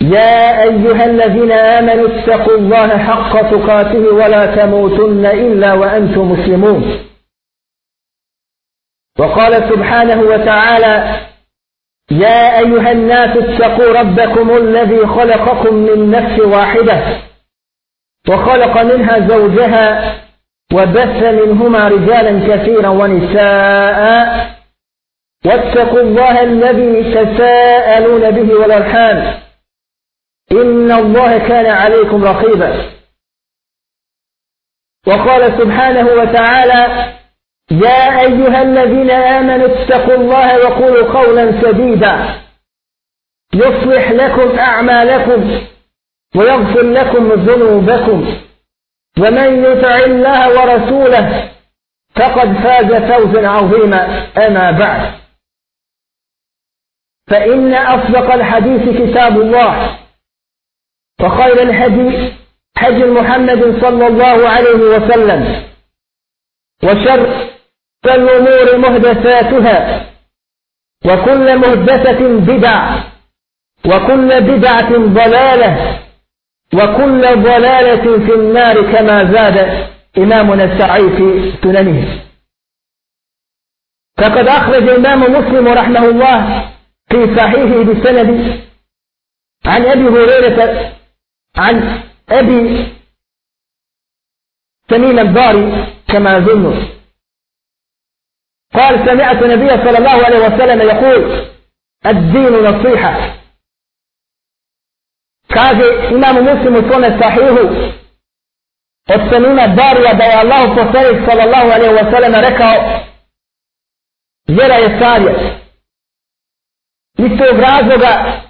يا أيها الذين آمنوا اتقوا الله حق تقاته ولا تموتن إلا وأنتم مسلمون. وقال سبحانه وتعالى يا أيها الناس اتقوا ربكم الذي خلقكم من نفس واحدة وخلق منها زوجها وبث منهما رجالا كثيرا ونساء واتقوا الله الذي تساءلون به والأرحام. إن الله كان عليكم رقيبا. وقال سبحانه وتعالى يا أيها الذين آمنوا اتقوا الله وقولوا قولا سديدا. يصلح لكم أعمالكم ويغفر لكم ذنوبكم. ومن يطع الله ورسوله فقد فاز فوزا عظيما. أما بعد. فإن أصدق الحديث كتاب الله وخير الهدي هدي محمد صلى الله عليه وسلم وشر الأمور مهدساتها وكل مهدسة بدع وكل بدعة ضلالة وكل ضلالة في النار كما زاد إمامنا السعي في سننه. فقد أخرج الإمام مسلم رحمه الله في صحيح بسند عن أبي هريرة عن أبي سمين الباري كما ظنه. قال سمعت النبي صلى الله عليه وسلم يقول الدين نصيحة. قال إمام مسلم صنع صحيح والسمين الباري ودعا الله فصلي صلى الله عليه وسلم ركعه ذرا يساريه iz tog razloga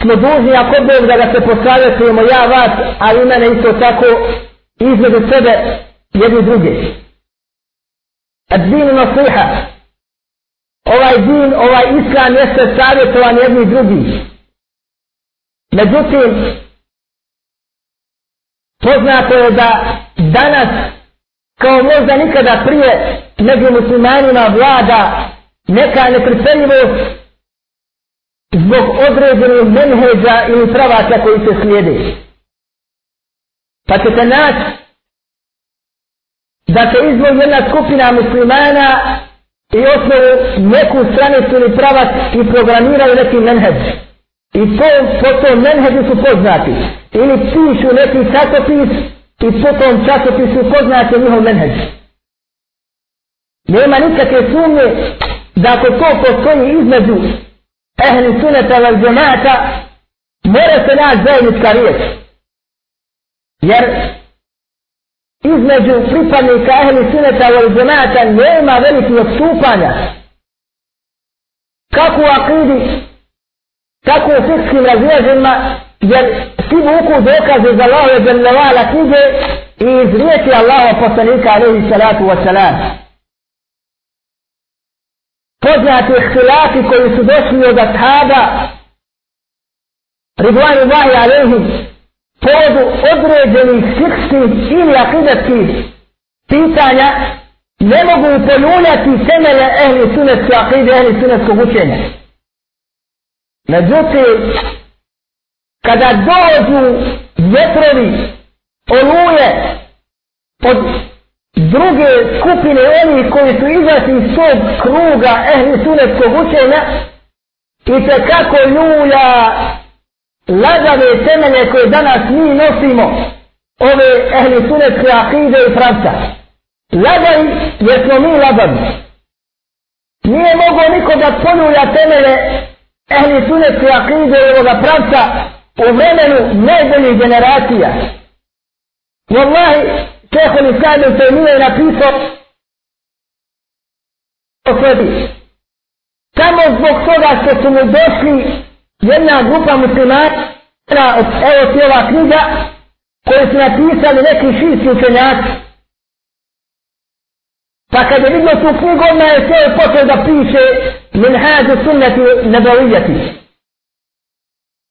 smo dužni ako Bog da ga se posavjetujemo ja vas ali mene isto tako između sebe jedni druge. Ad-din nasiha ovaj din, ovaj islam jeste savjetovan jedni drugi Međutim, poznato je da danas, kao možda nikada prije, među muslimanima vlada neka nepriferljivost zbog određenih menheđa ili pravaca koji se slijede. Pa ćete naći da se izvoj jedna skupina muslimana i osnovu neku stranicu ili pravac i programiraju neki menheđ. I to po tom menheđu su poznati. Ili pišu neki časopis i po tom časopisu poznate njihov menheđ. Nema nikakve sumnje da ako to postoji između ehli suneta vel džemata, mora se naći zajednička riječ. Jer između pripadnika ehli suneta vel džemata nema velikih odstupanja. Kako u akidi tako u fikskim razviježima, jer svi vuku dokaze za Allahove dželjavala knjige i iz riječi Allaha poslanika alaihi salatu wa salam. Poznati ihtilafi koji su došli od ashaba, Ridvanu Allahi alaihi, povodu određenih fikskih ili akidatskih pitanja, ne mogu upoljuljati temelje ehli sunetske akide, ehli sunetskog učenja. Međutim, kada dođu vjetrovi, oluje od druge skupine oni koji su izašli iz tog kruga ehli sunetskog učenja i te kako ljulja lagave temene koje danas mi nosimo ove ehli sunetske akide i pravca. Lagaj jer smo mi lagavi. Nije mogo niko da poljulja temene ehli sunetske akide ovoga pravca u vremenu najboljih generacija. Wallahi, šehol Islam il Taymiye je napisao o sebi. Samo zbog toga što su mu došli jedna grupa muslimana, od evo ti ova knjiga, koju su napisali neki širski učenjaci. Pa kad je vidio tu knjigu, odmah je sve počeo da piše min hađu sunnati nebavijati.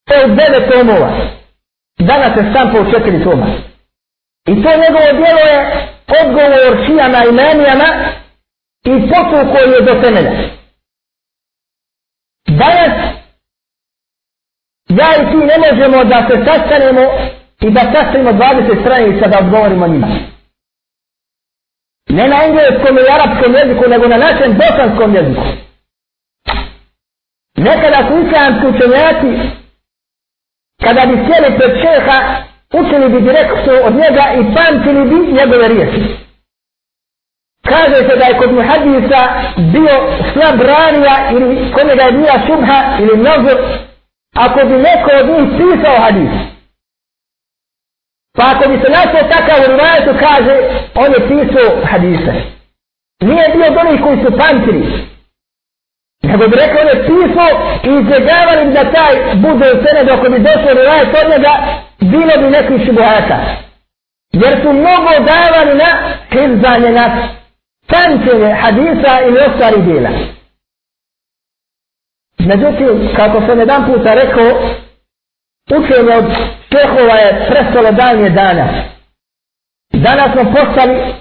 To je devet tomova. Danas je štampo u četiri toma. I to njegovo djelo je odgovor šijama i menijama i potu koji je do temelja. Danas ja i ti ne možemo da se sastanemo i da sastavimo 20 stranica da odgovorimo njima. Ne na engleskom i arapskom jeziku, nego na našem bosanskom jeziku. Nekada su islamski učenjaci, kada bi sjeli pred šeha, učili bi direktno od njega i pamtili bi njegove riječi. Kaže se da je kod muhadisa bio slab ranija ili kod njega je bila šubha ili mnogo, ako bi neko od njih pisao hadis. Pa ako bi se našao takav u rivajetu, kaže, on je pisao hadise. Nije bio od onih koji su pamtili. Nego bi rekao, on je pisao i izbjegavali da taj bude u sene dok bi došao rivajet od njega, bilo bi nekih šubuhata. Jer su mnogo davali na hizbanje, na pamćenje hadisa ili ostali dijela. Međutim, kako sam jedan puta rekao, učenje od šehova je prestalo dalje dana. Danas smo postali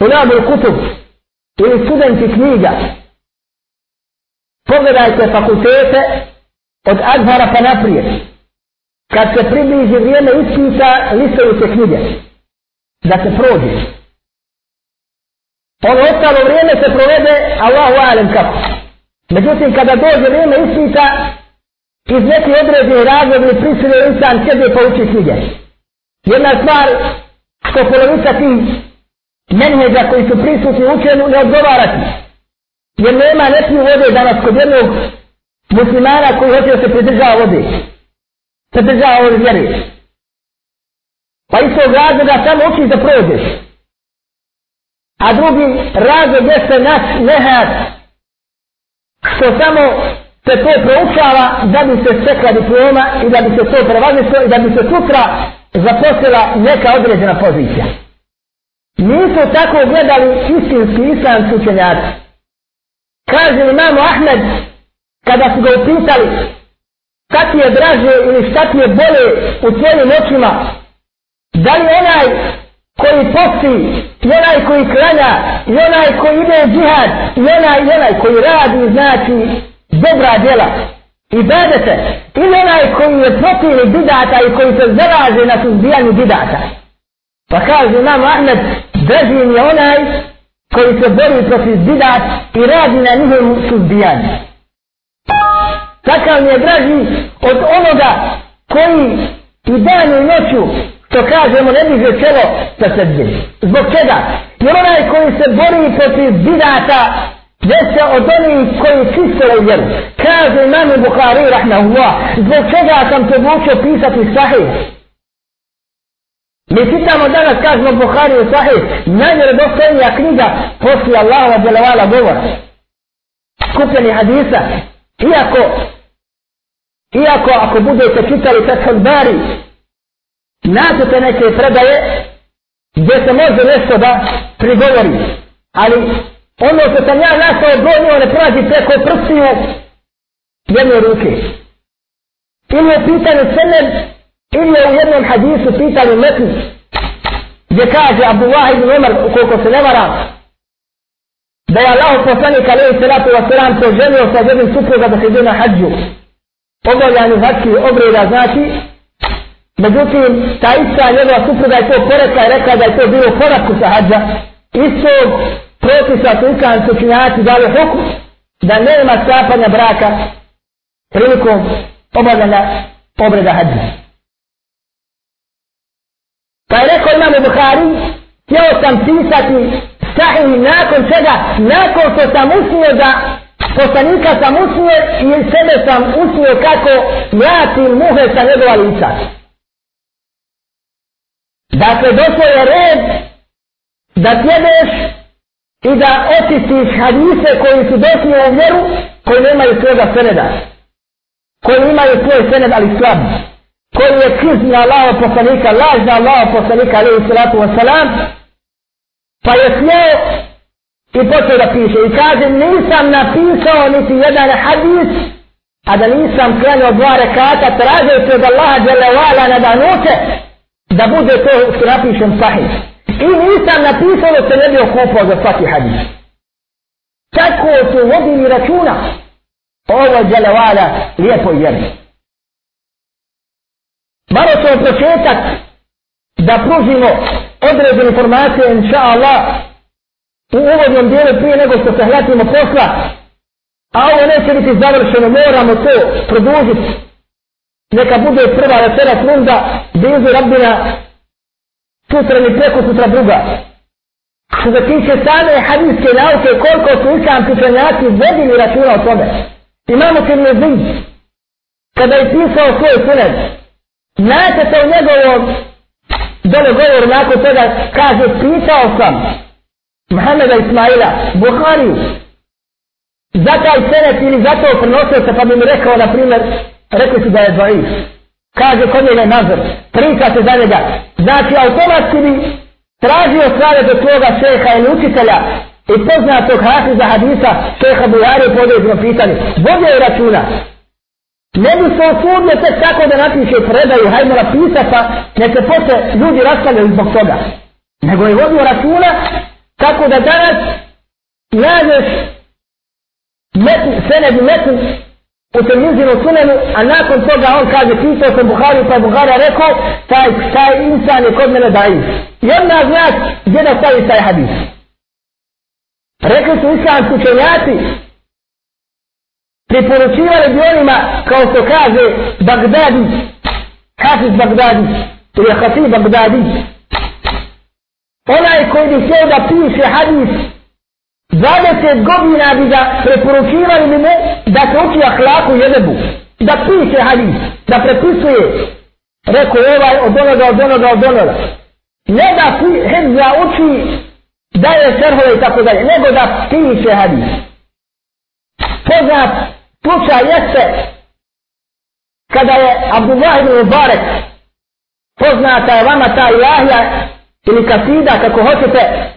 ulabu kutub ili studenti knjiga. Pogledajte fakultete od Azhara pa naprijed. Kad se približi vrijeme ispita listaju se knjige. Da se prođe. Ono ostalo vrijeme se provede, Allahu alem kako. Međutim, kada dođe vrijeme ispita, iz neke određene razloga prisile insan sebe pa uči knjige. Jedna stvar što polovica ti menheđa koji su prisutni učenu ne odgovarati. Jer nema neki vode danas kod jednog muslimana koji hoće da se pridržava vode. Se držao od vjere. Pa iz tog razloga samo učiš da prođeš. A drugi razlog jeste naš nehat što samo se to proučava da bi se čekla diploma i da bi se to prevazilo i da bi se sutra zaposlila neka određena pozicija. Nisu tako gledali istinski islamski učenjaci. Kaže imamo Ahmed, kada su ga upitali šta ti je draže ili šta ti je bolje u tvojim očima, da li onaj koji posti, i onaj koji klanja, i onaj koji ide u džihad, i onaj, i onaj koji radi, znači, dobra djela i bedete ili onaj koji je protivni bidata i koji se zaraže na suzbijanju bidata. Pa kaže nam Ahmed draži mi onaj koji se bori protiv bidat i radi na njihovom suzbijanju takav mi je draži od onoga koji i dan i noću što kažemo ne diže čelo sa srđe zbog čega jer onaj koji se bori protiv bidata jeste od onih koji čistile vjeru. Kaže imam Bukhari, rahmahullah, zbog čega sam te učio pisati sahih? Mi čitamo danas, kažemo Bukhari u sahih, najvjerodostojnija knjiga poslije Allahova djelovala govora. Skupljeni hadisa. Iako, iako ako budete čitali Fethul Bari, naćete neke predaje gdje se može nešto da prigovori. Ali ono što sam ja našao gonio ne prolazi preko prstiju jedne ruke. Ili je pitanje senem, ili je u jednom hadisu pitanje metni, gdje kaže Abdullah ibn Umar, koliko se ne varam, da je Allah poslanik alaihi salatu wa salam proženio sa jednim supruga da se ide na hađu obavljanju hađi znači obreda znači, međutim, ta ista njegova supruga je to porekla i rekla da je to bilo porakku sa hađa. Istog propisa su islamski učinjaci dali hukum da nema sklapanja braka prilikom obavljanja obreda hađa. Pa je rekao imam u Buhari, htio sam pisati sahih nakon čega, nakon što sam usnio da poslanika sam usnio i sebe sam usnio kako mlatim muhe sa njegova lica. Dakle, došlo je red da tjedeš i da očistiš hadise koji su došli u vjeru koji nemaju svoga seneda. koji imaju svoj sened ali slab, koji je krizni Allaho poslanika, lažna Allaho poslanika, alaihi salatu wasalam, pa je smio i počeo da piše. I kaže, nisam napisao niti jedan hadis, a da nisam krenuo dva rekata, tražio od Allaha dželevala na danuće, da bude to što napišem sahih. I nisam napisao da se ne bi okupao za svaki hadis. Tako su vodili računa. Ovo je dželevala lijepo i jedno. Malo ćemo početak da pružimo određene informacije, inša Allah, u uvodnom dijelu prije nego što se hvatimo posla, a ovo neće biti završeno, moramo to produžiti. Neka bude prva večera runda, blizu Rabbina, sutra ni preko sutra druga. Što se tiče same hadijske nauke, koliko su islamski učenjaci vodili računa o tome. Imamo Tirmidhi, kada je pisao svoj sunet, znate se u njegovom dole govor nakon toga, kaže, pisao sam Muhammeda Ismaila, Buhari, za taj senet ili za to prenosio se, pa bi mi rekao, na primjer, rekli su da je dvaif. Kaže, kod njega nazor, priča se za njega. Znači, automatski bi tražio stvari do svoga šeha ili učitelja i poznatog hafiza hadisa šeha Bujari u podređenom pitanju. Vodio je računa. Ne bi se osudio tek tako da napiše predaju, hajmo napisat pa ne se posle ljudi rastavljaju zbog toga. Nego je vodio računa tako da danas nađeš metu, sened i metu u temizinu sunenu, a nakon toga on kaže, pitao sam Buhari, pa Buhara rekao, taj, taj insan je kod mene daji. I onda znaš gdje da stavi taj hadis. Rekli su islamski učenjaci, preporučivali bi onima, kao što kaže Bagdadi, Hafiz Bagdadi, ili Hafiz Bagdadi, onaj koji bi htio da piše hadis, 20 godina bi ga preporučivali bi mu da se uči ahlaku jedebu, da piše hadis, da prepisuje, rekao ovaj od onoga, od onoga, od onoga. Ne da Hezza uči da je šerhove i tako dalje, nego da piše hadis. Poznat slučaj jeste kada je Abdullah ibn Mubarak poznata je vama ta ilahija القصيدة ككهوت تأس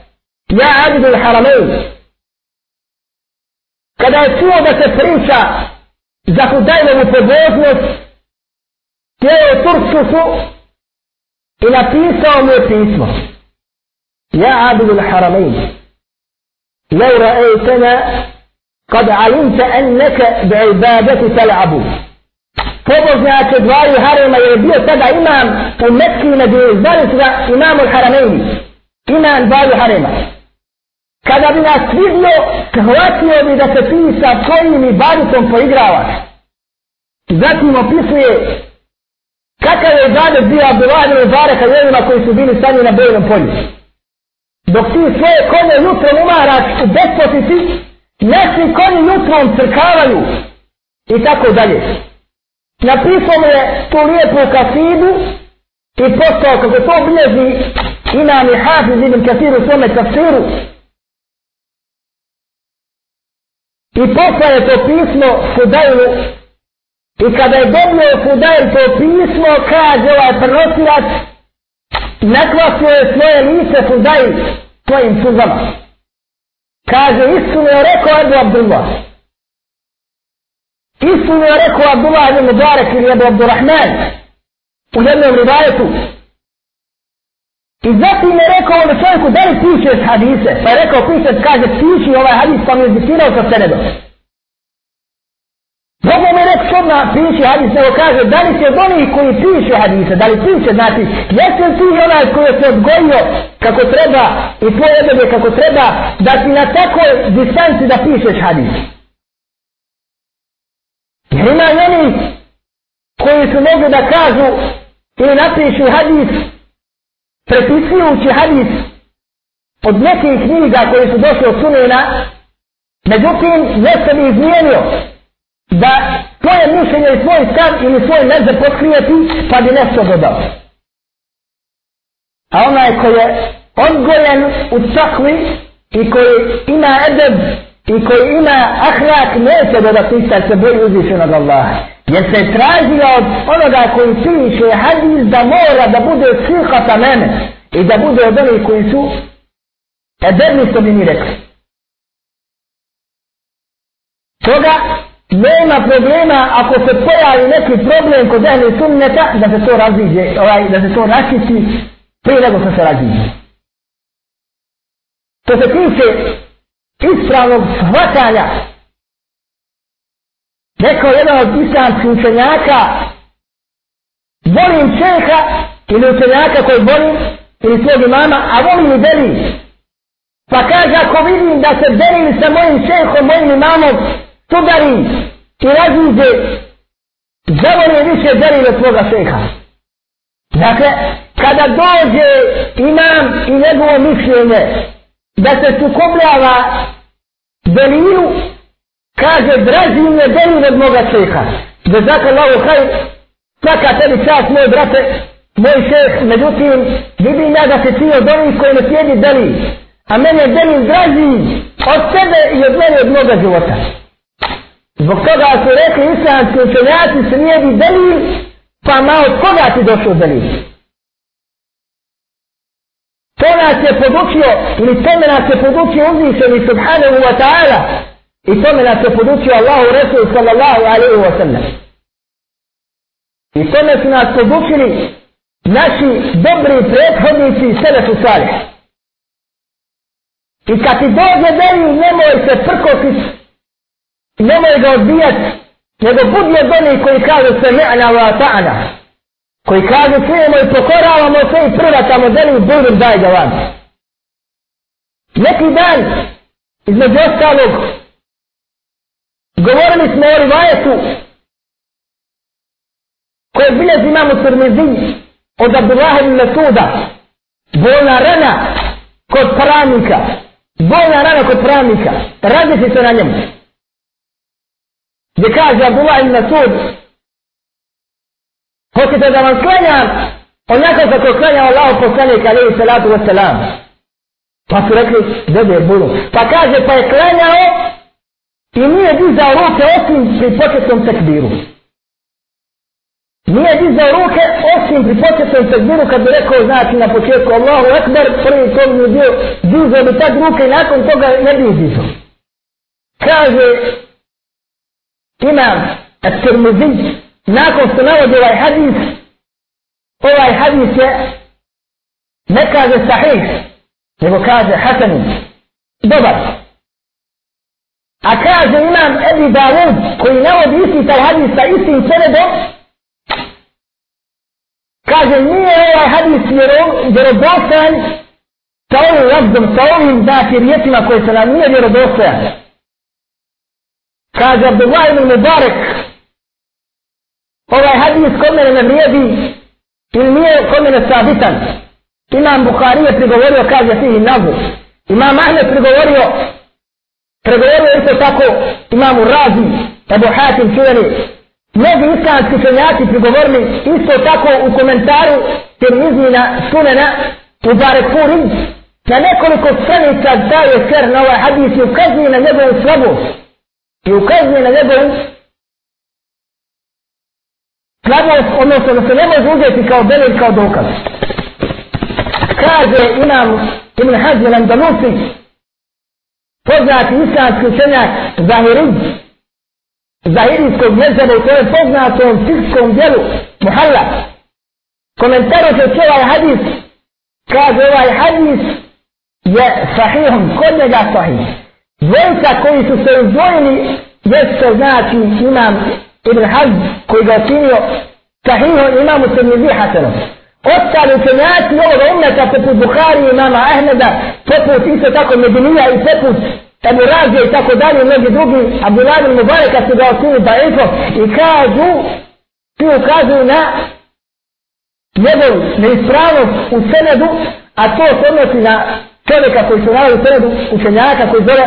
يا عبد الحرمين kada je čuo da se priča za Hudajnovu pobožnost, sjeo je Turkusu i napisao mu je pismo. Ja Abdul Haramain, لو رأيتنا قد علمت أنك بعبادتك العبود pobožnjače dvaju harema je bio tada imam u Mekki i Medini. Zvali su ga imam u haramejni. Imam dvaju harema. Kada bi nas vidio, hvatio bi da se ti sa kojim i baritom poigravaš. Zatim opisuje kakav je ibadet bio Abdullah i Bareka jednima koji su bili stanji na bojnom polju. Dok ti svoje konje jutro umaraš u bespotici, naši konji jutrom crkavaju i tako dalje. Napisao mu je tu lijepu kasidu i postao kako to bilježi imam i hafiz ibn kasiru u svome kasiru. I poslao je to pismo Fudajlu i kada je dobio Fudajl to pismo kaže ovaj prenosilac nakvasio je svoje lice Fudajl svojim suzama. Kaže istinu je rekao Ebu Abdullah. Istinu je rekao Abdullah ibn Mubarak ili Abu Abdurrahman u jednom rivajetu. I zatim je rekao ono čovjeku da li pišeš hadise? Pa je rekao pišeš, kaže piši ovaj hadis pa mi je zbitirao sa senedom. Bogu mi reći što na piši hadis, nego kaže da li se oni koji piše hadise, da li piše, znači, jesi ti onaj koji se odgojio kako treba i tvoje odebe kako treba, da si na takoj distanci da pišeš hadise. Ima i oni koji su mogli da kažu ili napišu hadis prepisujući hadis od nekih knjiga koji su došli od sunena međutim jeste bi izmijenio da tvoje mišljenje i tvoj stav ili svoj meze potkrijeti pa bi nešto dodao. A onaj koji je odgojen u cakvi i koji ima edeb i koji ima ahlak neće da dopisa se boji uzvišenog Allaha. Jer se tražio od onoga koji piše hadis da mora da bude sihata mene i da bude od onih koji su ederni što bi mi rekli. Toga nema problema ako se pojavi neki problem kod ehli sunneta da se to raziđe, ovaj, da se to rašiti prije nego što se raziđe. To se tiče ispravnog shvatanja rekao jedan od islamskih učenjaka volim čeha ili učenjaka koji volim ili svog imama, a volim i deli. Pa kaže, ako vidim da se delim sa mojim čehom, mojim imamom, sudari i razlize, zavoli više deli od svoga čeha. Dakle, kada dođe imam i njegovo mišljenje, da se sukobljava Belinu, kaže, draži ne deli od moga šeha. Da zaka Allahu haj, svaka tebi čast, moj brate, moj šeh, međutim, vidim ja da se ti od onih koji ne sjedi Belin. a mene deli draži od tebe i od mene od moga života. Zbog toga su rekli islamski učenjaci slijedi Belin, pa ma od koga ti došao Belin? To nas je podučio, ili tome nas je podučio uzvišeni subhanahu wa ta'ala, i tome nas je podučio Allahu Resul sallallahu alaihi wa sallam. I tome su nas podučili naši dobri prethodnici selefu salih. I kad ti dođe delil, nemoj se prkositi nemoj ga odbijat, nego budi od onih koji kažu se me'na wa ta'na. Koji kaže čujemo i pokoravamo se i prvatamo deli budem daj ga van. Neki dan, između ostalog, govorili smo o rivajetu koje bilježi imamo u od Abdullah ibn Masuda. Bolna rana kod pravnika. Bolna rana kod pravnika. Radi se na njemu. Gdje kaže Abdullah ibn Masud hoćete da vam klanjam? Onako kako klanja Allah poslanik alaihi salatu wa salam pa su rekli dede bulu pa kaže pa je klanjao i nije dizao ruke osim pri početnom tekbiru. Nije dizao ruke osim pri početnom tekbiru kad bi rekao znači na početku Allahu Akbar prvi kog mi je bio dizao bi tad ruke i nakon toga ne bi dizao. Kaže imam At-Tirmidhi nakon što navodi ovaj hadis ovaj hadis je ne kaže sahih nego kaže hasan dobar a kaže imam Ebi Dawud koji navodi isti taj hadis sa istim senedom kaže nije ovaj hadis vjerodostojan sa ovim labdom, sa ovim znači riječima koje se nam nije vjerodostojan kaže Abdullah ibn Mubarak ovaj hadis kod mene ne vrijedi ili nije kod mene sabitan. Imam Bukhari je prigovorio kaže fi nazu imam Ahmed prigovorio prigovorio isto tako imam Razi Ebu Hatim čuveni mnogi islamski čenjaci prigovorili isto tako u komentaru Tirmizina sunena u Barekuri na nekoliko stranica daje ser na ovaj hadis i ukazuje na njegovu slabost. I ukazuje na njegovu slabost, odnosno da se ne može uzeti kao belil, kao dokaz. Kaže imam Ibn Hazmi Andalusi, poznati islamski učenjak Zahiri, Zahirijskog mezeba u kojem poznatom fikskom djelu Muhalla, komentaru se će ovaj hadis, kaže ovaj hadis je sahihom, kod njega sahih. Dvojica koji su se izdvojili, jesu znači imam Ibn Hazm koji ga učinio sahihom imamu se mi hasanom. Ostali učenjaci ovoga umeta poput Bukhari i imama Ahmeda, poput isto tako Medinija i poput Ebu Razija i tako dalje i mnogi drugi, Abdullah ibn Mubareka su ga očinili Baifo i kažu, ti ukazuju na njegov neispravnost u senedu, a to se odnosi na čovjeka koji se nalazi u senedu učenjaka koji zove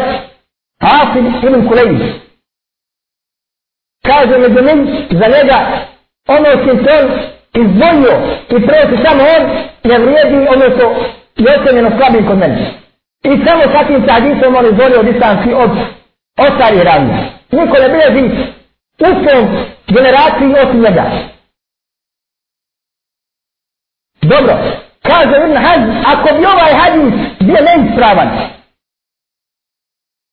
Asim ibn Kulejn. Kaže među njim za njega ono što se on izdvojio i preti samo on ne vrijedi ono što je ocenjeno slabim kod mene. I samo takvim tim hadisom on izdvojio distanci od ostali ravnja. Niko ne bilježi u svom generaciji osim njega. Dobro, kaže Ibn Haz, ako bi ovaj hadis bio neispravan,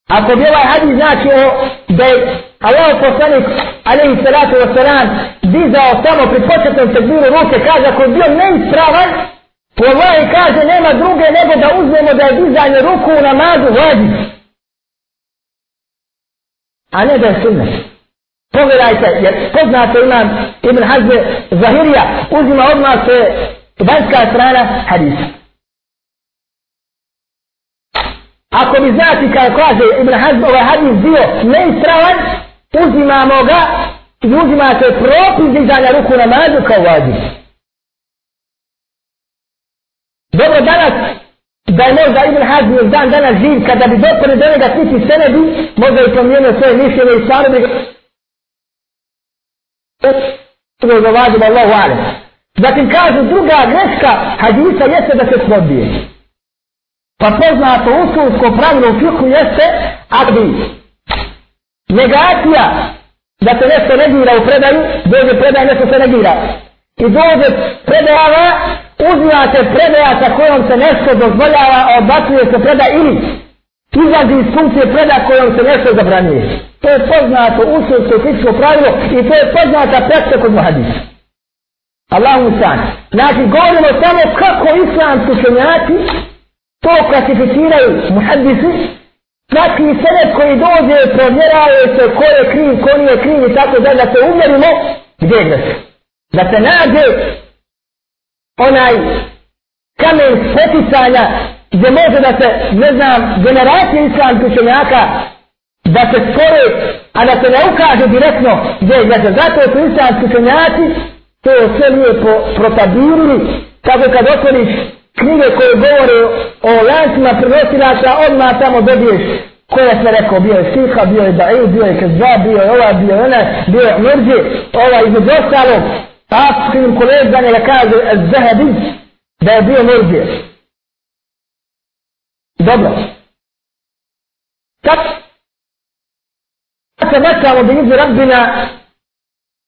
ako bi ovaj hadis znači o, da je Allah poslanik, alaihi salatu wa salam, dizao samo pri početnom tekbiru ruke, kaže, ako je bio neispravan, Allah kaže, nema druge nego da uzmemo da je dizanje ruku u namazu vađi. A ne da je sunnet. Pogledajte, jer poznate imam Ibn Hazbe Zahirija, uzima odmah se vanjska strana hadisa. Ako bi znati kao kaže Ibn Hazm ovaj hadis bio neispravan, uzimamo ga i uzimate propis dizanja ruku namazu kao vađi. Dobro, danas, da je možda Ibn Hazm još dan danas živ, kada bi dopore do njega svi senedu, možda je promijenio svoje mišljenje i stvarno bi ga... To je vađima Allahu alem. Zatim kažu druga greška hadisa jeste da se svobije. Pa poznato usulsko pravilo u fiku jeste abdi. Negacija da se nešto negira u predaju, dođe predaj nešto se negira. I dođe predajava, uzimate predaja sa kojom se nešto dozvoljava, odbacuje se predaj ili izlazi iz funkcije predaj kojom se nešto zabranjuje. To je poznato usulsko fiksko pravilo i to je poznata praksa kod muhadisa. Allahu san. Znači, govorimo samo kako islamski učenjaci to klasificiraju muhaddisi, svaki senet koji dođe, provjeraju se ko je kriv, ko nije kriv i tako da, da se umjerimo, gdje je nas. Da se nađe onaj kamen spoticanja gdje može da se, ne znam, generacije islamskih učenjaka da se spore, a da se ne ukaže direktno gdje je se. Zato su islamski učenjaci to sve lijepo protabirili, kako kad otvoriš knjige koje govore o lancima prenosilaca, odmah tamo dobiješ ko je sve rekao, bio je Siha, bio je Da'il, bio je Kezba, bio je ova, bio je ona, bio je Murđi, ova između ostalog, Afskim koleganje da kaže Zahabi, da je bio Murđi. Dobro. Kad se nekamo bi izve Rabbina,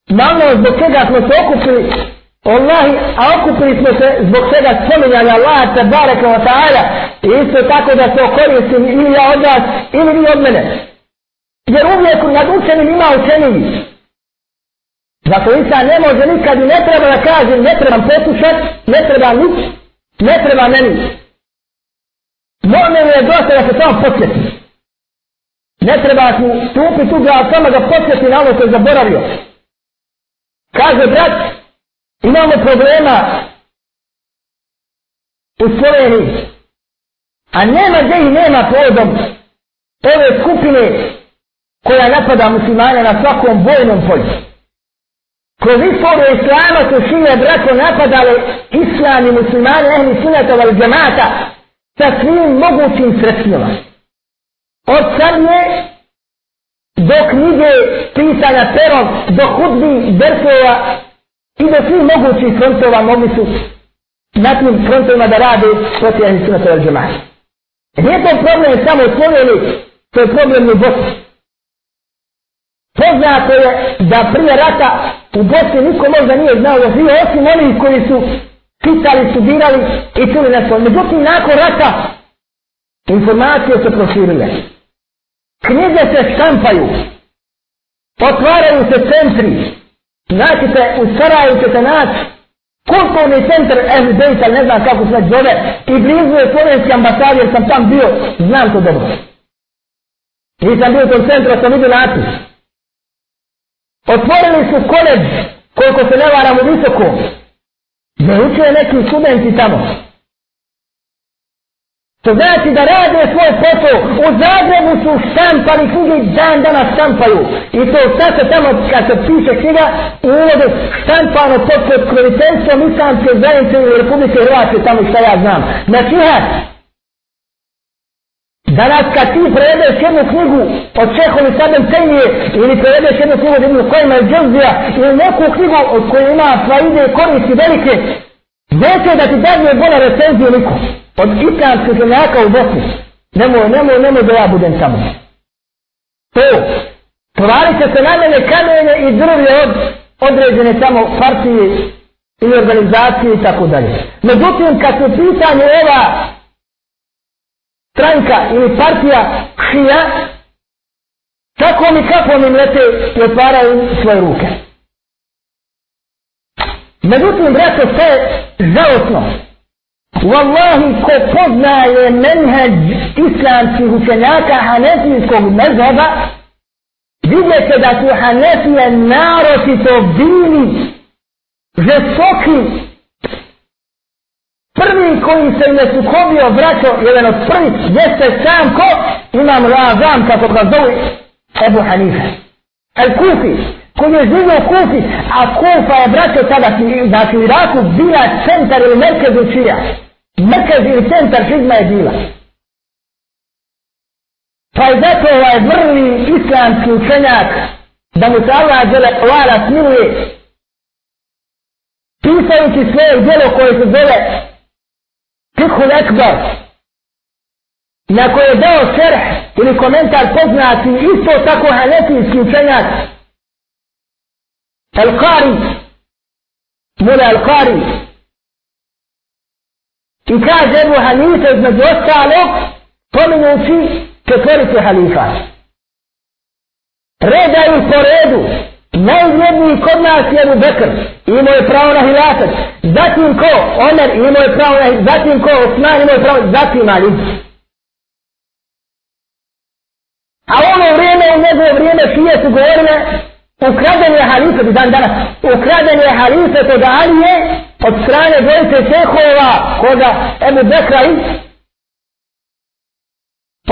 malo zbog čega smo se okupili, Allahi, a okupili smo se zbog svega spominjanja Allaha te baraka wa ta'ala i isto tako da se okoristim ili ja od vas ili vi od mene. Jer uvijek nad učenim ima učeniji. Zato Isa ne može nikad i ne treba da kaže ne trebam poslušat, ne treba nić, ne treba meni. Moje je dosta da se samo podsjeti. Ne treba mu stupiti u glav, samo da podsjeti na ono što je zaboravio. Kaže brat, imamo problema u Sloveniji, a nema gdje i nema povodom ove skupine koja napada muslimane na svakom vojnom polju. Kroz istoriju islama su šile brato napadale islam i muslimane ehli sunata val džemata sa svim mogućim sredstvima. Od sadnje do knjige pisanja perom, do hudbi, dersova i da svih mogući frontova mogli su na tim frontovima da rade protiv Ahli Sunnata al džemata. Nije to problem samo u Sloveniji, to je problem u Bosni. Poznato je da prije rata u Bosni niko možda nije znao da svi osim onih koji su pitali, studirali i čuli nešto. Međutim, nakon rata informacije se proširile. Knjige se štampaju. Otvaraju se centri. Znači se, u Sarajevu ćete naći kulturni centar Ehli Bejta, ne znam kako se zove, i blizu je slovenski ambasad, jer sam tam bio, znam to dobro. Nisam bio u tom centru, sam vidio napis. Otvorili su koleđ, koliko se ne varam u visokom, gdje učuje neki studenti tamo. To znači da rade svoj posao. U Zagrebu su štampali knjige dan dana štampaju. I to sad se tamo kad se piše knjiga u uvodu štampano pod pokroviteljstvom islamske zajednice u Republike Hrvatske tamo šta ja znam. Znači ha, Danas kad ti prevedeš jednu knjigu od Čehovi Sadem Tejnije ili prevedeš jednu knjigu od Ibnu kojima i Džozija ili neku knjigu od koje ima faide i koristi velike, neće da ti dadne bolje recenziju niko. od islamskih zemljaka u Bosni. Nemoj, nemoj, nemoj da ja budem tamo. to. Povalit će se na mene kamenje i drvlje od određene samo partije i organizacije i tako dalje. Međutim, kad su pitanje ova stranka ili partija šija, tako mi kako mi lete i otvaraju svoje ruke. Međutim, braćo, sve žalostno. Wallahi, ko poznaje menheđ islamskih učenjaka hanefijskog mezheba, vidjeti da su hanefije naročito bili žestoki. Prvi koji se ne sukobio braćo jedan od prvih jeste sam ko? Imam razam kako ga zove Ebu Hanife. El Kufi je živio u Kufi a Kufa je braćo tada znači u Iraku bila centar ili merkez učija merkez ili centar šizma je bila. Pa je zato ovaj vrli islamski učenjak da mu se Allah žele hvala smiluje pisajući svoje djelo koje se zove Fikhul Ekbar na koje je dao šerh ili komentar poznati isto tako hanetijski učenjak Al-Qari Mula Al-Qari i kaže Ebu Hanife između ostalog pominjući četvoricu halifa. Redaju po redu najvredniji kod nas je Ebu Bekr imao je pravo na hilafet. Zatim ko? Omer imao je pravo na zatim ko? Osman imao je pravo zatim Ali. A ono vrijeme u njegovo vrijeme šije su govorile ukraden je halife do dan danas. Ukraden je halife to da Ali je od strane dvojice cehova koga Ebu Bekra i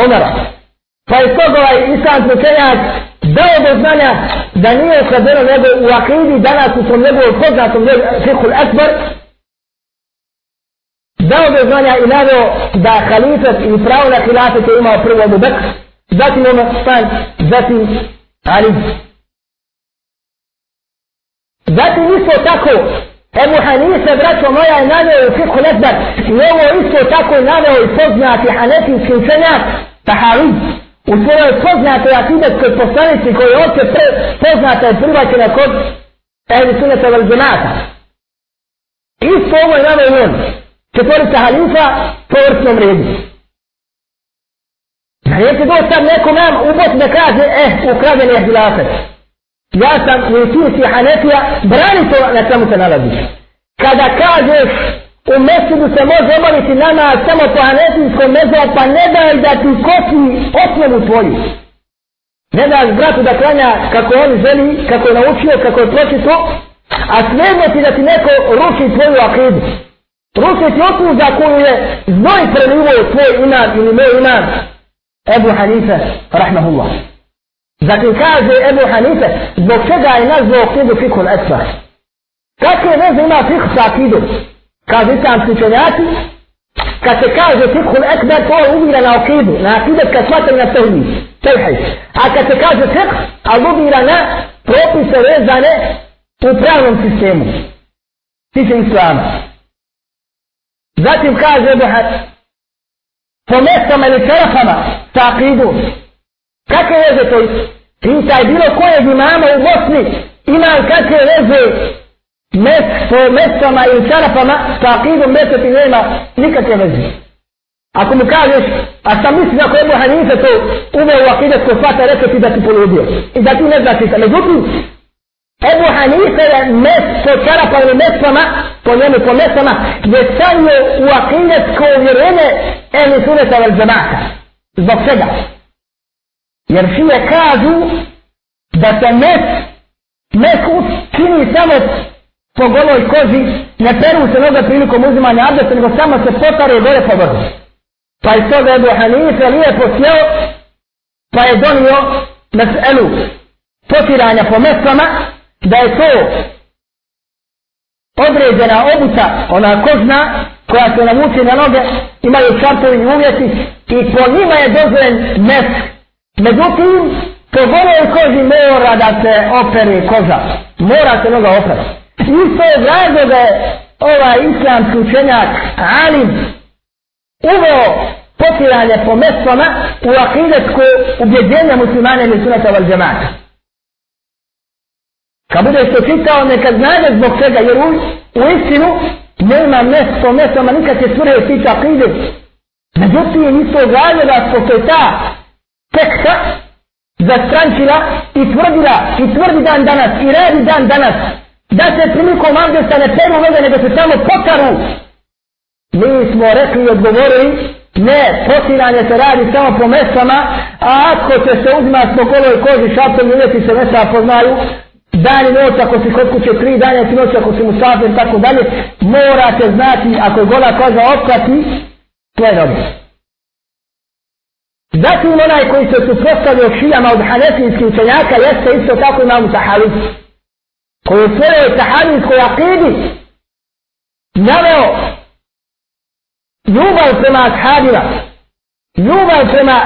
Omara. Pa je toga ovaj islamski učenjak dao do znanja da nije ukradeno nego u akidi danas u tom njegovom poznatom fikul akbar. Dao do znanja i naveo da halifet i pravo na hilafet je imao prvo Ebu Bekr zatim Omar Stan zatim Ali zatim isto tako Ebu Hanife, braćo moja, je naveo u fikul akbar i ovo isto tako je naveo i poznati hanefijski učenjak Tahavi u svojoj poznatoj akidetskoj poslanici koji je opće pre, poznata i prvaćena kod ehli suneta vel džemata. Isto ovo je naveo on. Četvorica halifa po vrstnom redu. Da neće doći sad neko nam u Bosni da kaže, eh, ukraden je hilafet. Ja sam u Itisiji Hanefija, brani to na čemu se nalaziš. Kada kažeš u mesidu se može obaviti namaz samo po hanefijskom mezovu, pa ne daj da ti kosi osnovu tvoju. Ne daš bratu da klanja kako on želi, kako je naučio, kako je pročito, a svejedno ti da ti neko ruši tvoju akidu. Ruši ti osnovu za koju je znoj prelivo tvoj iman ili moj iman. Ebu Hanife, rahmahullah. Zatim kaže Ebu Hanife, zbog čega je nazvao akidu fikul esfar. Kakve veze ima fik sa akidom? Kaže islamski učenjaci, kad se kaže fikhul ekber, to je uvira na okidu, na akidet kad smatri na tevhid, tevhid. A kad se kaže fikh, a uvira na propise vezane u pravnom sistemu. Tiče islama. Zatim kaže Ebu Had, po mestama ili terafama sa akidom. Kakve veze to? Pitaj bilo kojeg imama u Bosni, imam kakve veze mes po mesama ili čarapama sa akidom meseti nema nikakve veze. Ako mu kažeš, a šta misliš ako Ebu Hanife to uveo u akidatsko svata, rekao ti da ti poludio. I da ti ne znaš ništa. Međutim, Ebu Hanife je mes po čarapa ili mesama, po njemu po mesama, je stavio u akidatsko uvjerenje Ehli Suneta vel Džemaka. Zbog čega? Jer šije kažu da se met, mes čini samo po goloj koži, ne peru se noga prilikom uzimanja abdesta, nego samo se potare gore po vrhu. Pa je to da je Hanife lijepo sjeo, pa je donio meselu potiranja po metlama, da je to određena obuća, ona kožna, koja se namuči na noge, imaju šartovi i uvjeti, i po njima je dozvoljen mes. Međutim, po goloj koži mora da se opere koža. Mora se noga operati. Isto je razloga ovaj islamski učenjak Alim uveo potiranje po mestama u akidetsko ubjeđenje muslimane ili sunata val džemata. Kad budeš to čitao, neka znade zbog čega, jer u, u istinu nema mjesto po mestama, nikad će sure tiče akidet. Međutim, isto razloga, što je ta teksta zastrančila i tvrdila i tvrdi dan danas i radi dan danas da se prilikom abdesta ne peru vode nego se samo potaru. Mi smo rekli i odgovorili ne, potiranje se radi samo po mesama a ako će se uzima po goloj koži šapom i uvjeti se mesa poznaju dan i noć ako si kod kuće tri dana i noć ako si musafir tako dalje morate znati ako je gola koža opkati to je dobro. Zatim onaj koji se suprostavio šijama od hanefijskih učenjaka jeste isto tako imam sahavi. Koji u svojoj sahavijskoj akidi naveo ljubav prema ashabima, ljubav prema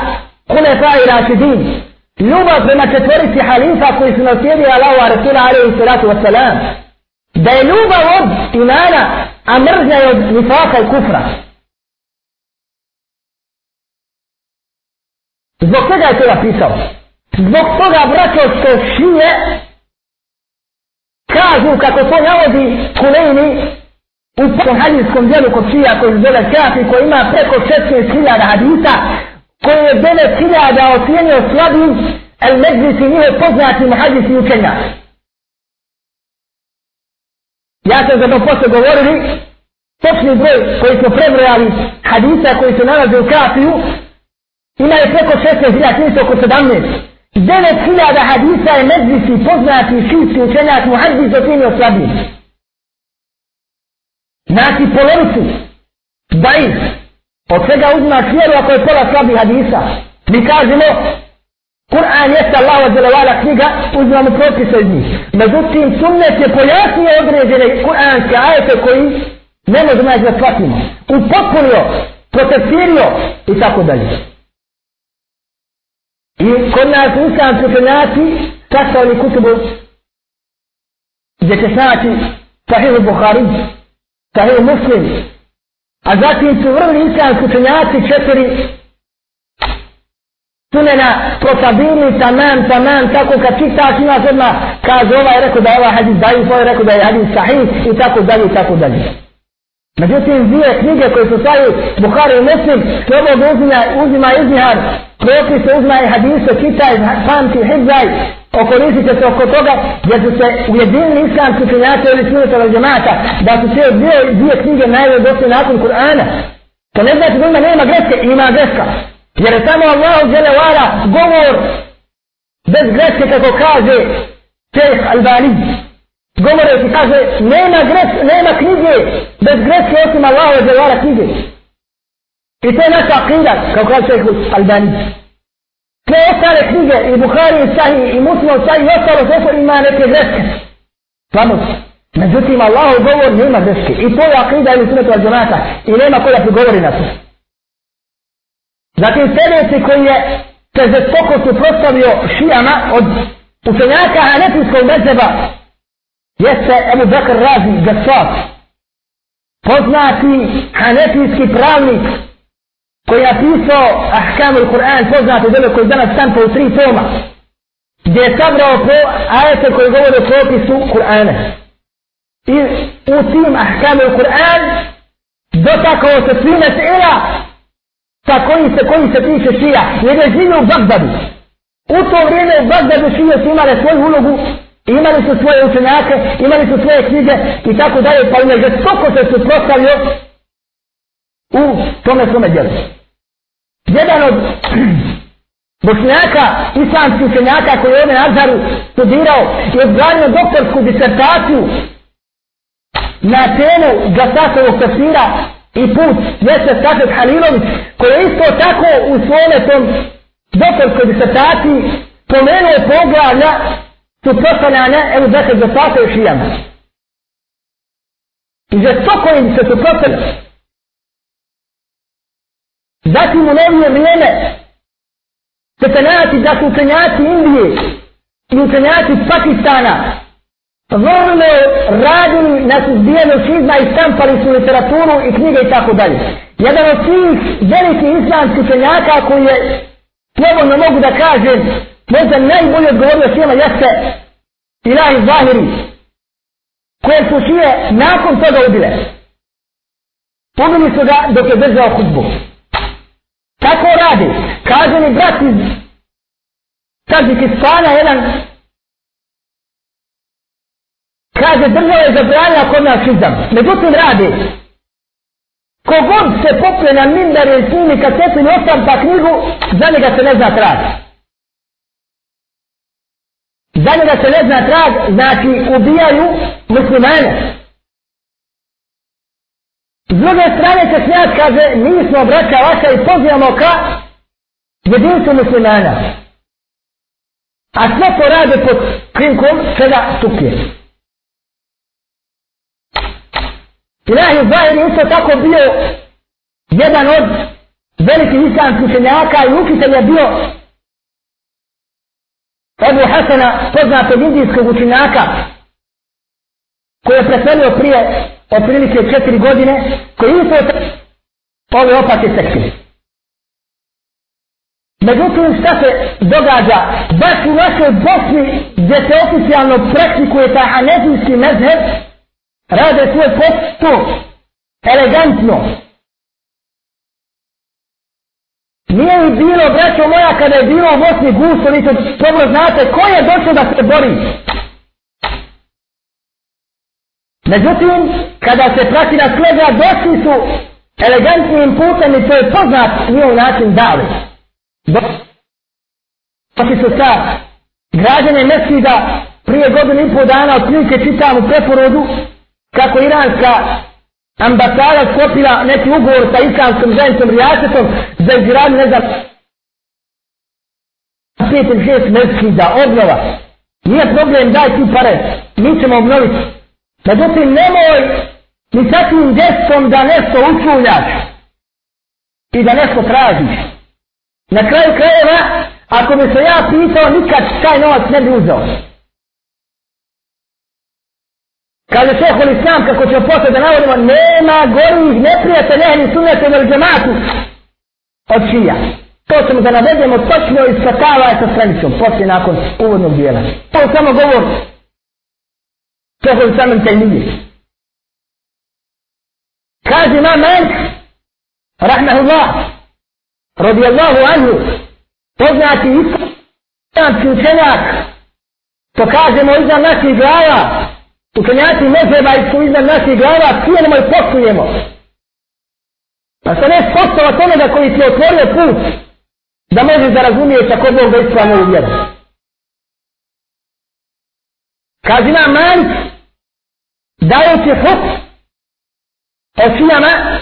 kunefa i rašidin, ljubav prema četvorici halifa koji su naslijedili Allahu a Rasula alaihi salatu wasalam, da je ljubav od imana, a mržnja je od nifaka i kufra. Zbog čega je to napisao? Zbog toga, braćo, što šije kažu kako to navodi Kulejni u prvom hadijskom dijelu kod šija koji se zove Kafi koji ima preko 16.000 hadisa koji je 9.000 ocijenio slabim el medvisi nije poznati muhadisi učenja. Ja sam za to posle govorili točni broj koji smo prebrojali hadisa koji se nalaze u Kafiju Ima je preko 16.000, nije oko 17. 9.000 hadisa je medvisi poznati šijski učenjak muhadis do tim je oslabiji. Znači polovicu. Dajih. Od svega uzmaš vjeru ako je pola slabi hadisa. Mi kažemo, Kur'an jeste Allah od zelovala knjiga, uzmamo propise iz njih. Međutim, sunnet je pojasnije određene kur'anske ajete koji ne možemo naći da shvatimo. Upotpunio, protestirio i tako dalje. I kod nas islam učenjaci sastavili kutubu gdje će snaći Sahih Bukhari, Sahih Muslim, a zatim su vrli islam učenjaci četiri sunena protabili tamam, tamam, tako kad čitaš imaš odmah kaže ovaj rekao da je ovaj hadis daju, ovaj rekao da je hadis sahih i tako dalje i tako dalje. Međutim, dvije knjige koje su stavili Bukhari i Muslim, slobod uzima, uzima iznihar propise uzmaj hadise, čitaj, pamti, hibzaj, okoristi se oko toga, jer su se ujedinili islamski činjaci ili sunetova džemata, da su sve dvije, dvije knjige najbolje došli nakon Kur'ana. To ne znači da ima nema greške, ima greška. Jer je samo Allah uđele vara govor bez greške kako kaže Čeh Albani. Govore ti kaže nema, gres, nema knjige bez greške osim Allah uđele vara knjige. I to je naša akida, kao kaže Čeh Albani. Sve ostale knjige, i Bukhari, i Sahi, i Muslim, i Sahi, i ostalo sve ima neke greske. Slabost. Međutim, Allah govor nema greške. I to je akida ili sunetu al džemata. I nema koja prigovori na to. Zatim sljedeći koji je se žestoko suprostavio šijama od učenjaka Hanefijskog mezeba jeste Ebu Bekr Razi Gassaf. Poznati Hanefijski pravnik koji je napisao Ahkamul Kur'an, poznato delo koji danas stampa u tri toma, gdje je sabrao po ajete koji govore o propisu Kur'ana. I u tim Ahkamul Kur'an dotakao se svi mesela sa koji se, koji se tiče šija, jer je živio u Bagdadu. U to vrijeme u Bagdadu šije su imale svoju ulogu, imali su svoje učenjake, imali su svoje knjige i tako dalje, pa im je žestoko se suprostavio u tome svome djelu jedan od bošnjaka, islamski učenjaka koji je ovdje na Azaru studirao i odbranio doktorsku disertaciju na temu Gasasovog tafsira i put jeste Safet Halilović koji je isto tako u svome tom doktorskoj disertaciji pomenuo poglavlja suprostavljanja Ebu Bekr Gasasa i Šijama. I za to koji se suprostavljaju Zatim u novije vrijeme se penati da su učenjaci Indije i učenjaci Pakistana vrlo radili na suzbijanju šizma i stampali su literaturu i knjige i tako dalje. jedan od tih velikih islamskih učenjaka koji je slobodno mogu da kažem možda najbolje odgovorio svima jeste Ilahi Zahiri koje su šije nakon toga ubile Pomili su ga dok je držao hudbu tako radi kaže mi brat iz Tadžikistana jedan kaže država je zabranila kod nas šizam međutim radi Kogod se popne na mindar i snimi kasetu ili osam pa knjigu, za njega se ne zna trag. Za njega se ne zna trag, znači ubijaju muslimane. S druge strane se smijat kaže, mi smo braća vaša i pozivamo ka jedinstvu muslimana. A sve to rade pod krinkom čega tukije. Ilahi Zahir je isto tako bio jedan od velikih islamskih učenjaka i učitelj je bio Ebu Hasana, poznatog indijskog učenjaka, koji je preselio prije otprilike četiri godine, koji je to ove opake sekcije. Međutim, šta se događa? Baš u našoj Bosni, gdje se oficijalno praktikuje taj hanefijski mezheb, rade svoj posao elegantno. Nije li bilo, braćo moja, kada je bilo u Bosni gusto, vi to dobro znate, ko je došao da se bori? Međutim, kada se prati na slega, došli su elegantnim putem i to je poznat njihov način dali. Došli su sa građane Mesida prije godinu i pol dana, od prilike čitam u preporodu, kako iranska ambasada skopila neki ugovor sa islamskom zajednicom Rijasetom za izgradnju, ne znam, 5 ili šest meskida, obnova. Nije problem, daj ti pare, mi ćemo obnoviti. Međutim, nemoj ni takvim djecom da nešto učuljaš i da nešto tražiš. Na kraju krajeva, ako bi se ja pitao, nikad taj novac ne bi uzao. Kaže li islam, kako ćemo posle da navodimo, nema gorih neprijatelja ehli sunnete vel džematu od šija. To ćemo da navedemo točno iz katava sa stranicom, poslije nakon uvodnog dijela. To je samo govor شيخ الإسلام ابن islam te nije. مالك رحمه الله رضي الله عنه poznati islamski učenjak, to kažemo iznad naših glava, Učenjaci mezeba su iznad naših glava, cijenimo i poštujemo. A se ne spostava tome da koji ti otvorio put, da možeš da razumiješ ako Bog da ispravno uvjeru vjeru. Kazi nam Malik, dajući huk o šijama,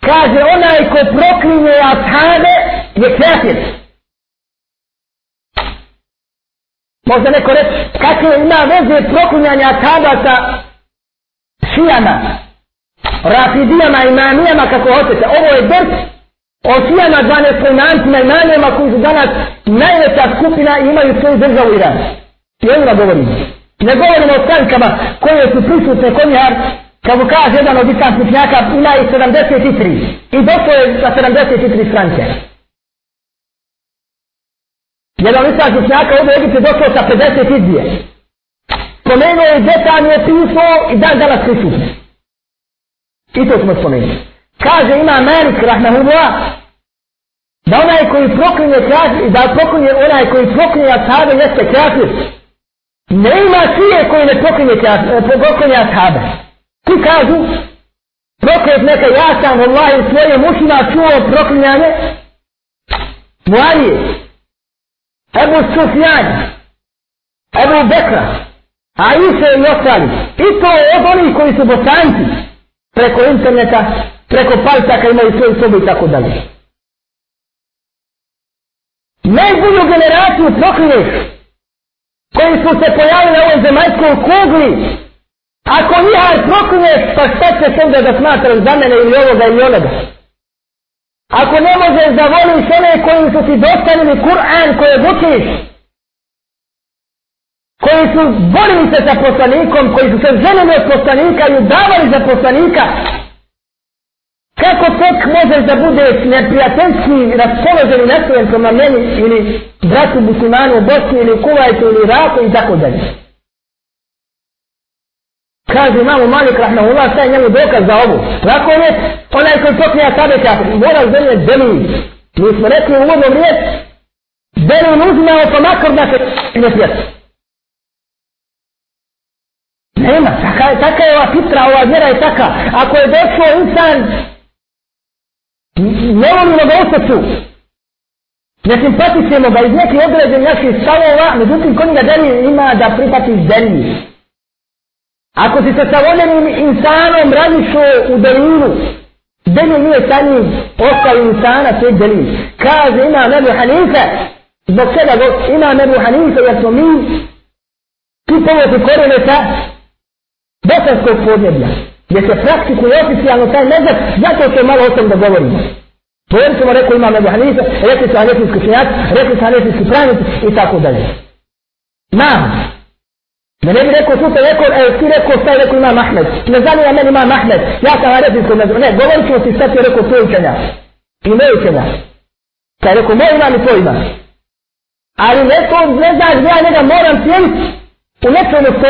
kaže onaj ko proklinje ashane je kafir. Možda neko reći, kakve ima veze proklinjanja tada sa šijama, rafidijama, imamijama, kako hoćete. Ovo je drt o šijama, dvanestronancima, imamijama koji su danas najveća skupina i imaju svoju državu Iran. I o govorimo. Ne govorimo o strankama koje su prisutne kod njihar, kako kaže jedan od islamskih njaka, ima i 73. I došlo je sa 73 stranke. Jedan islamski učenjaka ovdje je Egipte sa 50 izbije. Spomenuo je detaljno pismo i dan danas prisutno. I to smo spomenuli. Kaže ima Malik Rahmahullah da onaj koji proklinje kafir, da proklinje onaj koji proklinje ashabe jeste kafir. Ne ima sije koji ne proklinje eh, kafir, ashabe. Ti kažu, proklet neka ja sam Allah u svoje ušima čuo proklinjanje Muarije, Ebu Sufjan, Ebu Bekra, a Ise i ostali. I to od onih koji su bosanci, preko interneta, preko palcaka imaju svoju sobu i tako dalje. Najbolju generaciju proklinješ, koji su se pojavili na ovoj zemaljskoj kugli, ako njihar proklinješ, pa šta će se onda da smatraš za mene ili ovoga ili onoga? Ako ne možeš da voliš one koji su ti dostavili Kur'an koje učiš, koji su borili se sa poslanikom, koji su se ženili od poslanika i udavali za poslanika, Kako tek možeš da budeš neprijateljski raspoloženi nastrojen prema meni ili bratu muslimanu u Bosni ili u Kuvajtu ili Iraku i tako dalje. Kaže imamo Malik Rahmanullah, šta je njemu dokaz za ovo? Lako je, onaj koji poklija sabe kafir, mora zemlje delin. Mi smo rekli u uvodnom riječ, delin uzmao pa makar da se ne pjeti. Nema, taka je, taka je ova fitra, ova vjera je taka. Ako je došlo insan, ne volimo ga u srcu, ne simpatišemo ga iz nekih određen naših stavova, međutim, ko njega deli ima da pripati delin. Ako si sa savoljenim insanom radišo u delinu, delin nije sa njim ostali insana, to je delin. Kaže ima Nebu Hanife, zbog čega ima Nebu Hanife, jer smo mi tu povoti korene sa bosanskog podneblja. Jer se praktikuje oficijalno taj mezak, zato se malo o tom da govorimo. To je smo rekao imam Ebu Hanife, rekli su hanefijski činjaci, rekli su hanefijski pravnici i tako dalje. Nam, Da ne bi rekao tu rekao, e, ti rekao šta je rekao imam Ahmed. Ne zanima meni imam Ahmed, Ja sam arefijsko ne Ne, govorit ćemo ti šta ti je rekao tvoj učenja. I moj učenja. Kaj rekao, moj imam i tvoj imam. Ali neko ne zna gdje ja njega moram cijeniti u nečemu što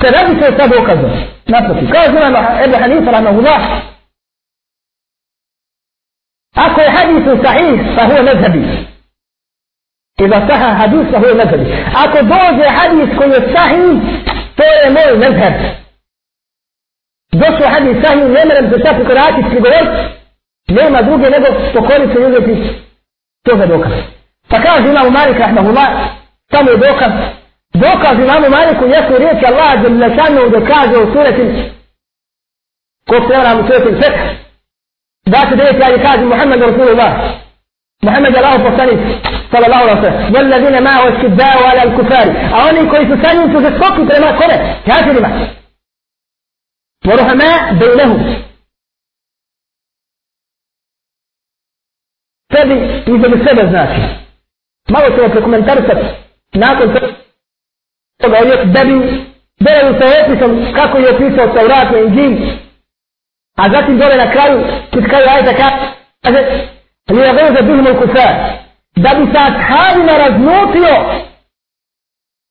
se radi se sa dokazom. Naproti. Kao zna na Ebu Hanifa na Mahullah. Ako je hadisu sahih, pa huo nezhabi. Iza saha hadis, fa huo nezhebi. Ako dođe hadis koji je sahih, to je moj nezheb. Došlo hadis sahih, ne merem se sad ukorati, prigovorit, nema druge nego pokoriti se uzeti toga dokaz. Pa kaže imamo Malik Rahmahullah, samo je dokaz. dokaz imamu Maliku jesu riječi Allaha Đelešanu gdje kaže u sureti ko se prevaram u sureti fetih 29 ali kaže Muhammed Rasulullah Muhammed je Allahov poslanik sallallahu alaihi sallam والذين ما هو ala al kufari a oni koji su sanju su se skoki prema kome kafirima ورحماء بينهم sebi i za sebe znači malo ćemo prekomentarisati nakon sebe uvijek da bi delali sa opisom kako je opisao Taurat i Inđim, a zatim dole na kraju, kad kraju ajta kaže, li je veze bihmu kufar, da bi sa ashabima raznutio,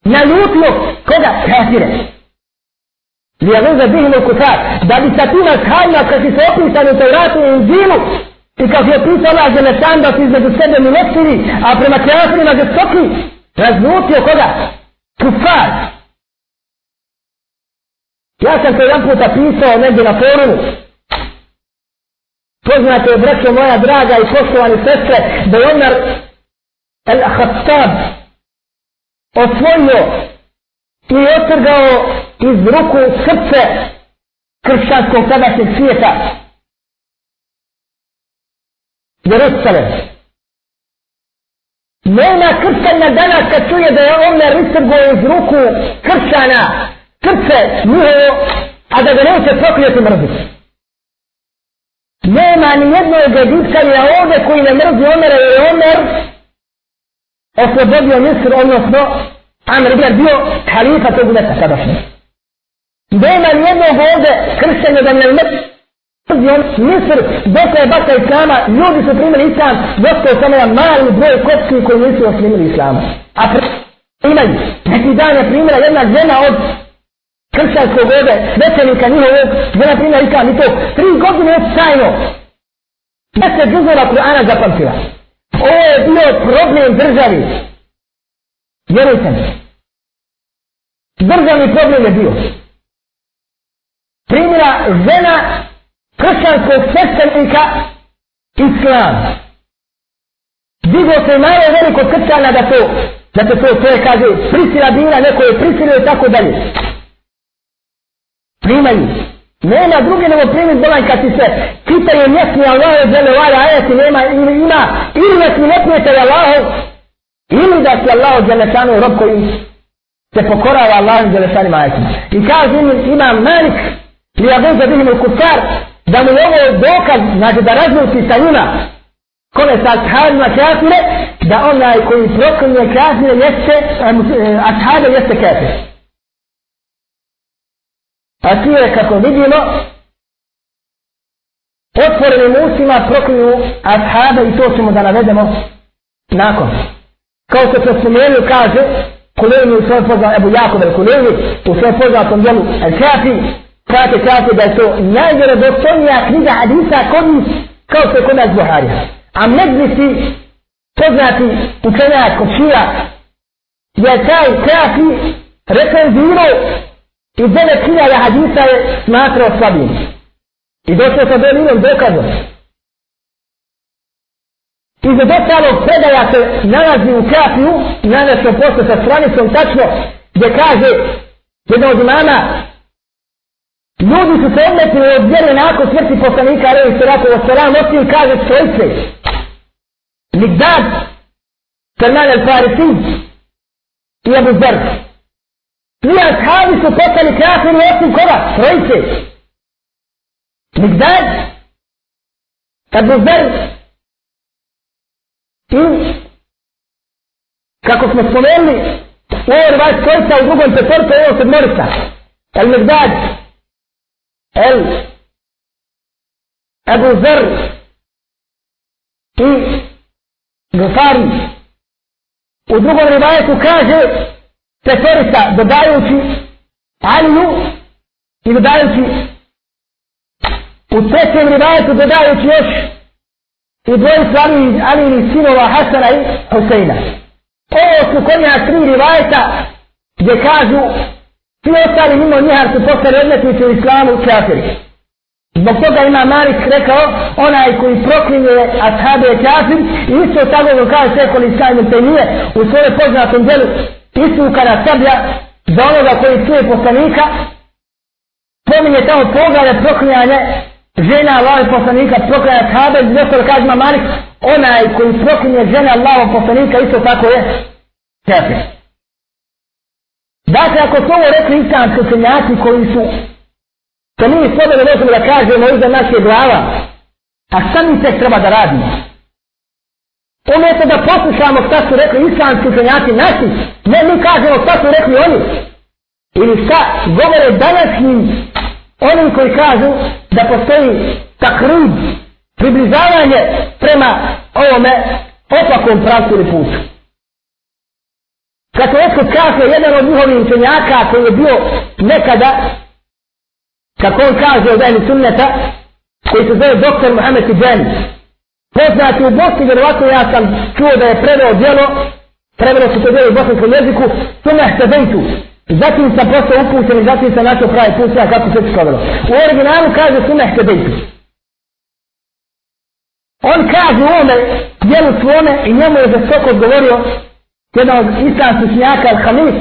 naljutio koga? Kafire. Li je veze u kufar. Da bi sa tim ashabima kad si se opisani u Tevratu i Inzilu i kako je pisao Allah za nešan da su između sebe milostiri, a prema kafirima žestoki, raznutio koga? Kufar. Ja sam to jedan puta pisao negdje na forumu, Poznate je, braćo moja draga i poštovani sestre, da je Omar Al-Khattab osvojio i otrgao iz ruku srce kršćanskog tadašnjeg svijeta. Jerusalem. Nema krcanja danas kad čuje da je Omer istrgo iz ruku krcana, krce njihovo, a da ga neće prokljeti mrziti. Nema ni jednog egipćanja ovdje koji ne mrzi Omera jer je Omer oslobodio Misr, odnosno Amr ibn bio halifa tog mjesta sadašnje. Nema ni jednog ovdje kršćanja da ne mrzi Misr, dok je baka Islama, ljudi su primili Islam, dosta je samo jedan mali broj kopski koji nisu oslimili Islama. A primaju, neki dan je primila jedna žena od kršćanskog ove, većenika njihovog, žena primila Islam i to, tri godine je sajno. Deset džuzora Kur'ana zapamtila. Ovo je bio problem državi. Vjerujte mi. Državni problem je bio. Primila žena kršćanskog sveštenika islam. Digo se malo veliko kršćana da to, da to, to, to je kaže, prisila bila, neko je prisilio i tako dalje. Primaju. Nema druge nego primiti bolan kad ti se čitaju mjesni Allaho je zele vala ovaj ajati nema ili ima ili da si ne prijatelj Allaho, ili da si Allaho Đelešanu rob koji se pokorava Allah od Đelešanu. I kaže im ima Malik li ja bihim u kufar da mu je ovo dokaz znači da razluči sa njima kome sa ashabima kafire da onaj koji proklinje kafire jeste e, ashabe jeste kafir. A ti je kako vidimo otvorenim usima proklinju ashabe i to ćemo da navedemo nakon. Kao što se spomenuo kaže Kuleni u svojom poznatom, Ebu Jakub el Kuleni u svojom poznatom djelu El Kafi, kaže kaže da je to najvjerodostojnija knjiga hadisa kod njih kao što je kod nas Buharija. A medlisi poznati učenjak kod šija je taj Kafi recenzirao i devet hiljada hadisa je smatrao slabim. I došao sa delinom dokazom. Između ostalog predaja se nalazi u kapiju, nalazi posle sa stranicom tačno, gdje kaže jedna od imama, ljudi su se odmetili od vjere nakon smrti poslanika, revi se rako o salam, osim kaže stojice. Migdad, Salman al-Farisi i Abu Zer. Svi ashabi su postali kafiri osim koga? Trojice. Migdad, Abu Zer I kako smo spomenuli ovo je vaš stojica u drugom petorku je ovo sedmorica. Al-Migdad, El Ebu Zer i Gafari. U drugom rivajetu kaže petorica dodajući Aliju i dodajući u trećem rivajetu dodajući još i dvojicu Ali, Ali sinova Hasana i Huseina. Ovo su konja tri rivajeta gdje kažu svi ostali mimo njiha su postali odmetnici u islamu kafiri. Zbog toga ima Malik rekao, onaj koji proklinje ashabe kafir, i isto tako ga kaže Sekol Islam te nije u svojoj poznatom djelu istuka na sablja za onoga koji čuje poslanika, pominje tamo poglade proklinjanje žena Allaho poslanika proklinje ashabe, zbog kaže ima Malik, onaj koji proklinje žena Allaho poslanika, isto tako je kafir. Dakle, ako su ovo rekli islamski učenjaci koji su, to mi sebe možemo da kažemo iza naše glava, a šta mi tek treba da radimo? Umjesto da poslušamo šta su rekli islamski učenjaci naši, ne mi kažemo šta su rekli oni. Ili šta govore današnjim Oni koji kažu da postoji takrib, približavanje prema ovome opakom pravcu ili putu. Kako je kaže jedan od njihovih učenjaka koji je bio nekada, kako on kaže od jednog sunneta, koji se zove doktor Mohamed Tijani. Poznati u Bosni, vjerovatno ja sam čuo da je preveo djelo, preveo se to djelo u bosanskom jeziku, Sumeh Tebejtu, Zatim sam postao upućen i zatim sam našao pravi put sve kako se skodilo. U originalu kaže Suneh Kedejtu. On kaže u ovome djelu svome i njemu je za odgovorio jedan od islamskih snijaka Al-Hamis,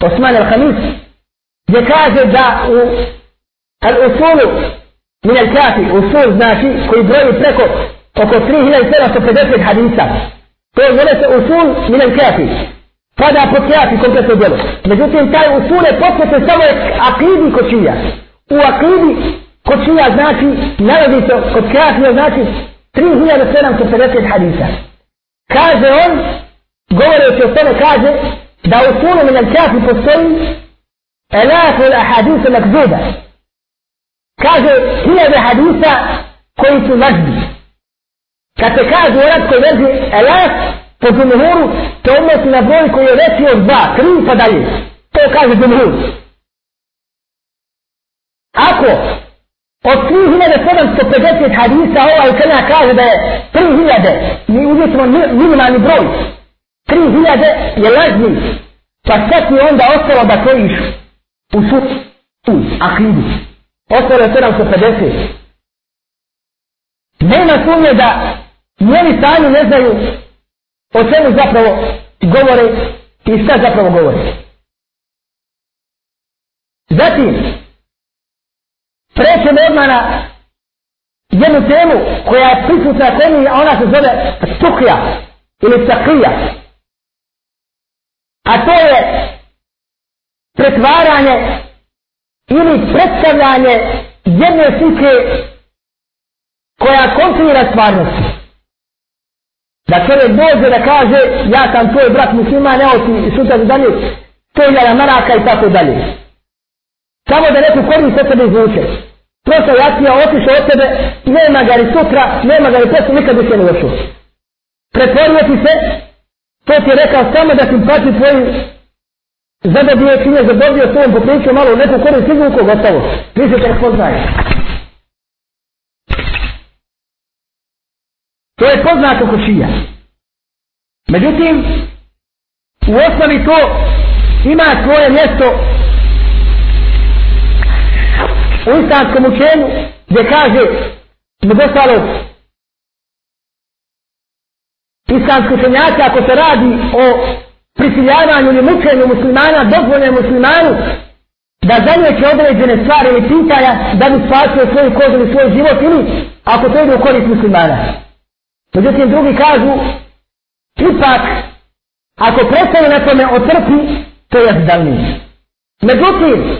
Osman Al-Hamis, gdje kaže da u Al-Usulu min Al-Kafi, Usul znači koji broji preko oko 3750 hadisa. To je zove se Usul min Al-Kafi pada pod kafi kompletno djelo. Međutim, taj usule posvete samo akidi kočija. U akidi kočija znači, nalazi se kod kjafi, znači 3750 hadisa. Kaže on, govoreći o tome, kaže da u sunu min al-kafi postoji elafu al-ahadisa makzuda. Kaže, hiljade hadisa koji su lažni. Kad se kaže u arabskoj verziji elaf, po džumhuru se odnosi na broj koji je veći od dva, tri pa dalje. To kaže džumhur. Ako od 3750 hadisa ovaj učenja kaže da je 3000, mi uvjetimo minimalni broj, 3000 je lažni, pa sve ti onda ostalo da kojiš u sud, tu, akidu. Ostalo je 750. Nema sumnje da njeni sami ne znaju o čemu zapravo govore i šta zapravo govore. Zatim, prećemo odmah na jednu temu koja je prisutna temi, a ona se zove sukija ili takija. A to je pretvaranje ili predstavljanje jedne slike koja kontrira stvarnosti. Da čovjek dođe da kaže, ja sam tvoj brat musliman, evo ti sutra za dalje, to je jala maraka i tako dalje. Samo da neku korist od sebe izvuče prošao jasnija otišao od tebe, nema ga li sutra, nema ga li presu, nikad više ne došao. Pretvorio ti se, to ti je rekao samo da simpati tvoju zadobio činje, zadobio svojom popričio malo neku korist izvuku, gotovo. Više te poznaje. To je poznato kod šija. Međutim, u osnovi to ima svoje mjesto u islamskom učenju gdje kaže među ostalog islamski učenjaci ako se radi o prisiljavanju ili mučenju muslimana dozvolje muslimanu da zanjeće određene stvari ili pitanja da bi spasio svoju kožu ili svoj život ili ako to ide u korist muslimana. Međutim, drugi kažu ipak ako prestane na tome otrpi to je zdalnije. Međutim,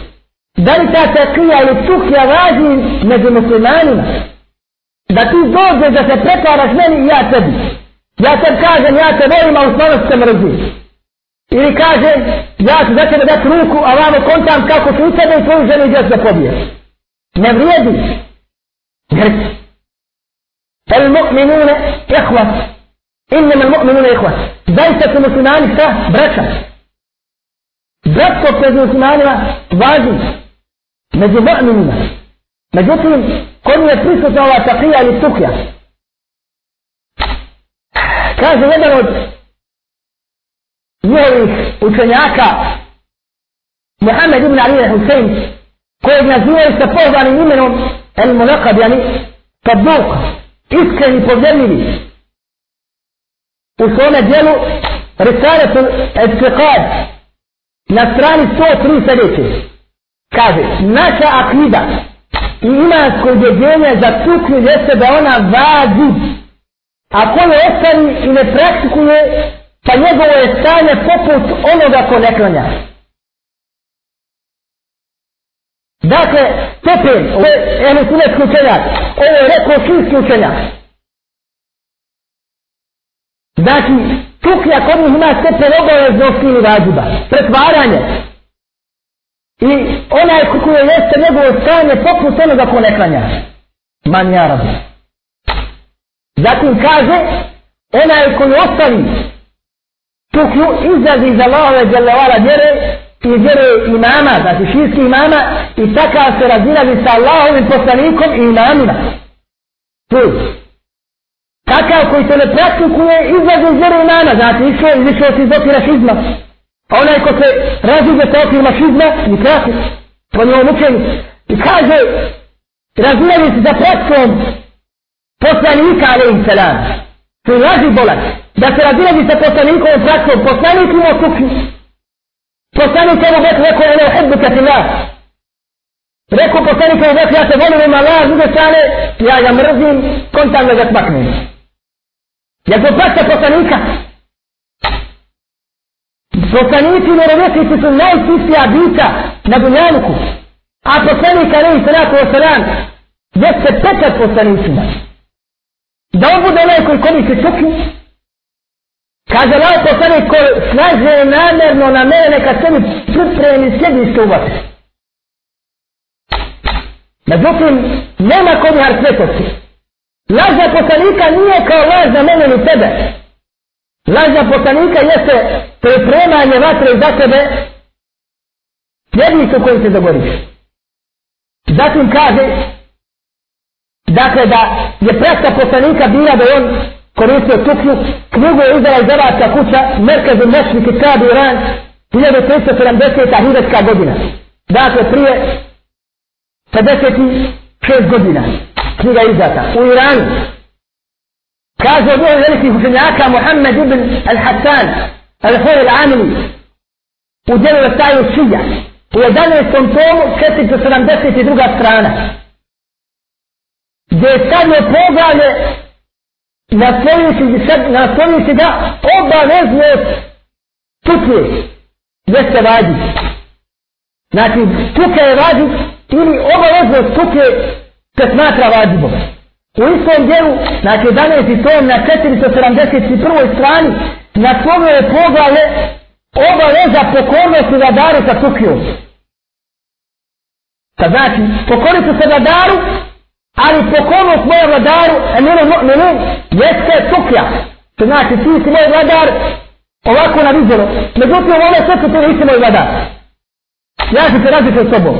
da li ta takija ili tukija važi među muslimanima? Da ti dođeš da se pretvaraš meni i ja tebi. Ja te kažem, ja te volim, a u stvarnosti se mrzim. Ili kaže ja ću za tebe dati ruku, a vamo kontam kako ću u tebe i tvoju ženu i djecu da pobiješ Ne vrijedi. Jer el mu'minune ihvat. Innama el mu'minune ihvat. Zaista su muslimani šta? Braća. Bratstvo pred muslimanima važi među mu'minima. Međutim, kod je prisutna ova takija ili tukja. Kaže jedan od njihovih učenjaka Muhammed ibn Ali Hussein kojeg nazivaju sa pozvanim imenom El Munakab, jani Tabuk, iskreni povjerljivi u svome dijelu Risaletul Etiqad na strani 103 sljedeće kaže naša akida i imansko ubjeđenje za tuknju jeste da ona vađi a ko je ostani i ne praktikuje pa njegovo je stanje poput onoga ko ne klanja. Dakle stepen, ovo je enusunetski učenjak ovo je rekao šinski učenjak. Znači tuknja kod njih ima stepen obaveznosti ili vađiba pretvaranje. I onaj koji jeste njegovo stanje poput onoga ko ne klanja. Manja rabu. Zatim kaže, onaj koji ostavi tu klju izlazi iz Allahove djelavala vjere i vjere imama, znači širski imama i takav se razilazi sa Allahovim poslanikom i imamima. Tu. Takav koji to ne praktikuje izlazi iz vjere imama, znači išao, išao si iz okvira šizma. A onaj ko se razumije sa okvir mašizma, ni kafir, po njom učenju, i kaže, razlijeli se za praksom poslanika, alaih salam. To je laži bolan. Da se razlijeli sa poslanikom praksom, poslanik imao kuknju. Poslanik evo već rekao, ono hebbu katina. Rekao poslanik evo već, ja se volim ima Allah, s druge strane, ja ga mrzim, kontam da ga smaknem. Ja to praksa poslanika, Poslanici i vjerovjesnici su najčistija bića na dunjanuku. A poslanik alaihi salatu wa salam jeste pečat poslanicima. Da on bude onaj koji koristi čuknu, kaže lao poslanik ko snaže namjerno na mene neka se mi pripremi sjedište uvati. Međutim, nema kod njih svetosti. Lažna poslanika nije kao laž na mene ni tebe. Lažna poslanika jeste pripremanje vatre za tebe jednicu koju se dogodiš. Zatim kaže dakle da je praksa poslanika bila da on koristio tuknju, knjigu je izdala iz Evatska kuća, Merkazu Mešnik i Kadu Iran, 1370. hiretska godina. Dakle, prije 56 godina knjiga izdata u Iranu. Kaže od ovih velikih učenjaka Muhammed ibn al-Hassan al-Hur al-Amili u djelu Vesaju Šija u 11. tomu 472. strana gdje je stavio poglavlje naslovnici da obavezno tuke jeste vadi. Znači, tuke je vadi ili obavezno tuke se smatra vadibom. U istom dijelu, na znači, 11. tom na 471. strani, na kome je poglavlje obaveza pokornosti da daru sa tukijom. Pa znači, pokoriti su se vladaru, ali pokornost moja vladaru, emiru mu'minin, jeste tukja. To znači, ti si moj vladar, ovako na vizoru. Međutim, u ovome srcu ti nisi moj vladar. Ja ću se različiti s tobom.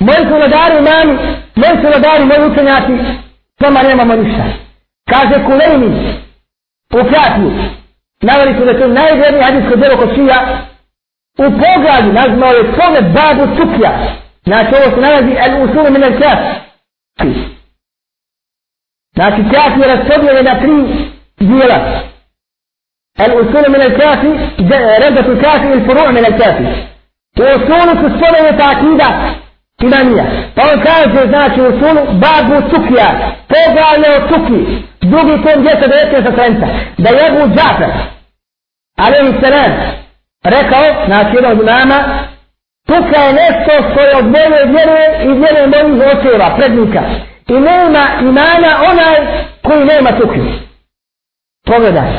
Moji su vladari imami, moji su vladari, moji učenjaci, sama nemamo ništa. Kaže Kulejni, u kratiju, navali su da to najvrednije hadijsko djelo kod šija, u pogledu nazvao je tome babu tukja. Znači ovo se nalazi el usulu minel al. Znači kaf je raspodljene na tri dijela. El usulu minel al redatu kaf il furu' minel al. U usulu su spomene ta akida imamija. Pa on kaže, znači, u sunu babu Cukija, Poglavlje o Cuki, Drugi tom 219 stranica. Da je Abu Džafer, alaihi salam, rekao, znači jedan od imama, Cuka je nešto što je od mene vjeruje i vjeruje mojih očeva, prednika. I nema imana onaj koji nema Cukiju. Pogledaj.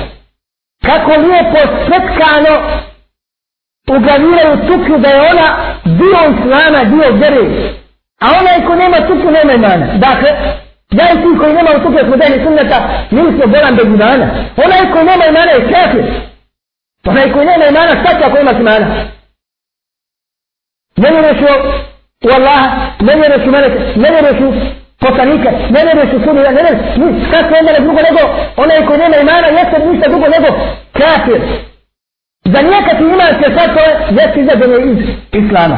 Kako lijepo svetkano ugraviraju tuki da je ona dio islama, dio vjere. A onaj ko nema tuki nema imana. Dakle, ja i ti koji nema tuki smo dajni sunneta, mi smo bolan bez imana. Onaj koji nema imana je kafir. Onaj koji nema imana, šta će ako ima imana? Ne vjeruješ u Allaha, ne vjeruješ u meleke, ne vjeruješ u poslanike, ne vjeruješ u sudi, ne vjeruješ, ni, šta se onda drugo nego, onaj koji nema imana, jeste ništa drugo nego kafir. Za nijekati imanske satove, jeste izađene iz Islama.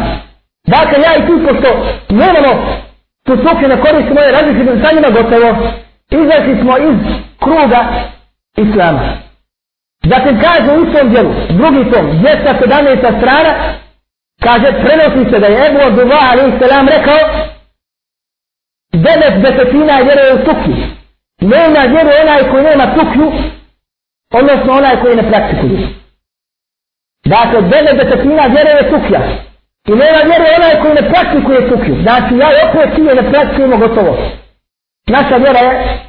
Dakle, ja i ti, pošto nemamo tu suke na koristi moje različite sa njima gotovo, izašli smo iz kruga Islama. Zatim kaže u istom djelu, drugi tom, 217. strana, kaže, prenosi se da je Ebu Abdullah alaih rekao, devet desetina vjeruje u tukju. Nema vjeruje onaj koji nema tukju, odnosno onaj koji ne praktikuje. Dakle, devet desetina vjere je tukja. I nema vjere onaj koji ne praktikuje tukju. Znači, ja opet ti ne praktikujemo gotovo. Naša vjera je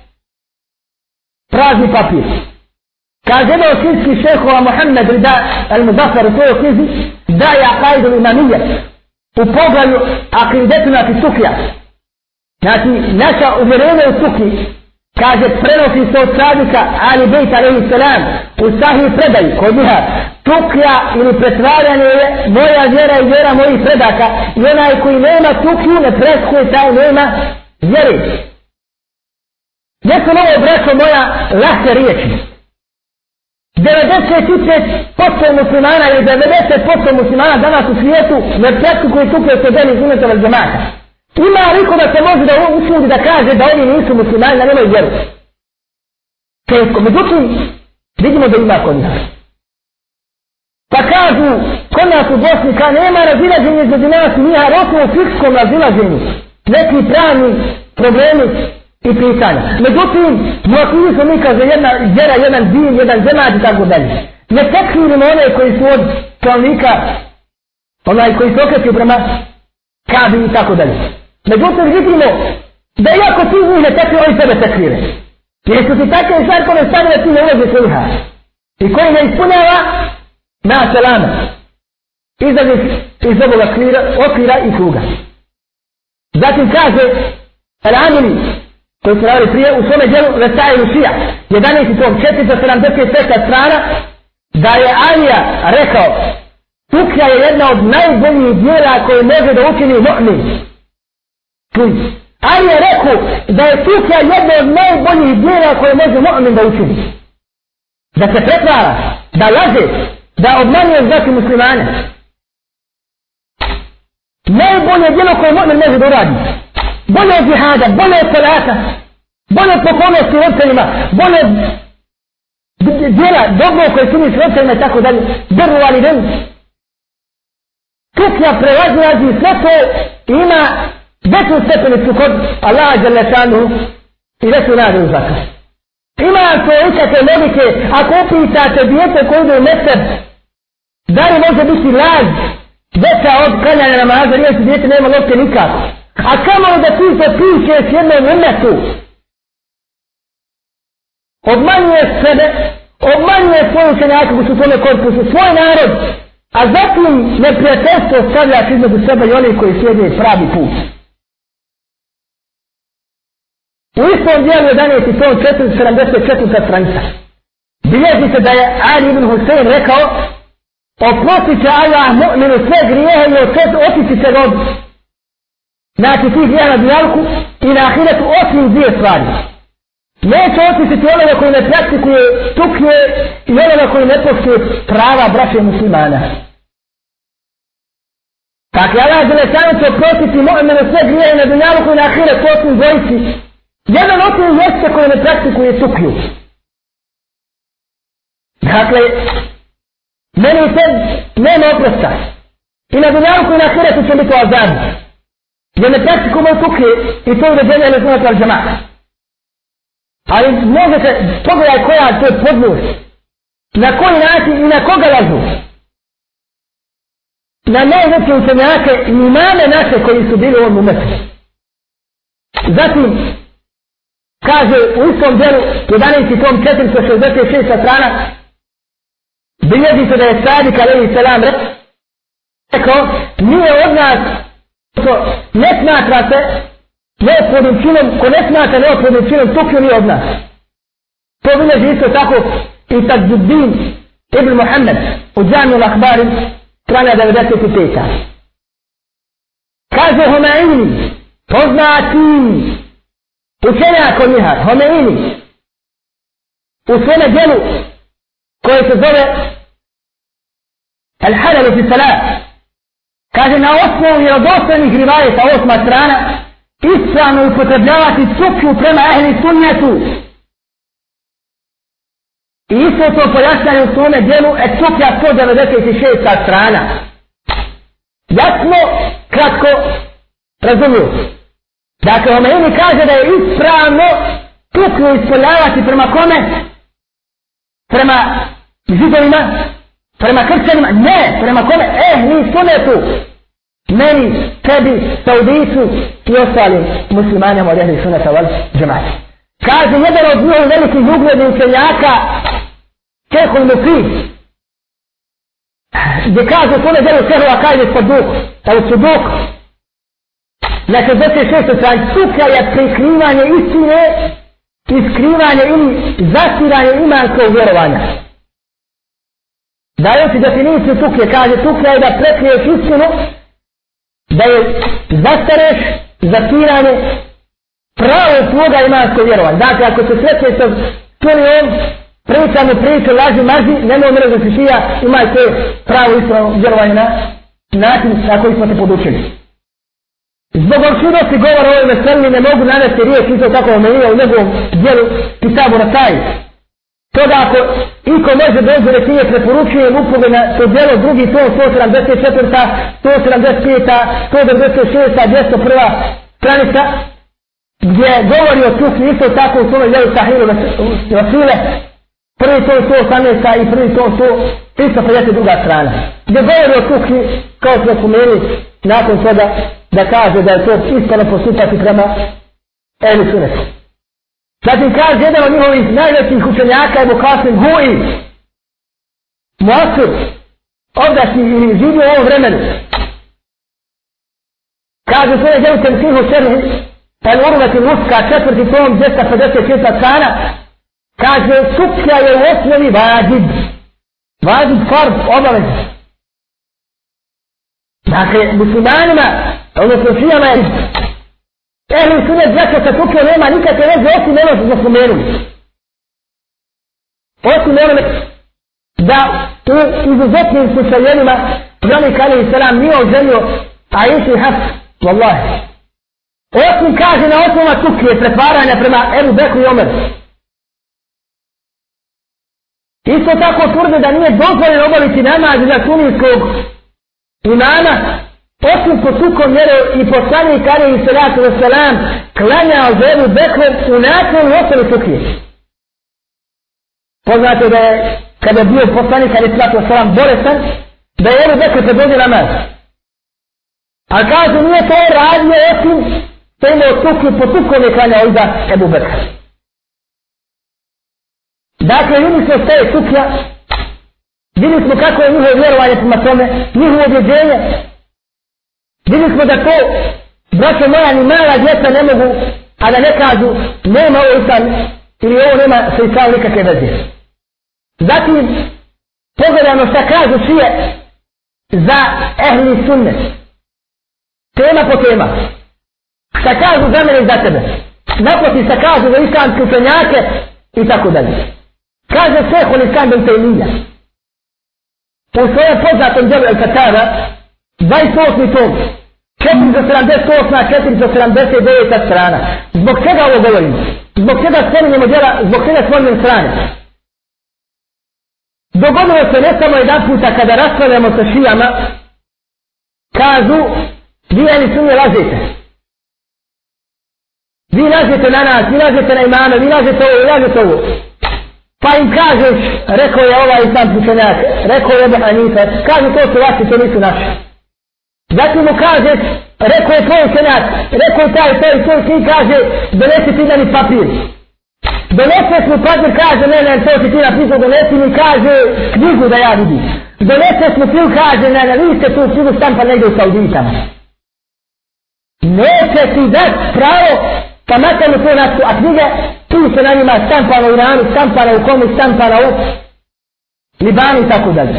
prazni papir. Kaže jedan od osinski šehova Mohamed Rida al-Mudafar u svojoj knjizi da je akajdu imanije u pogledu akidetina Fisukija. Znači, naša uvjerenja u Suki kaže prenosi se od sadnika Ali Bejt alaihi salam u sahih predaju kod njiha tuklja ili pretvaranje je moja vjera i vjera mojih predaka i onaj koji nema tuklju ne preskuje taj nema vjeri. Neko novo braćo moja lahke riječi. 95% muslimana ili 90% muslimana danas u svijetu ne preskuje tuklje se deli zuneta vel džemata. Ima liko da se može da usudi da kaže da oni nisu muslimani, da nemaju vjeru. Teško. Međutim, vidimo da ima kod nas. Pa kažu, kod nas u Bosni, ka nema razilaženja između nas mi njiha, rosu u fikskom razilaženju. Neki pravni problemi i pitanja. Međutim, u akili smo mi kaže jedna vjera, jedan din, jedan zemad i tako dalje. Ne tekfirimo one koji su od čovnika, onaj koji se okreću prema kabi i tako dalje. Međutim, vidimo da iako ti njih ne tekfir, oni sebe tekfire. Jer su ti takve šarkove stavile ti ne ulaze sliha. I koji ne ispunjava, na selama. Izađe iz ovoga okvira, okvira i kruga. Zatim kaže, Al-Amini, koji su radili prije u svome djelu Vesaje Lucija, 11.475 strana, da je Alija rekao, Tukja je jedna od najboljih djela koje može da učini mu'min. Ali je rekao da je Tukja jedna od najboljih djela koje može mu'min da učini. Da se pretvara, da laže, da obmanjuje znači muslimane. Najbolje djelo koje mu'min može da uradi bolje od džihada, bolje od salata, bolje od pokolnosti roditeljima, bolje od djela dobro koje čini s roditeljima i tako dalje, drvu ali ven. Kukja prelazi razi sve to ima veću stepenicu kod Allaha Đalešanu i veću nade u zakon. Ima ako ikakve logike, ako upitate djete koje ide u mesec, da li može biti laž veća od klanjanja namaza, jer se djete nema logike nikako. A kamo da ti se piše s jednom umetu? Obmanjuje sebe, obmanjuje svoju učenjaku u tome korpusu, svoj narod, a zatim neprijateljstvo stavljaš između sebe i onih koji slijede pravi put. U istom dijelu 11. tom 474. stranica. Bilježi se da je Ali ibn Husein rekao Oprosti će Allah mu'minu sve grijehe i otići će rob znači ti grijeha na dijalku i na ahiretu osim dvije stvari. Neće otisiti onoga koji ne praktikuje tuknje i onoga koji ne poštuje prava braće muslimana. Dakle, Allah je lešanu će oprostiti mu'minu sve grijehe na dijalku i na ahiretu osim dvojici. Jedan od njih jeste koji ne praktikuje suknju. Dakle, meni se nema oprosta. I na dunjalku i na hiretu će biti azab. Jer ne praktikujemo suknje i to uređenje ne znači al džemata. Ali možete, pogledaj koja to je to podnost. Na koji način i na koga lažu. Na najveće učenjake i imame naše koji su bili u ovom umetu. Zatim, kaže u istom djelu 11. tom 466 strana bilježi se da je sadik alaihi salam rekao nije od nas ko ne smatra se neophodnim činom ko ne smatra neophodnim činom tukio nije od nas to bilježi isto tako i Tadzuddin Ibn Muhammed u džamiju l'akbari strana 95. kaže Homeini poznati učenjak od njiha, Homeini, u svome djelu koje se zove Al-Halalu fi Salat, kaže na osnovu vjerodostojnih rivajeta osma strana, ispravno upotrebljavati cuklju prema ehli sunnetu. I isto to pojašnjaju u svome djelu et cuklja 196. strana. Jasno, kratko, razumiju. Dakle, Omeini kaže da je ispravno tuknu ispoljavati prema kome? Prema židovima? Prema kršćanima? Ne, prema kome? Eh, ni sunetu. Meni, tebi, Saudicu i ostalim muslimanima od jednih suneta val džemati. Kaže jedan od njih velikih uglednih učenjaka, Čehul Mufi, gdje kaže u tome delu Čehova kaže spod duk, ali su duk, na 66. strani suka je prikrivanje istine i zasiranje ili zastiranje imanskog vjerovanja. Daje ti definiciju tuke, kaže tuke je da prekriješ istinu, da je zastareš zastiranje pravo svoga imanskog vjerovanja. Dakle, ako se sretne sa tulijom, pričamo priču, laži, maži, nemoj mre za imaj te pravo istinu vjerovanje na način na koji smo te podučili. Zbog opširnosti govora o ovoj meseli ne mogu navesti riječ isto tako omenio u njegovom dijelu Kitabu na taj. To da ako iko može dođe rekinje preporučuje upoge na to dijelo drugi to 174. 175. 196. 201. stranica gdje govori o tukni isto tako u svome dijelu Sahiru Vasile prvi to 118. i prvi to 152. strana gdje govori o tukni kao smo pomeni nakon toga da kaže da je to ispravno postupati prema Ehli sunet. Zatim kaže jedan od njihovih najvećih učenjaka je Bukasim Hui. Muasir, ovdašnji ili živi u ovom vremenu. Kaže svoje djelu Temsihu Šerhi, El Urvati Muska, četvrti tom, 256 strana, kaže, sukcija je u osnovi vađib. Vađib farb, obavezno. Dakle, muslimanima, odnosno šijama je ehli sunet braća sa tukio nema nikakve veze osim ono što smo spomenuli. Osim ono da u izuzetnim slučajenima Zani Kali i Salam nije oženio a isi haf, vallahi. Osim kaže na osnova tukije pretvaranja prema Ebu Beku i Omer. Isto tako tvrde da nije dozvoljeno obaviti namaz za sunijskog imana, osim po tukom mjere i poslanik Ali i salatu wa salam klanjao za Ebu Bekr u nakon i ostali tukije. Poznate da je kada je bio poslanik Ali i salatu wa salam bolestan da je Ebu Bekr predvodio namaz. A kaže nije to radio osim što imao tukiju po tukom je klanjao iza Ebu Bekr. Dakle, vidi se ostaje tukija Vidjeli smo kako je njihovo vjerovanje prema tome, njihovo objeđenje. Vidjeli smo da to, braće moja, ni mala djeca ne mogu a da ne kažu nema ovo Isan, ili ovo nema sa islam nikakve veze. Zatim, pogledajmo šta kažu šije za ehli sunne. Tema po tema. Šta kažu za mene i za tebe. Napoti šta kažu za islamske učenjake i tako dalje. Kaže sve holistan ben U svojom poznatom djelu El Katara, 28. tom, 478, 479 strana. Zbog čega ovo govorimo? Zbog čega spominjemo djela, zbog čega spominjemo strane? Dogodilo se ne samo jedan puta kada raspravljamo sa šijama, kažu, vi ali su mi lažete. Vi lažete na nas, vi lažete na imame, vi lažete ovo, vi lažete ovo. Pa im kaže, rekao je ovaj sam pučenjak, rekao je Ebu Hanife, kaže to su vaši, to nisu naši. Zatim mu kaže, rekao je tvoj učenjak, rekao je taj, taj, tvoj sin kaže, donesi ti meni papir. Donese mu papir, kaže, ne, ne, to ti ti napisao, donesi mi, kaže, knjigu da ja vidim. Donese mu film, kaže, ne, ne, vi ste tu knjigu stampa negdje u Sauditama. Neće ti dati pravo, pa makar mu to nastu, a knjige, tu se na njima stampala u Iranu, stampala u komu, stampala u Libanu i tako dalje.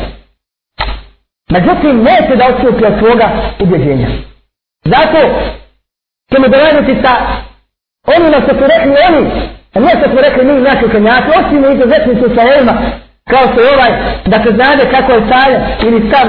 Međutim, neće da odstupi od svoga ubjeđenja. Zato ćemo dolaziti sa onima što su rekli oni, a nije što su rekli mi naši kanjaci, osim u izuzetnim slučajevima, kao što je ovaj, da se znade kako je stavlja ili stav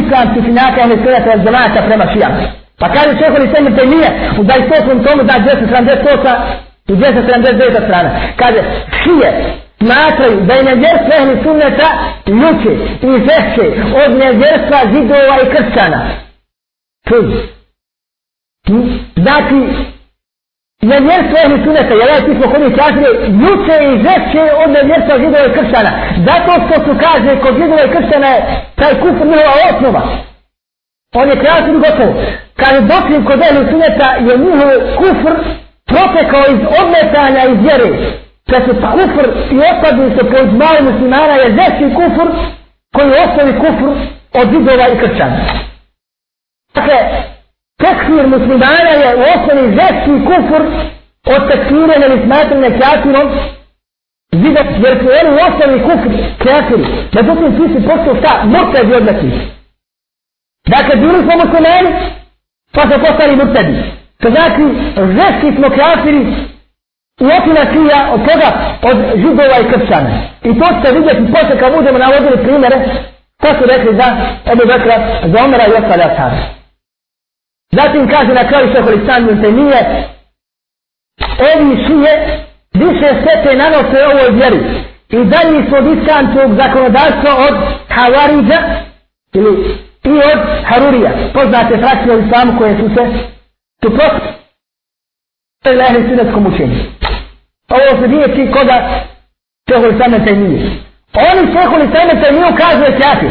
islamskih finaka ili sredata od zemata prema šijama. Pa kaže čeho li semi temije u 28. tomu da 278 i 279 strana. Kaže, šije smatraju da je nevjerstvo ehli sunneta ljuče i žešće od nevjerstva židova i kršćana. Čuj. Znači, nevjerstvo ehli sunneta, jer ovaj pismo kod njih kaže, ljuče i žešće od nevjerstva židova i kršćana. Zato što su kaže, kod židova i kršćana je taj kufr njihova osnova. Pa on je kreativ gotovo. Kaže, doklim kod ehli suneta je njihov kufr protekao iz odmetanja iz vjere da se kufr i otpadni se po izmaju muslimana je veći kufr koji je osnovi kufr od židova i kršćana. Dakle, tekfir muslimana je u osnovi veći kufr od tekfirene ili smatrene kafirom židov, jer su oni u osnovi kufr kafiri. Međutim, ti si postao šta? Murtedi odmetnici. Dakle, bili smo muslimani, pa se postali murtedi. To znači, veći smo kafiri i otina krija od koga? Od židova i kršćana. I to ćete vidjeti posle kad budemo navodili primere, to su rekli za Ebu Bekra, za Omera i ostale ashabe. Zatim kaže na kraju šeholi sami te nije, ovi šije više štete nanose ovoj vjeri. I dalji su od iskančog zakonodavstva od Havariđa ili i od Harurija. Poznate frakcije u islamu koje su se suprotili. To je ehli sunetskom učenju. Pa ovo se nije ti koga šehol same te nije. Pa oni šehol same te nije ukazuje kafir.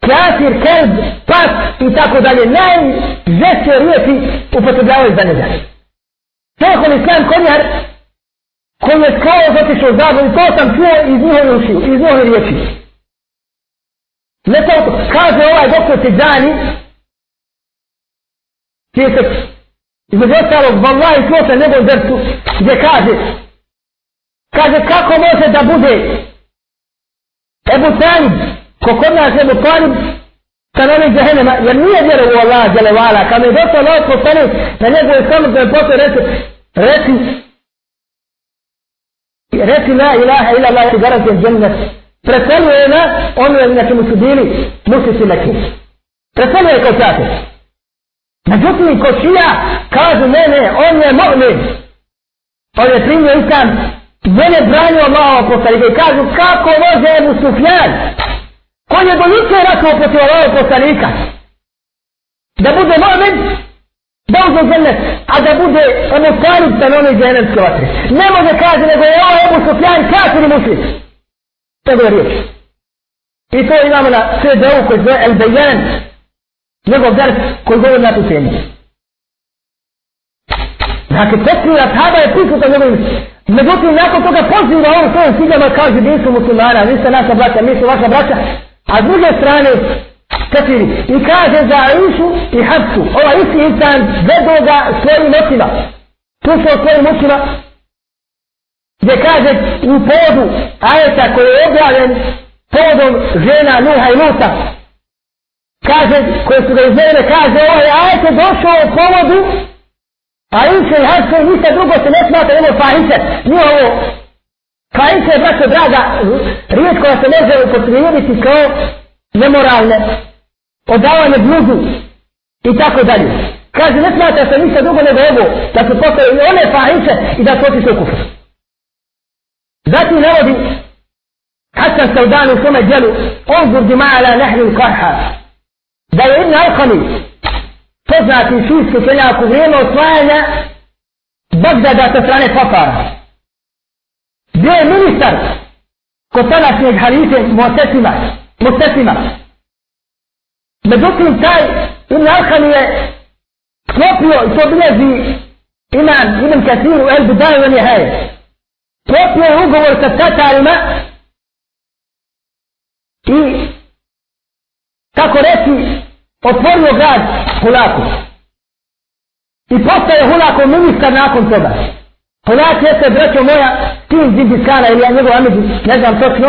Kafir, kelb, pas i tako dalje. Najžešće riječi upotrebljavaju za njega. Šehol islam konjar koji je skoro zatišao zabun, to sam čuo iz njihove ušiju, iz njihove riječi. Ne to, kaže ovaj doktor Tidjani, čije se Između ostalog, vallaha i sluša nego drcu, gdje kaže, kaže kako može da bude Ebu Talib, ko kod nas Ebu Talib, sa džahenema, jer nije vjeru u Allah, djelevala, kad mi je došao Allah poslanik na njegove samotne posle reći, reći, reći la ilaha ila Allah, i garantijem džennet, preseluje na ono na čemu su bili muslici nekim. Preseluje kao kafir. Međutim, ko šija, kažu ne, ne, on je mu'min. On je primio islam, on je branio Allaho poslanika i kažu kako može Ebu Sufjan, koji je do juče rakao protiv Allaho poslanika, da bude mu'min, da uzme zemlje, a da bude ono Talib sa nove dženevske vatre. Ne može kaže, nego je ovo Ebu Sufjan kafir i muslim njegove riječi. I to imamo na CD-u koji zove El Bejan, njegov ders koji govori na tu temu. Dakle, tekvira tada je prisutan njegovim. Međutim, nakon toga poziva on svojim ciljama, kaže, mi su muslimana, vi ste naša braća, mi su vaša braća. A s druge strane, kafiri. I kaže za Aishu i Hafsu. Ova isti insan vedo ga svojim očima. Slušao svojim očima. Gdje kaže u podu ajeta koji je objavljen podom žena Nuha i Luta. Kaže, koje su ga izmene, kaže, ovaj ajet je došao u povodu pa A inče i haske ništa drugo se ne smata nego fahice. Nije ovo. Fahice je, braćo draga, riječ koja se može upotrijebiti kao nemoralne. Odavanje bludu I tako dalje. Kaže, ne smata se ništa drugo nego ovo. Da su postoje i one fahice i da su otišli u kufru. Zatim navodi Hasan Saudan u svome djelu Onzur dima'ala nehlu karha. Da je Ibn Alkami poznati šijski čeljak u vrijeme osvajanja Bagdada sa strane Papara. Bio je ministar kod tadašnjeg halife Mosesima. Mosesima. Međutim, taj Ibn Alham je sklopio, i to bilježi imam Ibn je ugovor sa Tatarima i kako reći otvorio grad Hulaku. I postaje Hulaku ministar nakon toga. Hulak jeste, braćo moja, tim Zimbiskana ili ja njegov Amidži, ne znam točno.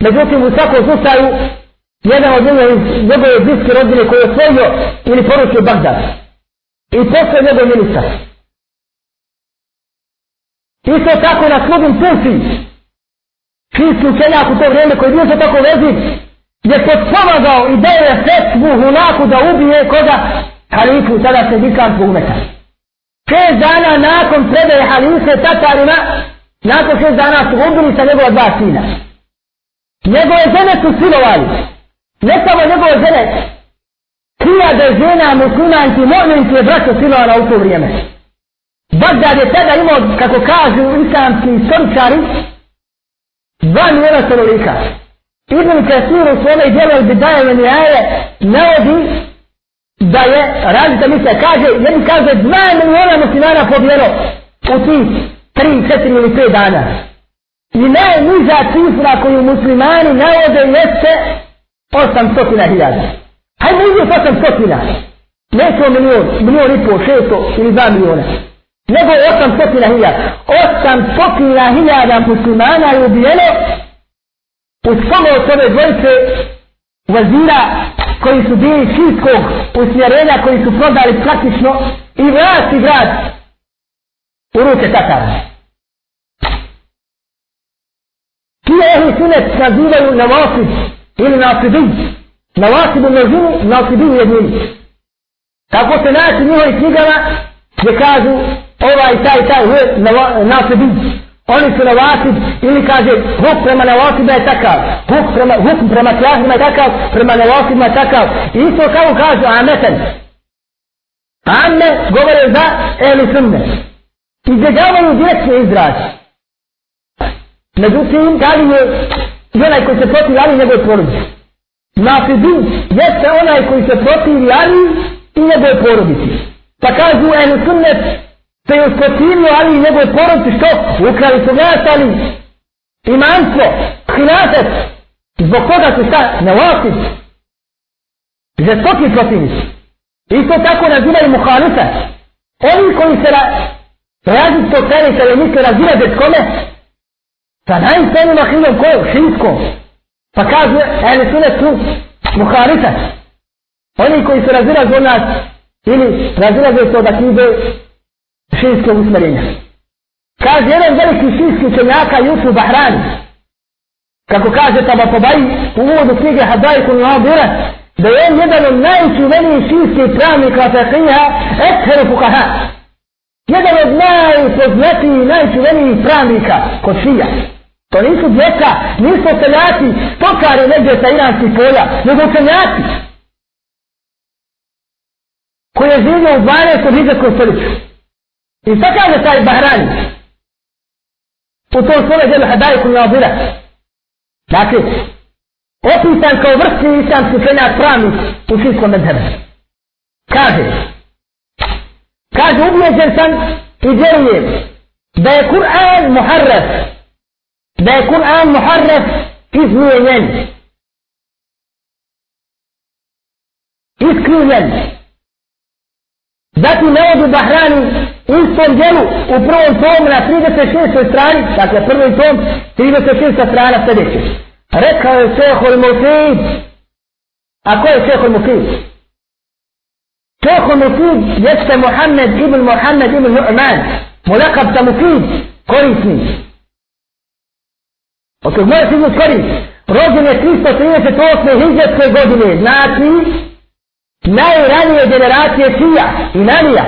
Međutim, u svakom slučaju, jedan od njegove, njegove bliske rodine koji je osvojio ili poručio Bagdad. I postoje njegov ministar. Isto tako na slugim Tusi, čijski učenjak u to vrijeme koji je bio se tako veziv, je potpomagao i dao je fetvu hunaku da ubije koga halifu tada se dikanku umeta. Šest dana nakon predaje halife tatarima, nakon šest dana su ubili sa njegova dva sina. Njegove žene su silovali. Ne samo njegove žene, hiljade žena muslimanki, mominki je braćo silovala u to vrijeme. Bagdad je tada imao, kako kažu islamski istoričari, dva milijuna stanovnika. Ibn Kasir u svome djelu Bidaje Venijaje navodi da je različita misla. Kaže, jedni kaže, dva milijona muslimana pobjelo u tih tri, četiri ili pet dana. I najniža cifra koju muslimani navode jeste osam stotina hiljada. Hajmo uzeti osam stotina. Nećemo milijon, milijon i pol, šesto ili dva milijona. Nego osam stotina hiljada. Osam stotina hiljada muslimana je ubijeno u pomoć ove dvojice vazira koji su bili čistog usmjerenja koji su prodali praktično i vlast i grad u ruke Tatara. Ti ehli sunet nazivaju na vasib ili na asibin. Na vasib u množinu, na asibin u jednini. Tako se naći njihovi knjigama gdje kažu ovaj taj taj na oni su navasib ili kaže huk prema navasibima je takav huk prema, huk prema kjahima je takav prema navasibima je takav. Isto kao kažu ameten amme govore za eli sunne. Izbjegavaju dječne izraz. Međutim da li je onaj koji se protiv ali njegove porodice? Nafidin jeste onaj koji se protiv ali i njegove porodice. Pa kažu eli sunnet se je usprotivio Ali i njegove porodci što? Ukrali su vlast Ali. imanstvo, hilafet. Zbog koga su šta? Ne vlasti. Žestoki protivnici. Isto tako nazivaju muhalife. Oni koji se ra, različitog stavnika ili misle razilaze s kome? Sa najstanima ahilom kojom? Šinskom. Pa kaže, ene su ne su muhalife. Oni koji se razilaze od nas ili razilaze se od akide šijske usmjerenja. Kaže jedan veliki šijski učenjaka Jusuf Bahrani, kako kaže Taba Pobaji u uvodu knjige Hadajku Nadira, da je on jedan od najčuvenijih šijskih pravnika Fekija, Esheru Fukaha. Jedan od najpoznatijih i najčuvenijih pravnika kod šija. To nisu djeca, nisu učenjaci, stokari negdje sa iranskih polja, nego učenjaci. Koji je živio u 12. hijđarskom stoljeću. I šta kaže taj Bahrani? U tom svome djelu Hadajku Nabira. Dakle, opisan kao vrsti islamski učenjak pravnik u šilskom medhebu. Kaže, kaže, ubijeđen sam i vjerujem da je Kur'an muharref, da je Kur'an muharref izmijenjen. iskrivljen. Zatim navodi Bahrani u istom djelu u prvom tomu na 36. strani, dakle prvi tom, 36. strana sljedeće. Rekao je Šehol Mufid. A ko je Šehol Mufid? Šehol Mufid jeste Muhammed ibn Muhammed ibn Nu'man. Mulakab sa Mufid, korisni. Od kog može sigurno korist. Rođen je 338. hijđarske godine. Znači, najranije generacije Šija i Nanija.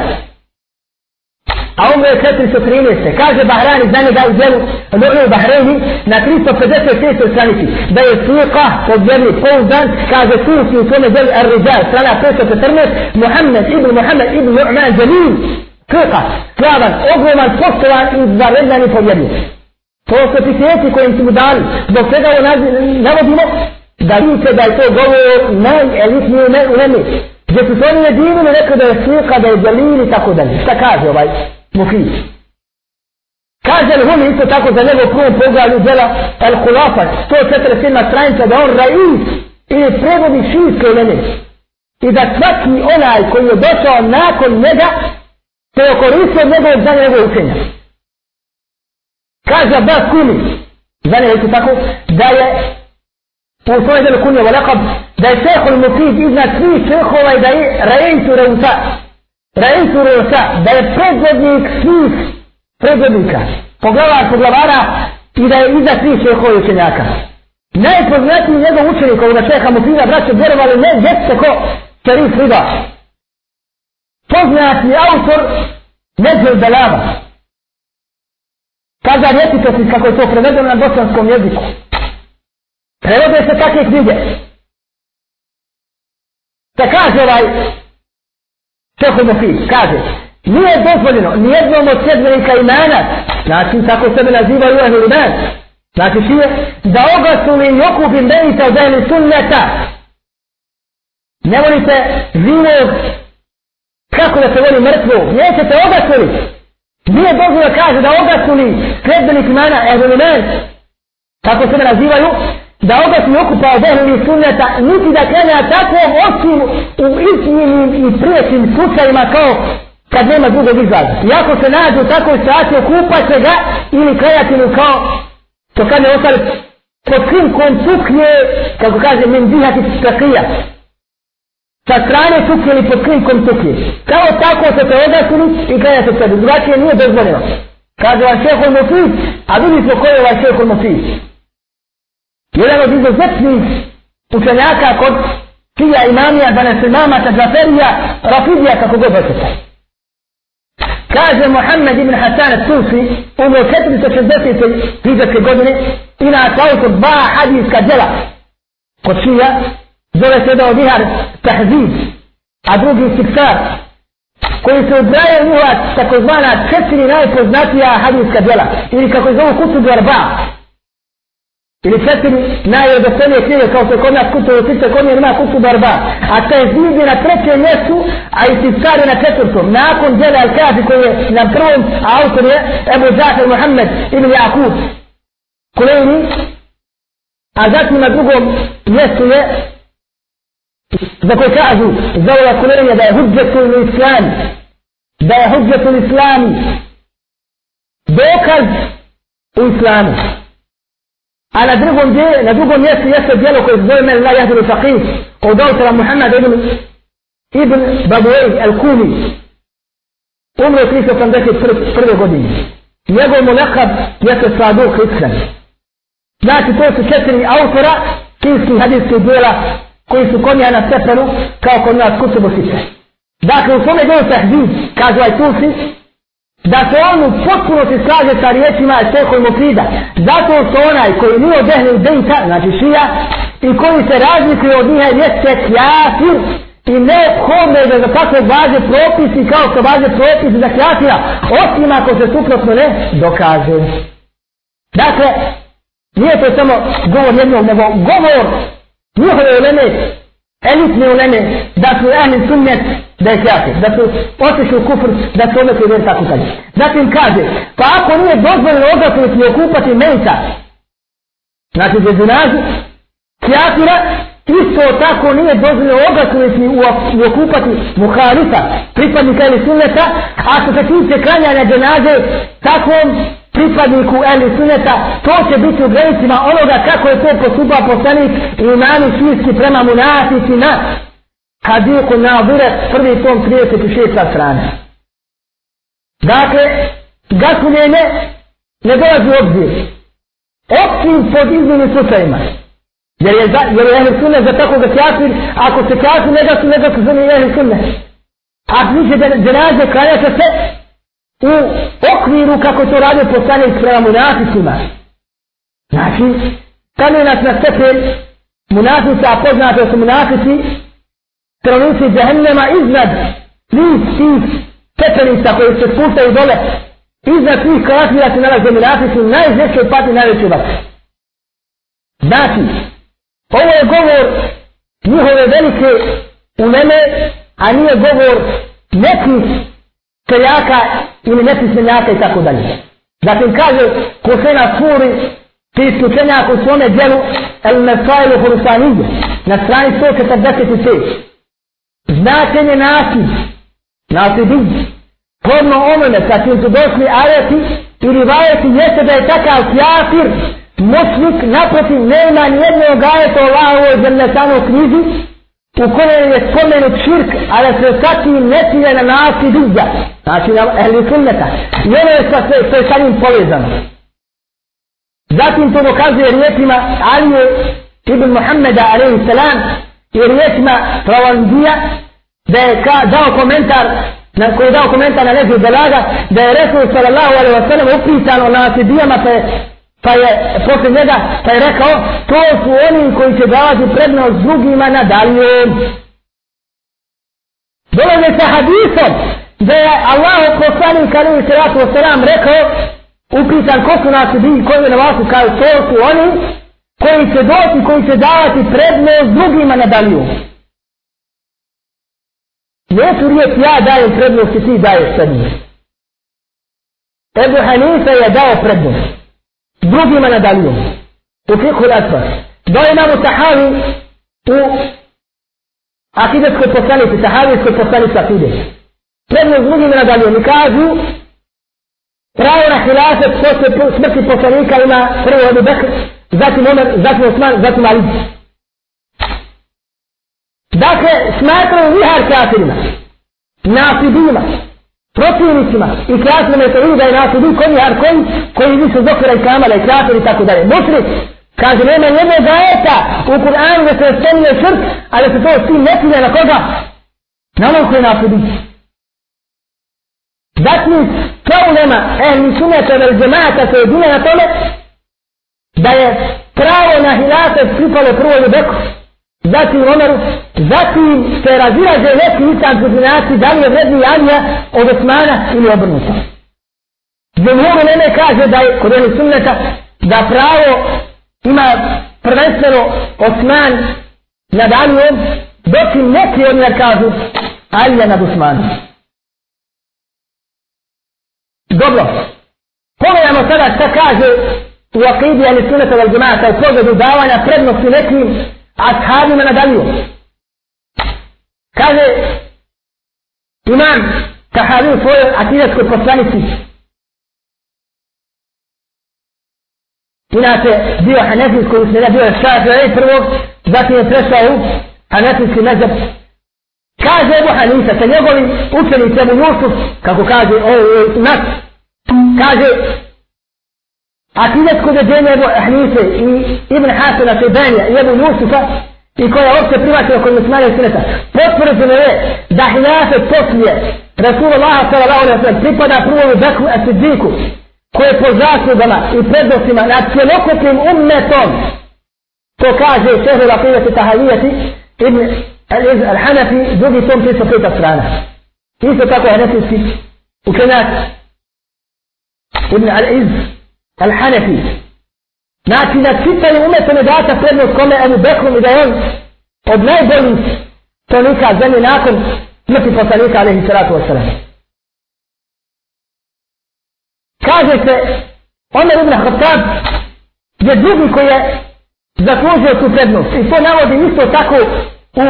A umro je 413. Kaže Bahrani za njega u djelu Nuhu Bahrani na 356. stranici da je Sika objavni pouzdan kaže Susi u svome djelu Ar-Rijal strana 514 Muhammed ibn Muhammed ibn Nu'man Jalil Sika slavan, ogroman, poštovan i zarednan i povjednik. To su epiteti kojim su mu dali. Zbog čega ovo navodimo da vidite da je to govor najelitnije u nemi. Gdje su se oni jedinili rekli da je Sika, da je Jalil i tako dalje. Šta kaže ovaj? mufid. Kaže li Humi isto tako za njegov prvom poglavlju djela El Kulafa, 147 stranica, da on raiz ili prevodi šijske uleme. I da svaki onaj koji je došao nakon njega, to je koristio njegov za njegov učenja. Kaže Abbas Kumi, za njega isto tako, da je u svojoj delu kunje volakab, da je šehol mufid iznad svih šehova i da je rejtu reuta. Rejtu reuta, da je predvodnik svih predvodnika, poglavar poglavara i da je iza svih šehovi učenjaka. Najpoznatiji njegov učenik ovoga šeha mufida, braće, vjerovali ne, djece ko Šerif Riba. Poznati autor Neđel Belava. Kaza rjetitosti kako je to prevedeno na bosanskom jeziku. Prevode se takve knjige. Da kaže ovaj Čehu Mufid kaže, nije dozvoljeno nijednom od sedmenika imana, znači tako sebe nazivaju ehli iman, znači šije, da ogasuli i okupi menita od ehli sunneta. Ne volite živog, kako da se voli mrtvo, nećete ogasuli. Nije dozvoljeno kaže da ogasuli sedmenik imana ehli iman, tako sebe nazivaju, da oba okupa od ehli sunneta, niti da klanja tako osim u istininim i priječnim slučajima kao kad nema drugog izlaza. I ako se nađe u takvoj situaciji, okupa će ga ili klanjati mu kao, to kad ne ostali, pod krinkom tuknje, kako kaže, min dihati stakija. Sa strane tuknje ili pod krinkom tuknje. Kao tako se te odasili i klanjate sebi. Drugačije nije dozvoljeno. Kaže vam šehol mufid, a vidimo ko je ovaj šehol mufid. Jedan od izuzetnih učenjaka kod Kija imamija, da ne se mama ta Džaferija, Rafidija, kako god hoćete. Kaže Mohamed ibn Hasan al-Tusi, umro 460. hijđarske godine, ima autor dva hadijska djela kod Šija, zove se da odihar tahzid, a drugi siksar, koji se ubrajaju njihova takozvana četiri najpoznatija hadijska djela, ili kako je zovu kutu dvarba, Ili četiri najveselije knjige kao što je kod nas kutu u kod nje ima kutu barba. A te je na trećem mjestu, a i ti stari na četvrtom. Nakon djela Al-Kafi koji je na prvom, a autor je Ebu Zahir Muhammed ibn Jakub Kulejni. A zatim na drugom mjestu je za koje kažu za ova Kulejnija da je hudžetul islam. Da je hudžetul islam. Dokaz u islamu. A na drugom djelu, na drugom mjestu jeste djelo koje zove men la jahdiru faqih od autora Muhammad ibn ibn Babuej al-Kumi umro 381. godine. Njegov mu nekad jeste Saduk Iskren. Znači to su četiri autora kinskih hadijskih djela koji su konja na stepenu kao kod nas kutubu sice. Dakle, u svome djelu tahzid, kaže ovaj Tusi, da se on u potpunosti slaže sa riječima Šehol Mufida. Zato što onaj koji nije od ehli bejta, znači šija, i koji se razlikuje od njih jeste kjafir i ne hodne da za takve važe propisi kao što važe propisi za kjafira, osim ako se suprotno ne dokaže. Dakle, nije to samo govor jednog, nego govor njihove uleme, elitne uleme, da su ehli sunnet, da je kjafir, da su otišli u kufr, da su odnosli u tako sad. Zatim kaže, pa ako nije dozvoljeno odrasliti i okupati menca, znači za džunazu, kjafira, Isto tako nije dozvoljeno ogasoviti i okupati muhalifa, pripadnika ili sunneta, ako se tiče klanjanja dženaze, takvom pripadniku ili sunneta, to će biti u granicima onoga kako je to postupao poslanik i imani širski prema munaficima, hadiku na obire prvi tom 36. strana. Dakle, gasuljenje ne dolazi u obzir. Osim pod izmjenim slučajima. Jer je, za, jer je ehli sunne za tako ga kjafir, ako se kjafir ne gasu, ne gasu za nije ehli sunne. Ako niče da dženaze klanjate se u okviru kako to radio poslanik prema munaficima. Znači, stavljaju nas na stepen munafica, poznate su munafici, stanovnici džehennema iznad svih tih stepenica koji se spuštaju dole, iznad tih kafira se nalaze munafici, najžešće pati najveće vatre. Znači, Ovo je govor njihove velike uleme, a nije govor nekih seljaka ili nepismenjaka i tako dalje. Zatim kaže Kusena Furi, ti slučenjak u svome djelu El Nesailu Hurusanije, na strani 145. Značenje nasi, nasi bi, podno onome, sa čim su došli ajeti i rivajeti jeste da je takav kjafir, moćnik, naprotiv nema nijednog ajeta Allahovoj zemljesanoj knjizi u kojem je spomenut širk, a da se sa ne cilje na nasi duđa, znači na ehli sunneta. I ono je sa, što je sa njim povezano. Zatim to dokazuje riječima Alije ibn Muhammeda alaihi salam i riječima Pravandija da je ka, dao komentar na koji je dao komentar na nezu Belaga da je Resul sallallahu alaihi wa sallam upisan o nasidijama pa je Pa je posle njega pa je rekao to su oni koji će davati prednost drugima na daljom. Dolaze sa hadisom da je Allah poslanik ali se wasalam rekao upisan ko su nas bili koji je na vasu kao to su oni koji će doći koji će davati prednost drugima na daljom. Neću riječ ja dajem prednost i ti daješ prednost. Ebu Hanifa je dao prednost drugima nadalju. U fikhu l-asfar. Do imamu sahavi u akidetskoj poslanici, sahavijskoj poslanici akide. Prednost drugima nadalju. i kažu pravo na hilafet posle smrti poslanika ima prvo Abu Bekr, zatim Omer, zatim Osman, zatim Ali. Dakle, smatraju vihar kafirima, nafidima, protivnicima i krasnome se vidi da je nas ubi koji har koji koji nisu zokora i kamala i krasno i tako dalje. Muslim, kaže nema jednog ajeta u Kur'anu da se spominje šrk, a da se to s tim ne cilja na koga? Na onom koji nas ubi. Zatim, kao nema ehli suneta vel džemata se jedine na tome da je pravo na hilate pripalo prvo ljubeku zatim Omeru, zatim se razilaže neki islamski učenjaci da li je vredni Alija od Osmana ili obrnuto. Zemljeno neme kaže da je kod jednog sunneta da pravo ima prvenstveno Osman nad Alijom, dok im neki od njega kažu Alija nad Osmanom. Dobro, pogledamo sada šta kaže u akidi ali sunneta vel džemata u pogledu davanja prednosti nekim ashabima nadalju. Kaže imam Tahavi u svojoj akidetskoj poslanici. Inače, bio hanefijski usmjena, bio je šafir e, prvog, zatim je prešao u hanefijski mezab. Kaže Ebu Hanifa sa njegovim učenicem u Jusuf, kako kaže o, o, nas, kaže akidesko deđenje Ebu Hanife i Ibn Hasana Sebenja i Ebu Jusufa i koja je opće privatila kod muslimana i suneta potvrđeno je da hilafe poslije Rasulullah sallam pripada prvomu Bekru Asidiku koje po zaslugama i prednostima nad cijelokupnim ummetom to kaže šehr al-Aqidati Tahavijati Ibn Al-Iz Al-Hanafi drugi tom 305 strana isto tako hanefijski učenjak Ibn Al-Iz Al-Hanefi. Znači da čitaju umete ne data prednost kome Ebu Bekrom i da je on od najboljih stanika zemlje nakon smrti poslanika alaihi salatu wasalam. Kaže se Omer ibn Khattab je drugi koji je zaslužio tu prednost. I to navodi isto tako u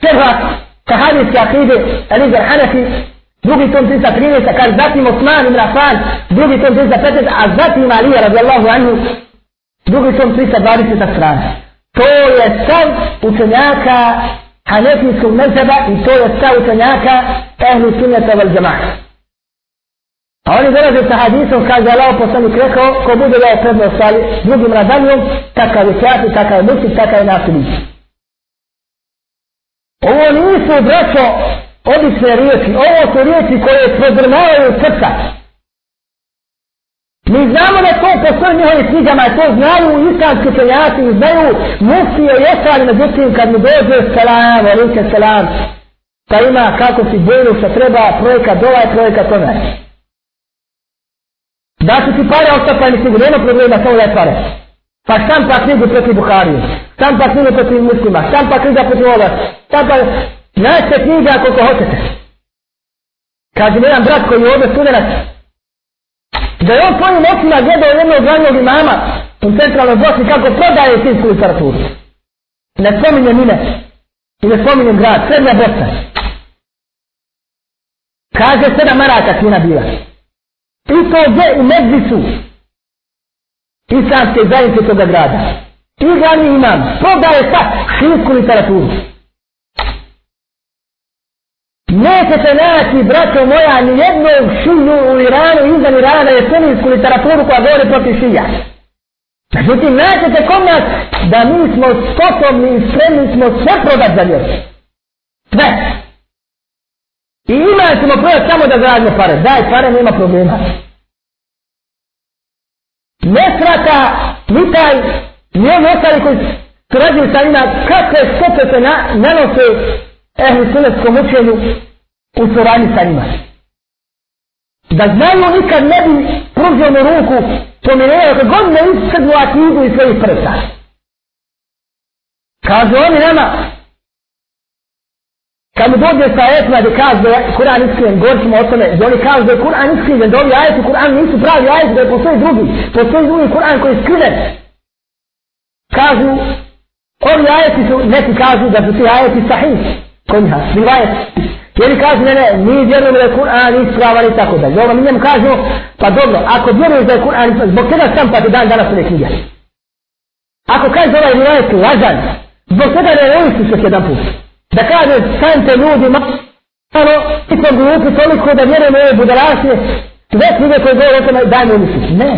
Sehra sahabijske akide Elizar Hanefi, drugi tom 313, kaže zatim Osman ibn Affan, drugi tom 315, a zatim Alija radijallahu anhu, drugi tom 320 strana. To je stav učenjaka Hanefijskog mezheba i to je stav učenjaka Ehlu Sunnata val Jama'a. A oni dolaze sa hadisom, kaže Allah poslanik rekao, ko bude dao prednost ali drugim radanijom, takav je kjati, takav je musik, takav je nasilić. Ovo nisu, braćo, odlične riječi, ovo su riječi koje prodrmavaju srca. Mi znamo da to postoji njihovim knjigama, to znaju islamski učenjaci, znaju muftije i ostali, međutim kad mi dođe salam, alike salam, pa ima kako si djelu što treba, projekat ovaj, projekat onaj. Da su ti pare ostapani knjigu, nema problema, samo da je pare. Pa štampa knjigu protiv Buharije, štampa knjigu protiv muslima, štampa knjiga protiv ovoga, štampa, našte knjiga koliko hoćete. Kaže mi jedan brat koji je ovdje studenac, da je on svojim očima gledao jednog glavnog imama u centralnoj Bosni kako prodaje sinsku literaturu. Ne spominjem ime i ne spominjem grad, srednja Bosna. Kaže sedam maraka kina bila. I to gdje u Medvisu islamske zajednice toga grada. I glavni imam prodaje sad sinsku literaturu. Nećete naći, braćo moja, ni jednog šiju u Iranu, izvan Irana, je sunijsku literaturu koja govori protiv šija. Međutim, naćete kod nas da mi smo sposobni i spremni smo sve prodat za vjeru. Sve. I ima ćemo prodat samo da zaradimo pare. Daj pare, nema problema. Ne srata, ni taj, ni oni ostali koji su radili sa njima, kakve skupe se na, nanose ehli sunetskom učenju u suradnji sa njima. Da znaju nikad ne bi pruženu ruku pomirenio kad god ne iskrdu akidu iz svojih prsa. Kažu oni nama, kad mi dođe sa etna da kaže da je Kur'an iskriven, govorit ćemo o tome, da oni kažu da je Kur'an iskriven, da ovi ajeti Kur'an nisu pravi ajeti, da je postoji drugi, postoji drugi Kur'an koji je skriven. Kažu, ovi ajeti su, neki kažu da su ti ajeti sahih, konha, rivajet. Jer kaže, ne, ne, mi vjerujemo da je Kur'an ispravan i tako dalje. Ovo mi njemu kažu, pa dobro, ako vjeruješ da je Kur'an ispravan, zbog čega sam pa ti dan danas ove knjige? Ako kaže ovaj rivajet lažan, zbog čega ne revistiš još jedan put? Da kaže, stanite ljudi, malo, ono, ti sam glupi toliko da vjerujemo ove budalašnje, sve knjige koje govore o tome, daj mi. Ne.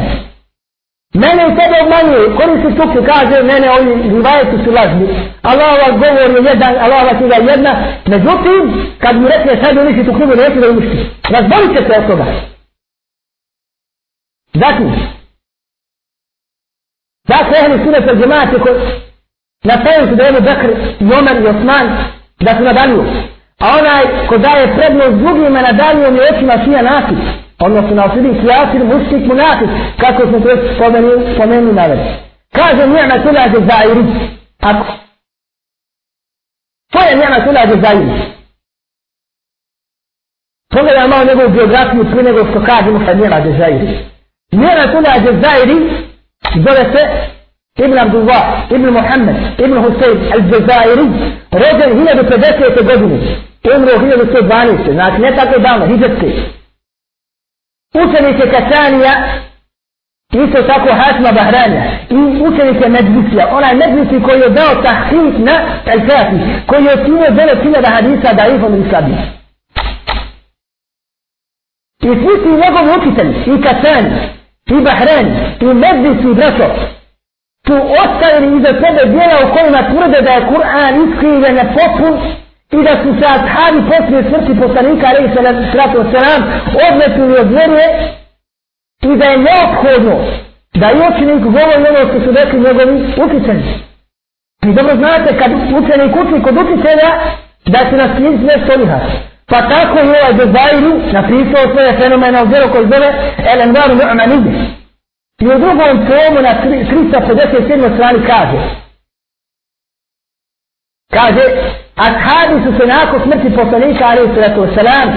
Mene i tebe obmanjuje, koristi tuku, kaže, mene ovi rivajeti su lažni. Allah vas govori jedan, Allah vas ide jedna. Međutim, kad mu rekne sad uništi tu knjigu, neće da uništi. Razbolit će se od toga. Zatim, dakle, ehli sunet od džemati koji na tajem su da je Bekr, Jomer i Osman, da su na nadalju. A onaj ko daje prednost drugima na nadalju, je očima šija nasip odnosno na osidi kjasir muškik munafik, kako smo to spomenuli, spomenuli naveli. Kaže njema tula za zairi, ako to je njema tula za zairi. Pogledaj malo njegovu biografiju prije nego što kažemo sa njema za zairi. Njema tula za zairi zove se Ibn Abdullah, Ibn Muhammed, Ibn Husein, Al-Jazairi, rođen 1050. godine, umro 1112. Znači ne tako davno, hijđarski učenike Kasanija, isto tako Hasma Bahranja i učenike Medvisija, onaj Medvisi koji je dao tahsik na El-Kafi, koji je ocinio 9000 hadisa da ifom ili islabi. I svi ti njegovi učitelji, i Kasani, i Bahrani, i Medvisi i Brašo, su ostavili iza sebe djela u kojima tvrde da je Kur'an iskriven na i da su se ashabi poslije smrti poslanika alaihi sallatu wasalam odmetili od vjeruje i da je neophodno da i učenik govori ono što su rekli njegovi učitelji. I dobro znate kad učenik uči kod učitelja da se nas knjizi nešto liha. Pa tako je ovaj Dezairu napisao svoje fenomenal u djelo koji zove El Envaru I u drugom tomu na 357. strani kaže kaže ashabi su se nakon smrti poslanika alaihi sallatu wasalam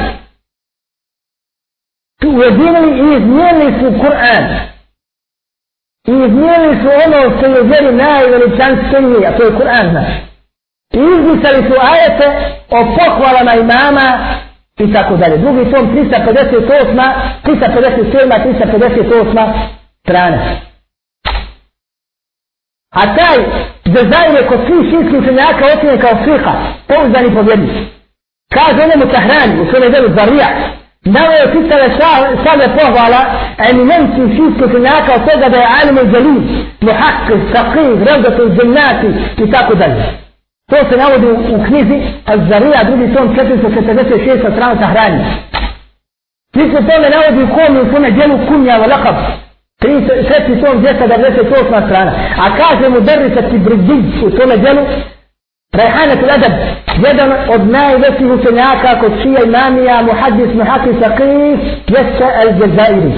tu ujedinili i izmijenili su Kur'an i izmijenili su ono što je vjeri najveličanstvenije, a to je Kur'an znači. I izmisali su ajete o pohvalama imama i tako dalje. Drugi tom 358, 357, 358 strana. A taj dezajn je kod svih šinskih učenjaka ocjenjen kao fiha, pouzdani pobjednik. Kaže onemu tahrani u svome delu Zarija, Dao je pitale same pohvala eminenci šijskih učenjaka od toga da je alim i dželil, muhakkis, taqih, revdatu, džennati i tako dalje. To se navodi u knjizi Az-Zarija, drugi tom 446 strana sahrani. Svi se tome navodi u komi u svome djelu kunja lakab. Treći tom 298 strana. A kaže mu drvi se ti brigdij u tome djelu Rajhanet Ledeb, jedan od najvećih učenjaka kod čija imamija, muhadis, muhakis, akif, jeste El Jazairi.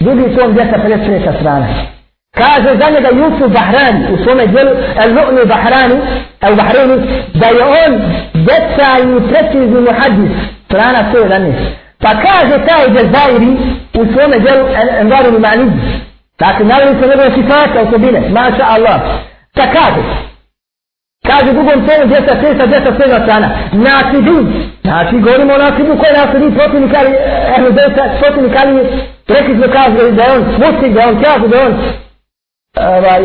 u tom 253. strana. Kaže za njega Jusuf Bahrani u svome djelu El Nu'ni Bahrani, El Bahrani, da je on detaljni precizni muhadis, strana 111. Pa kaže taj Jazairi u svome djelu Envaru Nimani. Dakle, navili se njegove sifate, osobine, maša Allah. Pa kaže, Kaže drugom tomu 206, 207 strana. Nasidin. Znači, govorimo o nasidu koji je nasidin protivnik ali, evo, da je protivnik ali, rekli smo kaže da je on muslim, da je on kaže da je on, ovaj,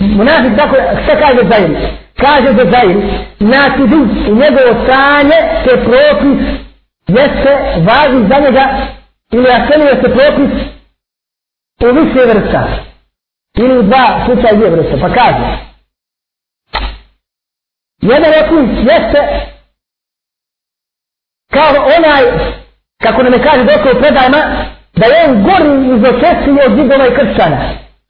munafik, tako, šta kaže Zahir? Kaže da Zahir, nasidin i njegovo stanje, te propis, jeste važi za njega, ili asenuje se propis u više vrsta. Ili u dva slučaja dvije vrste. Pa kaže, Jedan od jeste kao onaj, kako nam je kaže dok u predajma, da je on gori iz očesije od zidova i kršćana.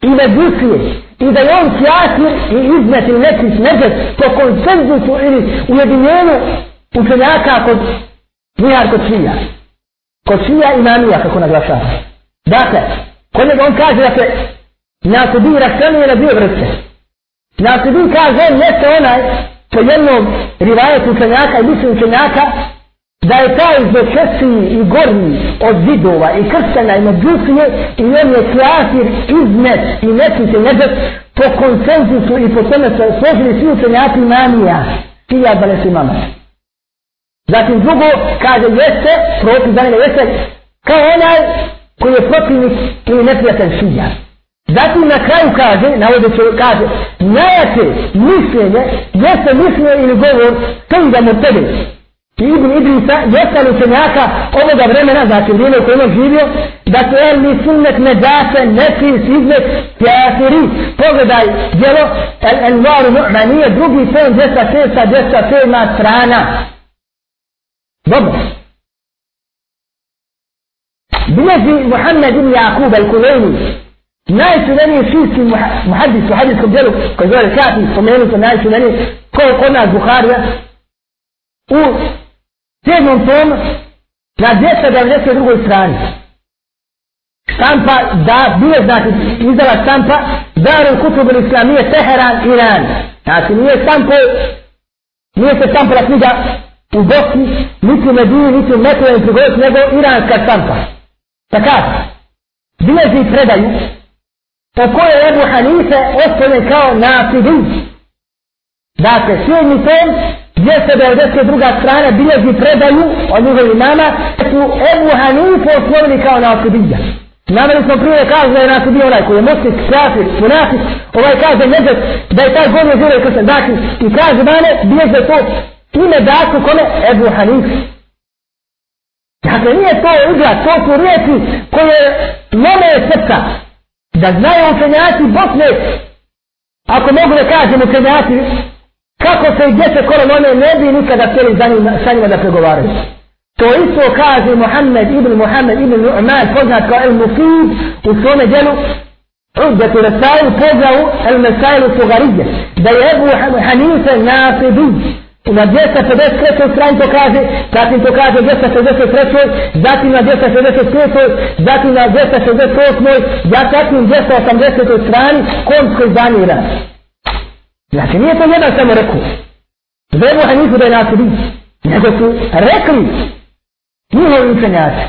I medusije. I da je on kjasir i izmet ili neki smeđet po konsenzusu ili ujedinjenu učenjaka kod nihar kod svija. Kod svija imamija, kako naglašava. Dakle, kod njega on kaže da se nasudi rastanuje na dvije vrste. Nasudi kaže on jeste onaj po jednom rivajetu učenjaka i mislim učenjaka da je taj zločesiji i gornji od zidova i krstena i međusije i on je klasir izmet i neki se neđet po konsenzusu i po tome se složili svi učenjaki manija tija da su zatim drugo kaže jeste propis za njega jeste kao onaj koji je protivnik ili neprijatelj šija Zatim na kraju kaže, navodeći kaže, najjače mišljenje, jeste mišljenje ili govor, to da mu tebe. I Ibn Idrisa, jeste li učenjaka ovoga vremena, znači vrijeme u kojem je živio, da se el mi sunnet ne dase, ne fi sizmet, pjasiri. Pogledaj, djelo, el envaru nu'manije, drugi tom, djesta šesta, djesta sedma strana. Dobro. Bileži Muhammed ibn Jakub al-Kulejni, najčuveniji šijski muhadis u hadijskom djelu koji zove Kafi, spomenu se najčuveniji ko je kod nas Buharija u sedmom tomu na 292. strani štampa da bile znači izdala štampa Darul Kutub il Islamije Teheran Iran znači nije štampo nije se štampala knjiga u Bosni niti u Medini niti u Mekovom prigovoru nego iranska štampa takav bilezi predaju po kojoj Ebu Hanife ostavljen kao nasidu. Dakle, sjedni tom, 292. strana bilezi predaju od njegovih imama su Ebu Hanife osnovili kao nasidija. Nameli smo prije kaže da je nasidio onaj koji je muslik, kafir, munafik, ovaj kaže neđet da je taj gornje zure kršan. Dakle, i kaže mane, bilježe to ime daku kome Ebu Hanife. Dakle, nije to igra, to su riječi koje lome srca, da znaju učenjaci Bosne, ako mogu da kažem učenjaci, kako se i gdje se korom one ne bi nikada htjeli za njima, sa njima da pregovaraju. To isto kaže Muhammed ibn Muhammed ibn Nu'man, poznat kao El Mufid, u svome djelu, da ti rasaju pozavu El Mesailu Sugarije, da je Ebu Hanife I na 253. strani to kaže, zatim to kaže 263. zatim na 265. zatim na 268. ja zatim 280. strani konskoj zanira. Znači nije to jedan samo rekao. Zebu Hanifu da je nasudi. Nego su rekli njihovi učenjaci.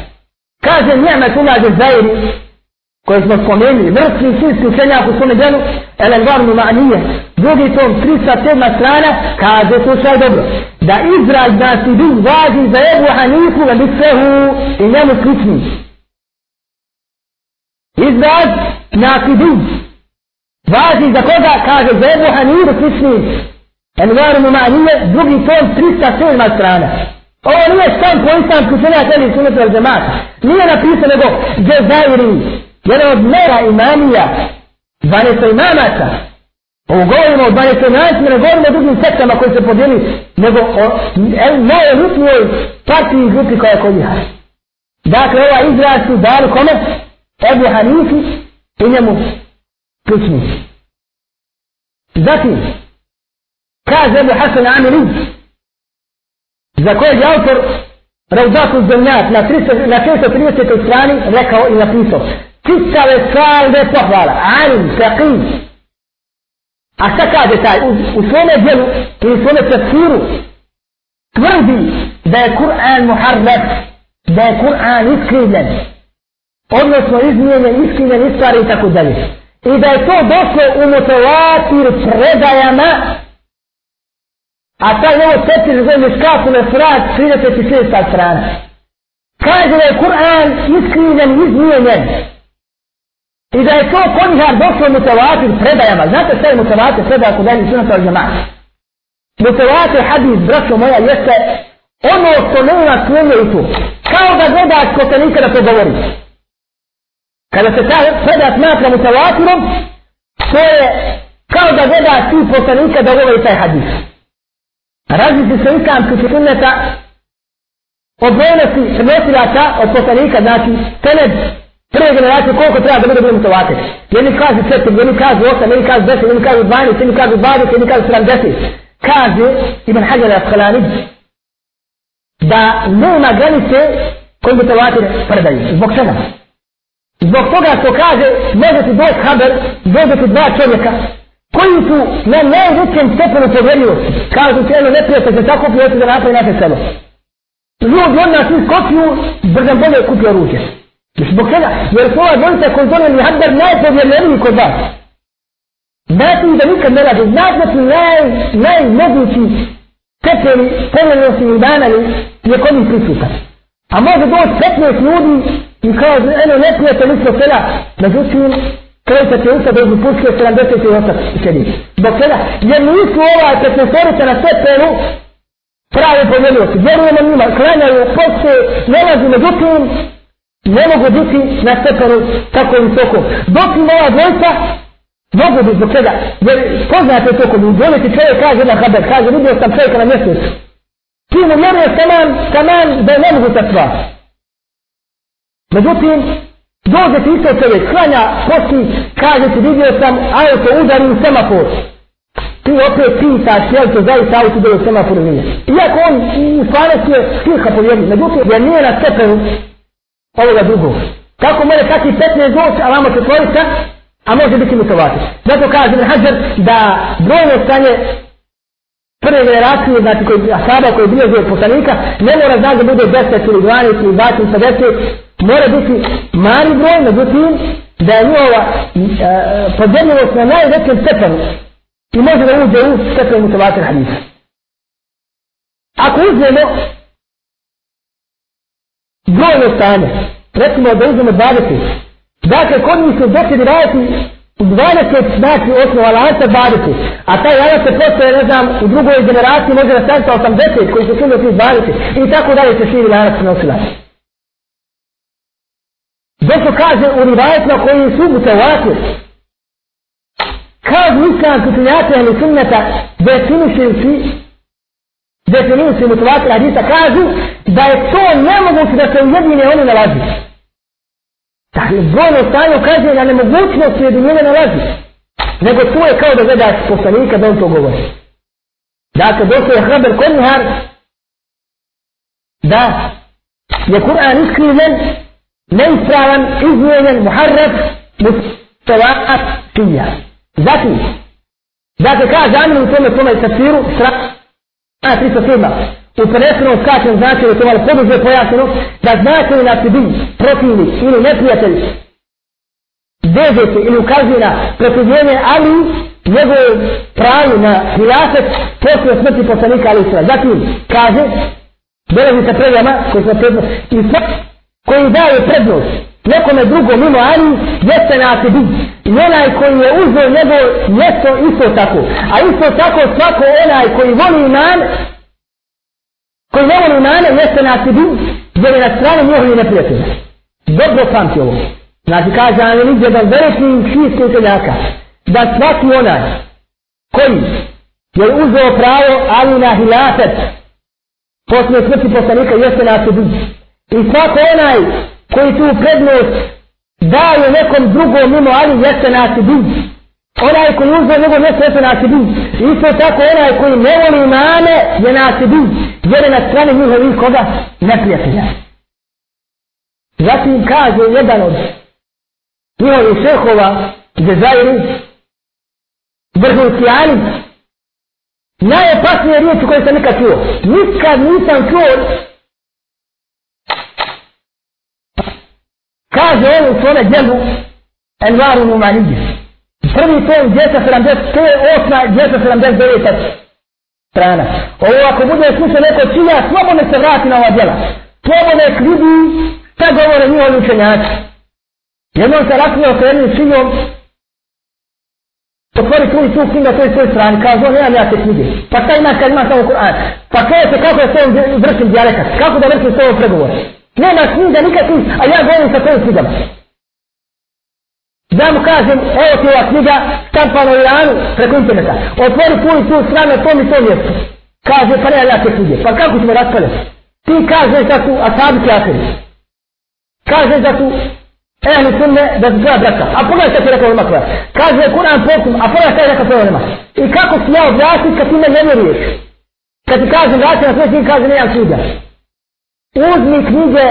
Kaže njema tu nađe zairi koje smo spomenuli, mrtvi sinski učenjak u svome djelu, Elenvarnu Ma'nije, drugi tom 37. strana, kaže, slušaj dobro, da izraz da si bi važi za Ebu Hanifu na bisvehu i njemu slični. Izraz na si važi za koga, kaže, za Ebu Hanifu slični. Elenvarnu Ma'nije, drugi tom 307. strana. Ovo nije sam po islamsku učenjak, ali sunetu al džemata. Nije napisao nego, Džezairi, jedan od mera imamija, 12 imamata, ovo govorimo o dvanesto imamacima, ne govorimo o drugim sektama koji se podijeli, nego o najelitnijoj partiji i grupi koja je kod njih. Dakle, ova izraz su dali kome? Ebu Hanifi i njemu slični. Zatim, kaže Ebu Hasan Amiri, za kojeg je autor Pa Ravdatu Zemljat na 330. strani rekao i napisao čitave salve pohvala, alim, saqim. A šta kaže taj? U, u svome djelu i u svome tefsiru tvrdi da je Kur'an muharraf, da je Kur'an iskrivljen, odnosno izmijenjen, iskrivljen, istvari i tako dalje. I da je to došlo u mutavatir predajama, a taj ovo tefsir zove miškafu na srat 36. strana. Kaže da je Kur'an iskrivljen, izmijenjen, I da je to konihar došlo mutavatir predajama. Znate šta je mutavatir predaja kod dalje sunata al džema'a? Mutavatir hadis, braćo moja, jeste ono što nema sumnje u to. Kao da gledaš ko te nikada to govori. Kada se ta predaja smatra mutavatirom, to je kao da gledaš ti poslanika da govori taj hadis. Razlici se islamski sunneta od brojnosti nosilaca od poslanika, znači, tened Prve generacije koliko treba da bude bude mutovate? Jedni kažu četiri, jedni kažu osam, jedni kažu deset, jedni kažu dvanest, jedni kažu dvadeset, jedni kažu sedamdeset. Kaže Ibn Hajar Asqalani da nema granice koji mutovate predaju. Zbog čega? Zbog toga što kaže može ti doći haber, dođe ti dva čovjeka koji su na najvećem stepenu povjerljivosti. Kažu ti jedno neprijatelj se tako prijeti da napravi naše selo. Ljudi od nas iskopiju, brzam bolje kupio oružje. Zbog čega? Jer su ova dvojica koji donijeli Hadar najpovjerljiviji kod vas. Znate da nikad ne radi? Znate da su naj, najmogući stepeni povjerljivosti i danali je kod njih prisutan. A može doći 15 ljudi i kao eno ne prijete lično sela. Međutim, kreće će usta da je pustio 70 i 8 sedi. Zbog čega? Jer nisu ova 15 na stepenu pravi povjerljivosti. Vjerujemo njima, klanjaju, poste, nalazi, međutim, ne mogu biti na stepenu tako visoko. Dok im ova dvojca, mogu biti zbog čega. Jer poznate to kod ljudi, ti čovjek kaže na haber, kaže vidio sam čovjeka na mjesecu. Ti mu vjeruješ taman, taman da je ne mogu ta stvar. Međutim, dođe ti isto čovjek, klanja, posti, kaže ti vidio sam auto udari u semafor. Ti opet pitaš, jel to zaista auto udari u semafor nije. Iako on u stvarnosti je stiha povjerni, međutim, jer nije na stepenu ovoga drugog. Kako može kakvi 15 doći, a vamo četvorica, a može biti mutovati. Zato kaže Hajar da brojno stanje prve generacije, znači koji, asaba koji bio zove poslanika, ne mora znači da bude 10 ili 12 ili 20 ili 50, mora biti mali broj, međutim, da je njihova e, podjedljivost na najvećem stepenu i može da uđe u stepen mutovatir hadisa. Ako uzmemo brojno stanje. Recimo da uzmemo 20. Dakle, kod njih se doktori raditi u 20 znači osnova lanca 20. A taj lanac se postoje, ne znam, u drugoj generaciji može da staviti 80 koji su sumio tih 20. I tako dalje se širi lanac prenosila. Zato kaže u rivajetima koji su u tevaku, kažu islamski kutinjata ili sunneta definišujući definicijom motivatora hadisa kažu da je to nemoguće da se ujedine oni nalazi. Dakle, brojno stanje ukazuje na nemogućnost ujedinjenja nalazi. Nego tu je kao da gledaš poslanika da on to govori. Dakle, došlo je Hraber Konihar da je Kur'an iskrivljen, neispravan, izmijenjen, muharraf, mustavaat, tija. Zatim, dakle, kaže Amin u tome tome tafsiru, strah, A 307. U prenesenom skačem značaju to malo poduže pojasneno da znači na sebi protivnik ili neprijatelj veže se ili ukazuje na protivljenje Ali njegov pravi na hilafet posle smrti poslanika Ali Isra. Zatim kaže, dolazi sa predama koji smo prednost i sve koji daje prednost nekome drugo mimo Ali jeste na sebi. I onaj koji je uzeo njegov mjesto isto tako. A isto tako svako onaj koji voli iman koji ne voli imane jeste na sebi jer je na strani njihovi neprijatelja. Dobro pamti ovo. Znači kaže Amin jedan veliki šijski učenjaka da svaki onaj koji je uzeo pravo ali na hilafet poslije smrti poslanika jeste na sebi. I svako onaj koji tu prednost daje nekom drugom mimo ali jeste na sebi. Onaj koji uzeo njegov mjesto jeste na I Isto tako onaj koji ne voli imane je na Vjere na strane njihovih koga neprijatelja. Zatim kaže jedan od njihovih šehova Dezajri vrhunski alim najopasnije riječi koje sam nikad čuo. Nikad nisam čuo kaže on u svome djelu Envaru Numanije. Prvi tom 270, to je osma 279 strana. Ovo ako bude slušao neko činja, slobodno se vrati na ova djela. Slobodno nek vidi šta govore njihovi učenjaci. Jednom se rasnio sa jednim sinom, otvori tu i tu knjiga toj svoj strani, kaže on, nemam ja te knjige. Pa šta ima kad ima samo Kur'an? Pa kaže se kako je s ovom vršim dijalekat, kako da vršim s ovom pregovor. Nema knjiga nikakvih, a ja govorim sa tvojim knjigama. Da mu kažem, evo ti ova knjiga, štampano u Iranu, preko interneta. Otvori tu i tu stranu, to mi to mjesto. Kaže, pa ne, ja te knjige. Pa kako ćemo raspaljati? Ti kažeš da su asabi kjafiri. Kažeš da su ehli sunne, da su tvoja braka. A pogledaj šta ti rekao ima koja. Kaže, Kur'an pokum, a pogledaj šta je rekao tvoja nema. I kako ti ja objasniti kad ti me ne vjeruješ? Kad ti kažem, vrati na sve, ti kaže, nemam knjiga. Uzmi knjige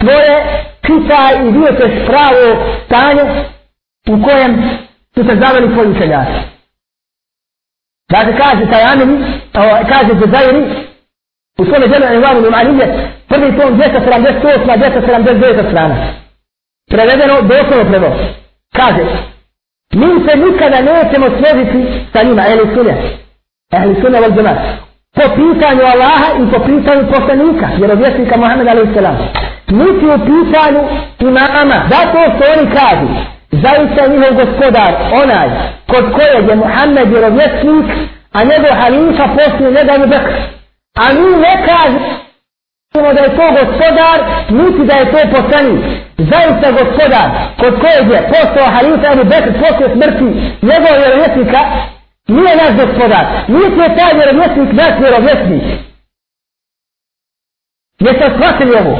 tvoje, čitaj i vidjet ćeš pravo stanje u kojem su se zaveli tvoji učenjaci. Dakle, kaže taj Amini, kaže Zezajri, u svome djelu Envaru Numanije, prvi tom 278, 279 strana. Prevedeno, doslovno prevo. Kaže, mi se nikada nećemo složiti sa njima, ehli sunja, ehli sunja vol džemat, po pitanju Allaha i po pitanju poslanika, vjerovjesnika Muhammeda alaihi. Niti u pitanju imama, zato što oni kažu, zaista njihov gospodar, onaj kod kojeg je Muhammed vjerovjesnik, a njegov halifa poslije njega mu Bekr. A mi ne kažemo da je to gospodar, niti da je to poslanik. Zaista gospodar, kod kojeg je postao halifa Ebu Bekr poslije smrti njegov vjerovjesnika, nije naš gospodar. Niti je taj vjerovjesnik naš vjerovjesnik. Jeste shvatili ovo?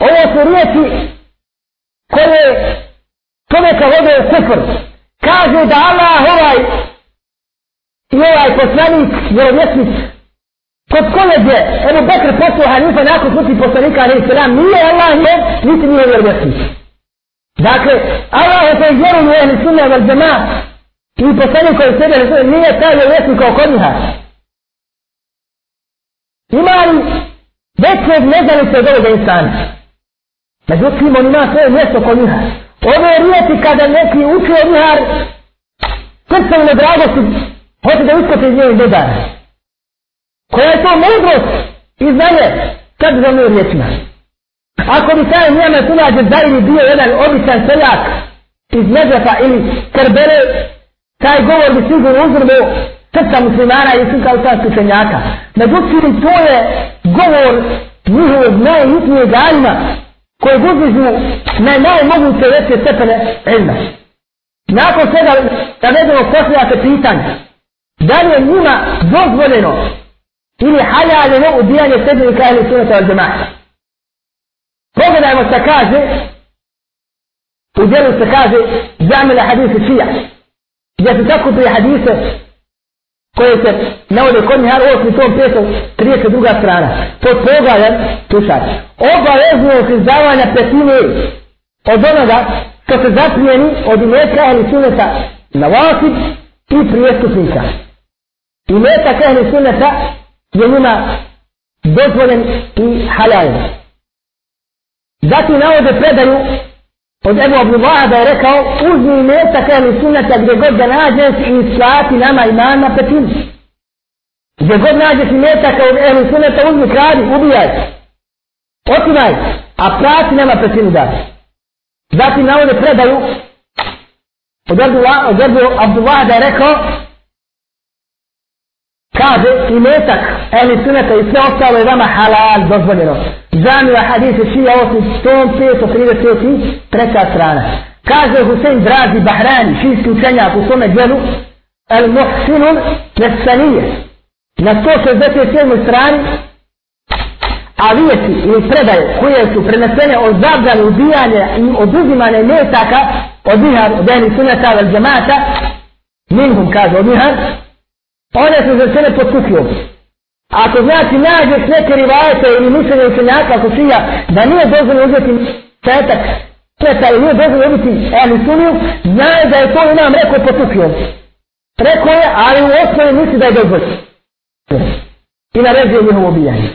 Ovo su riječi koje čovjeka vode u kufr. Kaže da Allah ovaj i ovaj poslanik, vjerovjesnik, kod kojeg je Ebu Bekr poslao Hanifa nakon smrti poslanika, ali se nam nije Allah nje, niti nije vjerovjesnik. Dakle, Allah je koji vjeruju u ehli sunna val džema i poslanik koji sebe nije taj vjerovjesnik kao kod njiha. Ima li većeg nezalice od ovoga insana? Međutim, on ima svoje mjesto kod njiha. Ove riječi kada neki učio vihar, srcem na dragosti, hoće da uskoče iz njegove dodane. Koja je to mudrost i znanje, kad za moj riječima. Ako bi taj njema tunađe zajedni bio jedan običan seljak iz Neđefa ili Krbele, taj govor bi sigurno uzrbo srca muslimana i srca ustanskih učenjaka. Međutim, to je govor njihovog najhitnijeg alima, koji uzdižu na najmoguće veće stepene ilma. Nakon svega navedeno posljedate pitanje, da li je njima dozvoljeno ili haljaljeno ubijanje sedmika ili sunata od džemata. Pogledajmo što kaže, u djelu se kaže, zamila hadise šija, gdje se tako prije hadise koje se navode kod njihar 8. tom 5. 32. strana. Pod pogledaj, slušaj, obavezno je izdavanja petine od onoga što se zaprijeni od imetka ili suneta na vasib i prijestupnika. Imetak ili suneta je njima dozvoljen i halal. Zatim navode predaju od Ebu Abdullaha da je rekao uzmi metak ili sunata gdje god da nađeš i slati nama iman na petinu. Gdje god nađeš i metak ili sunata uzmi kradi, ubijaj. Otimaj, a plati nama petinu da. Zatim navode predaju od Ebu Abdullaha da je rekao kaže i metak ehli suneta i sve ostalo je vama halal dozvoljeno. Zamila je šija osim tom 530 treća strana. Kaže Husein Drazi Bahrani, šijski učenjak u svome djelu, El Muhsinun Nesanije, na 167. strani, a vijeti ili predaje koje su prenesene o zabranu ubijanja i oduzimanja metaka od nihar, od ehli suneta od džemata, minhum kaže od nihar, Pa one su za sebe pod kufijom. Ako znači nađeš neke rivajete ili mišljenje učenjaka ako šija da nije dozvoljeno uzeti petak sveta ili nije dozvoljeno uzeti ali suniju, znaje da je to imam rekao pod. Rekao je, ali u osnovi misli da je dozvoljeno. I naređuje njihovo ubijanje.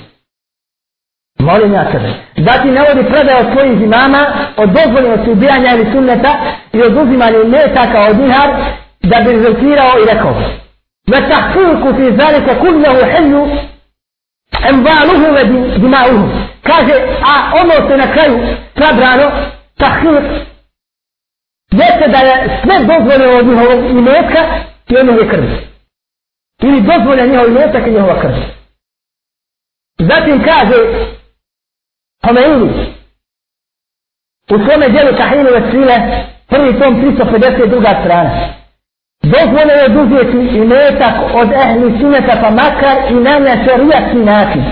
Molim ja ti Zatim navodi predaje od svojih imama od dozvoljenosti ubijanja ili sunneta i oduzimanja metaka od njihar da bi rezultirao i rekao. والتحقيق في ذلك كله حل اموالهم ودماؤهم kaže a ono se na kraju sabrano tahir jeste da je sve dozvoljeno od njihovog imetka i od njihove krvi ili dozvolja njihov imetak i njihova krvi zatim kaže Homeini u svome djelu Tahinu Vesile prvi tom 352. strana dozvole je oduzeti i metak od ehli suneta pa makar i na nešerijatski način.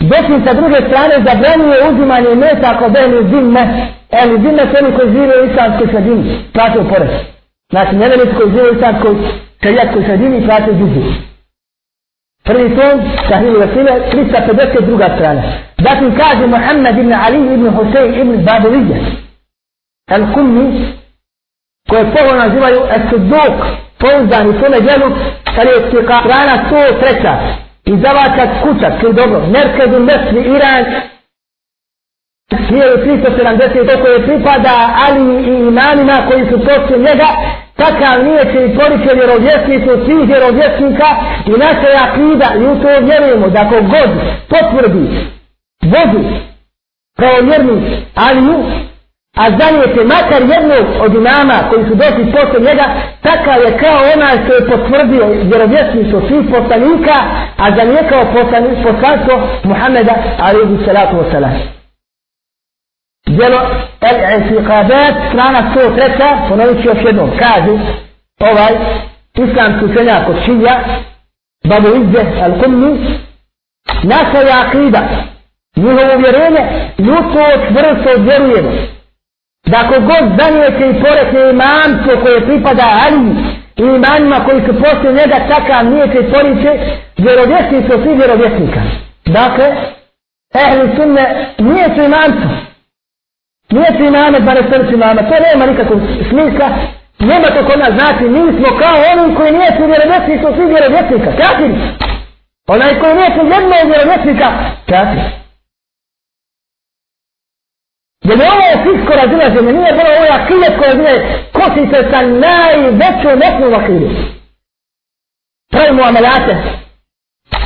Dokim sa druge strane zabranjuje uzimanje metak od ehli zimme. Ehli zimme su oni koji žive u islamskoj sredini. Plaćaju porez. Znači, nevelici koji žive u islamskoj šarijatskoj sredini plaćaju džuzi. Prvi tom, Sahih Vasile, 352. strana. Zatim kaže Muhammed ibn Ali ibn Husein ibn Babulija. Al-Kummi, koje povo nazivaju esuduk, pouzdani u svome djelu, kada je stika strana 103. Izdavača kuća, koji dobro, Merkedu Mesli, Iran, 1370, to koje pripada Ali i imanima koji su poslije njega, takav nije će i porike vjerovjesnicu svih vjerovjesnika i naša je akida i u to vjerujemo da ako god potvrdi vodu kao vjerni Aliju, a zanijete makar jednog od imama koji su došli posle njega, takav je kao onaj što je potvrdio vjerovjesništvo svih poslanika, a zanijekao poslanstvo Muhammeda alaihi salatu wasalam. Djelo El-Intiqabat, strana 103, ponovit ću još jednom, kaže ovaj islamski učenjak od Šija, Babu Izze Al-Kumni, naša je akida, njihovo vjerenje, ljuto čvrsto vjerujemo, da kogod zanijete i porekne imamstvo koje pripada Ali i imanima koji su poslije njega takav nije i poriče vjerovjesnicu svi vjerovjesnika. Dakle, ehli sunne nije su imamstvo. Nije su imame, bare srci imame. To nema nikakvog smisla. Nema to kod nas znači, mi smo kao oni koji nije su vjerovjesnicu svi vjerovjesnika. Kafiri. Onaj koji nije su jednog vjerovjesnika. Kafiri. Jer je ovo fisko razilaženje, nije bilo ovo akidet koje bile kosite sa najvećom osnovu akidu. Pravimo amelate,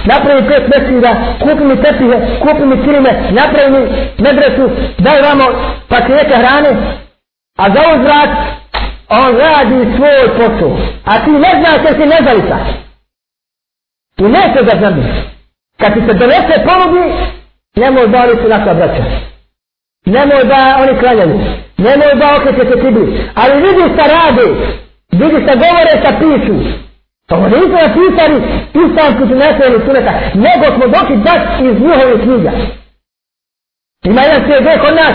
napravi pet mesira, kupi mi tepihe, kupi mi kirime, napravi mi medresu, daj vamo pakete hrane, a za uzvrat on radi svoj posao. A ti ne znaš jer si nezalica. I neće da znam. Kad ti se donese ponudi, nemoj možda li su naša braća nemoj da oni klanjaju, nemoj da okreće se kibli, ali vidi šta rade, vidi šta govore, šta pišu. To nisu napisali islamski su nesvojeni suneta, nego smo došli baš iz njihovih knjiga. Ima jedan CD kod nas,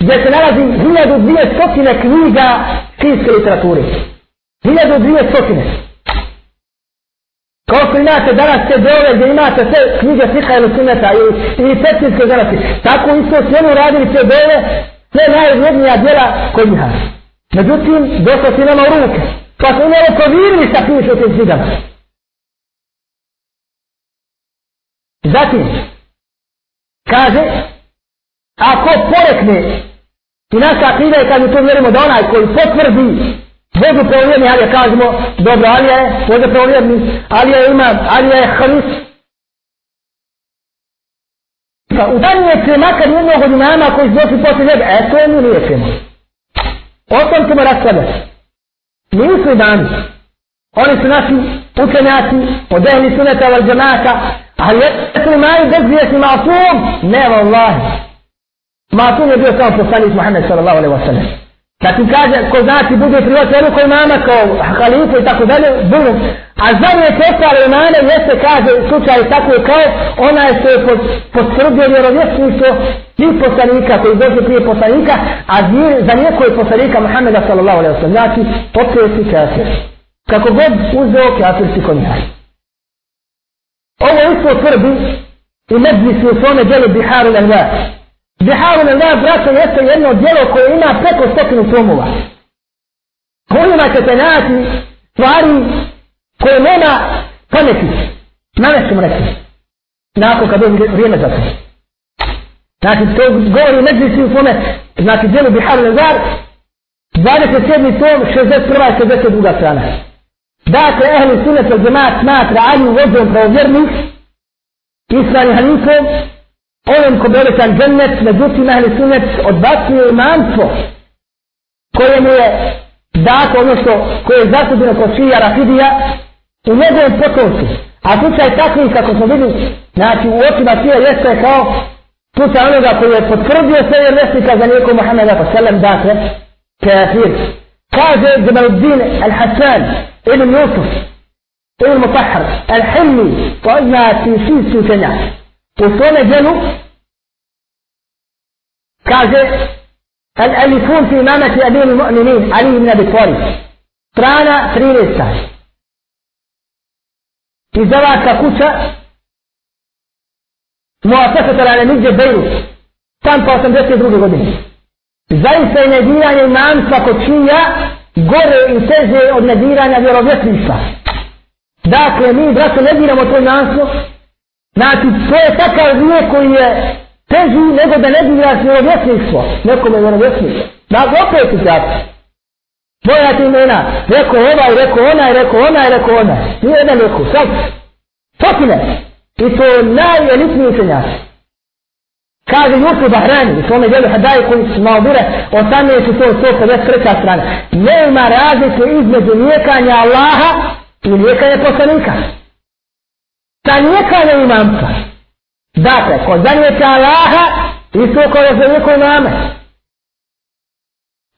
gdje se nalazi 1200 knjiga fiske literature. 1200. Koliko imate danas te dove gdje imate sve knjige Fika ili Sunneta i, i Tepsinske zanati. Tako isto sve njemu radili te dove, sve najvrednija djela kod njiha. Međutim, došlo si nama u ruke. Pa su imali provirili šta piše u tim knjigama. Zatim, kaže, ako porekne I naša akida je kad mi to vjerimo da onaj koji potvrdi vodu provjerni, ali kažemo, dobro, Alija je vodu provjerni, Alija ima, Alija ali je halis. Pa u danije makar jednog od imama koji su došli posle njega, e to mi liječimo. O tom ćemo raspravljati. Nisu imami. Oni su naši učenjaci, od ehli suneta val džemata, ali jesu imaju bez grijesi masum? Ne, vallahi. Masum je bio samo poslanik Muhammed sallallahu alaihi wa sallam. Kad ti kaže, ko znači bude privati ono ruku imama kao halifu i tako dalje, bunu. A zadnje testale imane jeste, kaže, slučaj tako je kao onaj što je poskrdio vjerovjesništvo svih poslanika koji došli prije poslanika, a za nijeko je poslanika Muhammeda sallallahu alaihi wa sallam. Znači, opet si kafir. Kako god uzeo kafirski konjaj. Ovo isto tvrdi u medlisi u svome djelu Biharu Lelva. Biharu Lelva, braćo, jeste jedno djelo koje ima preko stotinu tomova. Kojima ćete naći stvari koje nema pameti. Navešćemo reći. Nakon kad dođe vrijeme za to. Znači, to govori medlisi u svome, znači, djelu Bihar Lezar, 27. tom, 61. 62. strana. Dakle, ehli sunet al džemaat smatra Ali vođom pravovjernih, Israni hanifom, onom ko bi obećan džennet, međutim ehli sunet odbacuje imanstvo koje mu je dato ono što koje je zasudino kod šija Rafidija u njegovom potomstvu. A slučaj takvi, kako smo vidjeli, znači u očima šija jeste kao slučaj onoga koji je potvrdio sve vjernesnika za nijeko Muhammeda pa sallam, dakle, kafir. Kaže Jamaluddin al-Hassan, ابن يوسف ابن المطهر الحلمي وقلنا في شيء u svome djelu kaže el elifun fi imamati abinu mu'minin ali ibn abi tvori strana 13 izdavaka kuća muafesa tarana nidje bejru tam po 82. godine. Zaista je nediranje imamstva kod čija gore i teže od nediranja vjerovjetništva dakle mi braćo ne diramo to imamstvo Znači, to je takav grijeh koji je teži nego da negiraš vjerovjetništvo. Nekom je vjerovjesništvo. Dakle, opet ti tako. Moja ti imena, rekao ovaj, rekao onaj, rekao onaj, rekao onaj. Nije jedan rekao, sad, stotine. I to je najelitniji učenjaci. Kaže Jusuf Bahrani, u svome djelu Hadaju koji su malo bire, 18 u to 153. strana. Nema razlike između lijekanja Allaha i lijekanja poslanika. Ta nijekanja imamca. Dakle, ko zanijeka Allaha, isto ko je zanijeko imame.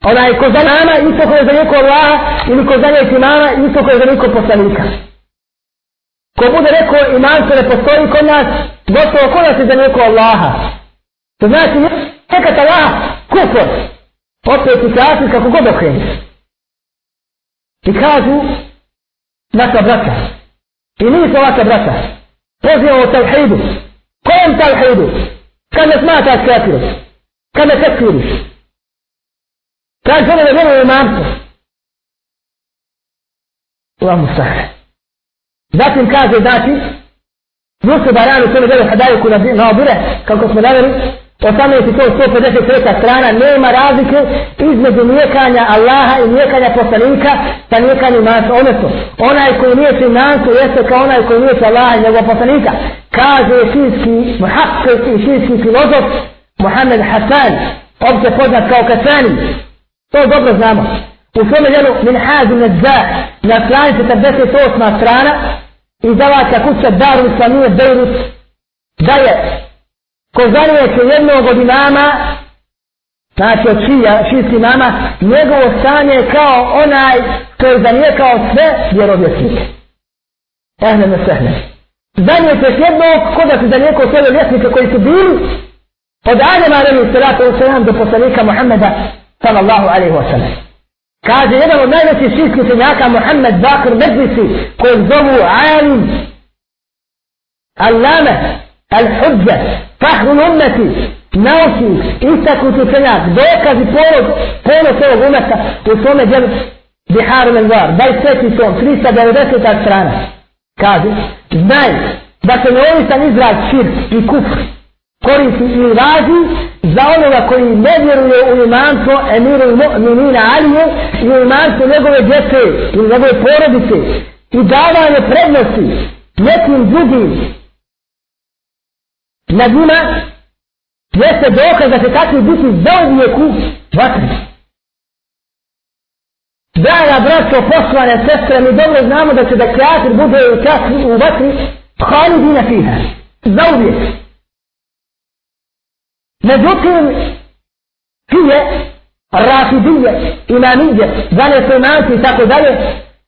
Onaj ko za nama, isto ko je zanijeko Allaha, ili ko zanijeka imama, isto ko je zanijeko poslanika. Ko bude rekao imamce ne postoji kod nas, gotovo ko nas je zanijeko Allaha. To znači neka Allah kufr. Opet i kasi kako god okreni. I kažu naša braća, I nisu ovakva brata. Pozivamo u tavhidu. Kojem tavhidu? Kad ne smataš kafiru? Kad ne tekfiriš? Kaže žele da vjeruje imamstvo. Allah mu sahne. Zatim kaže, znači, Jusuf Baranu, to ne gledaju hadaju kuna na obire, kako smo navjeli, 18.153 strana nema razlike između nijekanja Allaha i nijekanja poslanika sa nijekanjem nas Odnosno, onaj koji nije si jeste kao onaj koji nije Allaha i njegov poslanika. Kaže šinski muhakkik i šinski filozof Muhammed Hasan, opće poznat kao Kasani. To dobro znamo. U svome djelu Minhazu Nedza na strani 48 strana izdavača kuća Daru Islamije Beirut da je ko zanijeće jednog od imama, znači od šija, šijski imama, njegovo stanje je kao onaj koji je zanijekao sve vjerovjesnike. Ehne me sehne. Zanijećeš jednog ko da si zanijekao sve vjerovjesnike koji su bili od Adema alaihi salatu wasalam do poslanika Muhammeda sallallahu alaihi wasalam. Kaže jedan od najvećih šijskih senjaka Muhammed Bakr Medlisi koji zovu Alim Allame Al-Hudja Fahrun ummeti, naučnik, istakuti učenjak, dokaz i ponos, ponos ovog umeta u svome djelu Biharu Lenvar, daj tom, 390. strana. Kaže, znaj da se neovisan izraz širk i kufr koristi i razi za onoga koji ne vjeruje u imanstvo emiru mu'minina Alije i u imanstvo njegove djece i njegove porodice i davanje prednosti nekim drugim nad njima jeste dokaz da se takvi biti zauvijek u vatri. Draga braćo, poslane sestre, mi dobro znamo da će da kreatir bude u, čas, u vatri, hvali dina fiha. Zauvijek. Međutim, tije, rafidije, imamije, zane su imanci i tako dalje,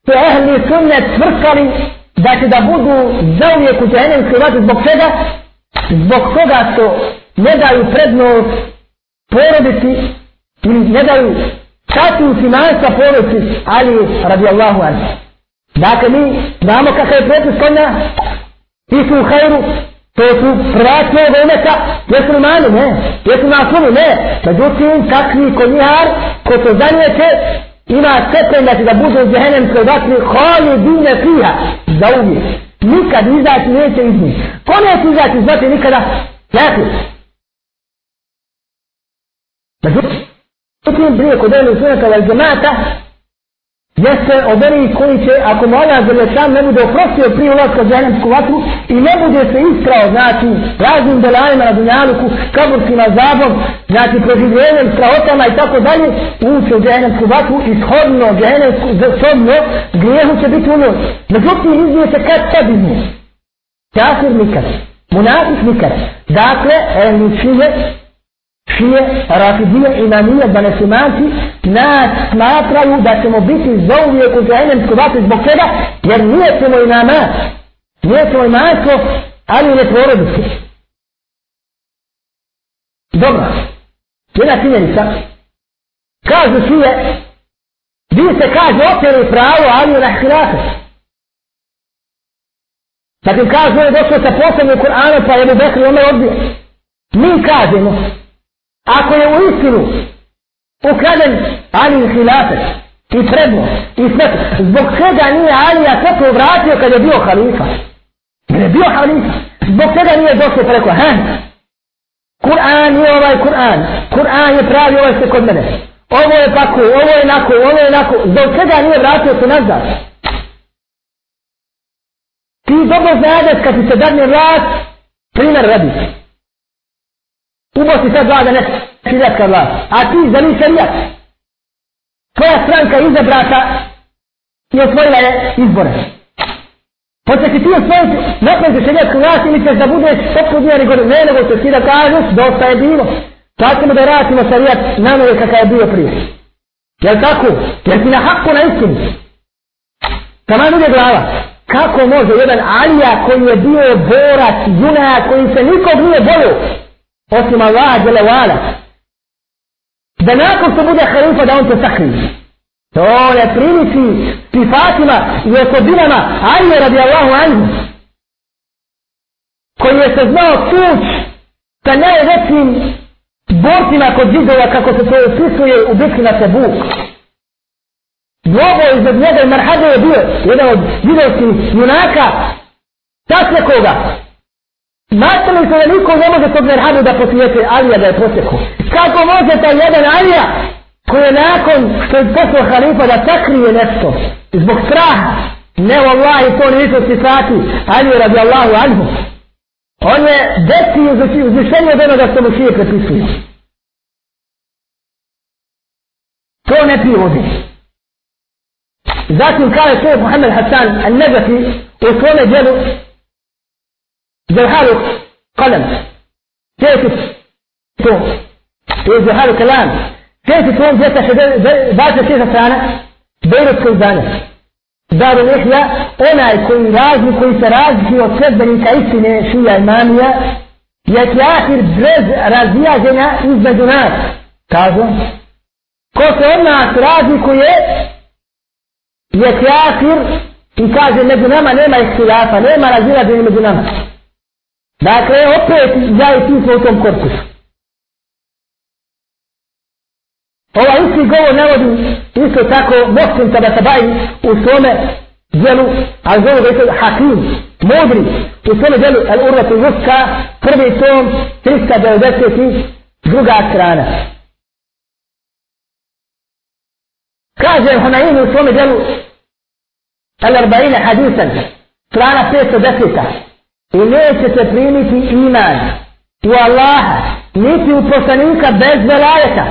su ehli sunne tvrkali da će da budu zauvijek u džahenemskoj vatri zbog čega? Zbog toga što ne daju prednost porodici ili ne daju čatu simanstva porodici ali radi Allahu anhu. Dakle, mi znamo kakav je propis kod nas, ti su u hajru, To su prvaci ovog umeta, jesu li mani, ne, jesu na asunu, ne. Međutim, takvi konjihar, ko to zanijete, ima stepen da će da budu u džehennemskoj vatri, hali dine fiha, za uvijek. Nikad izaći neće iz njih. Ko neće izaći iz vatre nikada? Jakir. Međutim, prije kod ovih sunata val džemata, jeste od onih koji će, ako mu Allah Đelešan ne bude oprostio prije ulazka u džahnemsku vatru i ne bude se iskrao, znači, raznim belanima na dunjaluku, kaburskim azabom, znači, proživljenjem, strahotama i tako dalje, ući u džahnemsku vatru i shodno džahnemsku, shodno, grijehu će biti u njoj. Međutim, izbije se kad sad iz. Kafir nikad. Munafik nikad. Dakle, ehli šije, šije, rafidije i nanije, da nesimanci, nas smatraju da ćemo biti zauvijek u zajednemsku vatru zbog čega, jer nije ćemo i nama, nije ćemo i manjstvo, ali ne porodice. Dobro, jedna činjenica, kažu šije, vi se kaže operi pravo, ali na hilafe. Zatim kažu, on je došao sa posebnim Kur'anom, pa je mu Bekri Omer odbio. Mi kažemo, ako je u istinu ukraden Ali hilafet i predno i sve, zbog čega nije Alija sve vratio kad je bio halifa? Jer je bio halifa. Zbog čega nije došao preko, ha? Kur'an je ovaj Kur'an. Kur'an je pravi ovaj se kod mene. Ovo je tako, ovo je nako, ovo je nako. Zbog čega nije vratio se nazad? Ti dobro znadeš kad ti se dadne vlast, primjer radi. Ubo si sad vlada ne šiljatka vlast. A ti za njih šarijat. Tvoja stranka izabrata i osvojila je izbore. Hoće ti ti osvojiti nakon za šiljatsku vlast ili ćeš da budeš popudnija nego ne, nego ćeš ti da kažeš dosta je bilo. Tako ćemo da vratimo šarijat na nove kakav je bio prije. Jel tako? Jer ti na haku na istinu. Tama nije glava. Kako može jedan alija koji je bio borac, junaja, koji se nikog nije bolio, osim Allaha djelevala da nakon što bude halifa da on to sakri to ne primici sifatima i osobinama ajme radi Allahu anhu koji je se znao tuć sa najvećim borcima kod židova kako se to opisuje u bitki na Tebuk. Dvobo iznad njega i Marhade je bio jedan od židovskih junaka Tasne koga? Nastali se da niko ne može tog merhadu da posvijete Alija da je posjeku. Kako može taj jedan Alija koji je nakon što je poslao halifa da sakrije nešto zbog straha. Ne vallahi to nisu sifati Alija radi Allahu anhu. On je deci uzvišenje od onoga što mu šije prepisuje. To ne privodi. Zatim kaže šehr Muhammed Hassan al-Nazafi u svome djelu زي قلم تقف تقف توزي كلام كيف تكون؟ جاءت ذات كيف سانة بين كل دانة دار الإحياء أنا يكون لازم كل سراج في وكتب بني كيسنة شيء إمامية آخر برز رازية جنا إذ مدنات كازو كوك أنا اعتراضي كوية يتآخر إكاز المدنة ما ليه ما اختلافة ليه ما رازية بين المدنة Dakle, opet ja i ti smo u tom korpusu. Ova isti govor navodi isto tako Moslim Tabatabai u svome djelu, ali zove da je Hakim, mudri, u svome djelu Al Urvatu Vuska, prvi tom, 390. druga strana. Kaže Hunaini u svome delu Al-Arba'ina hadisan, strana 510. I nećete primiti iman u Allaha, niti u poslanika bez velajeta.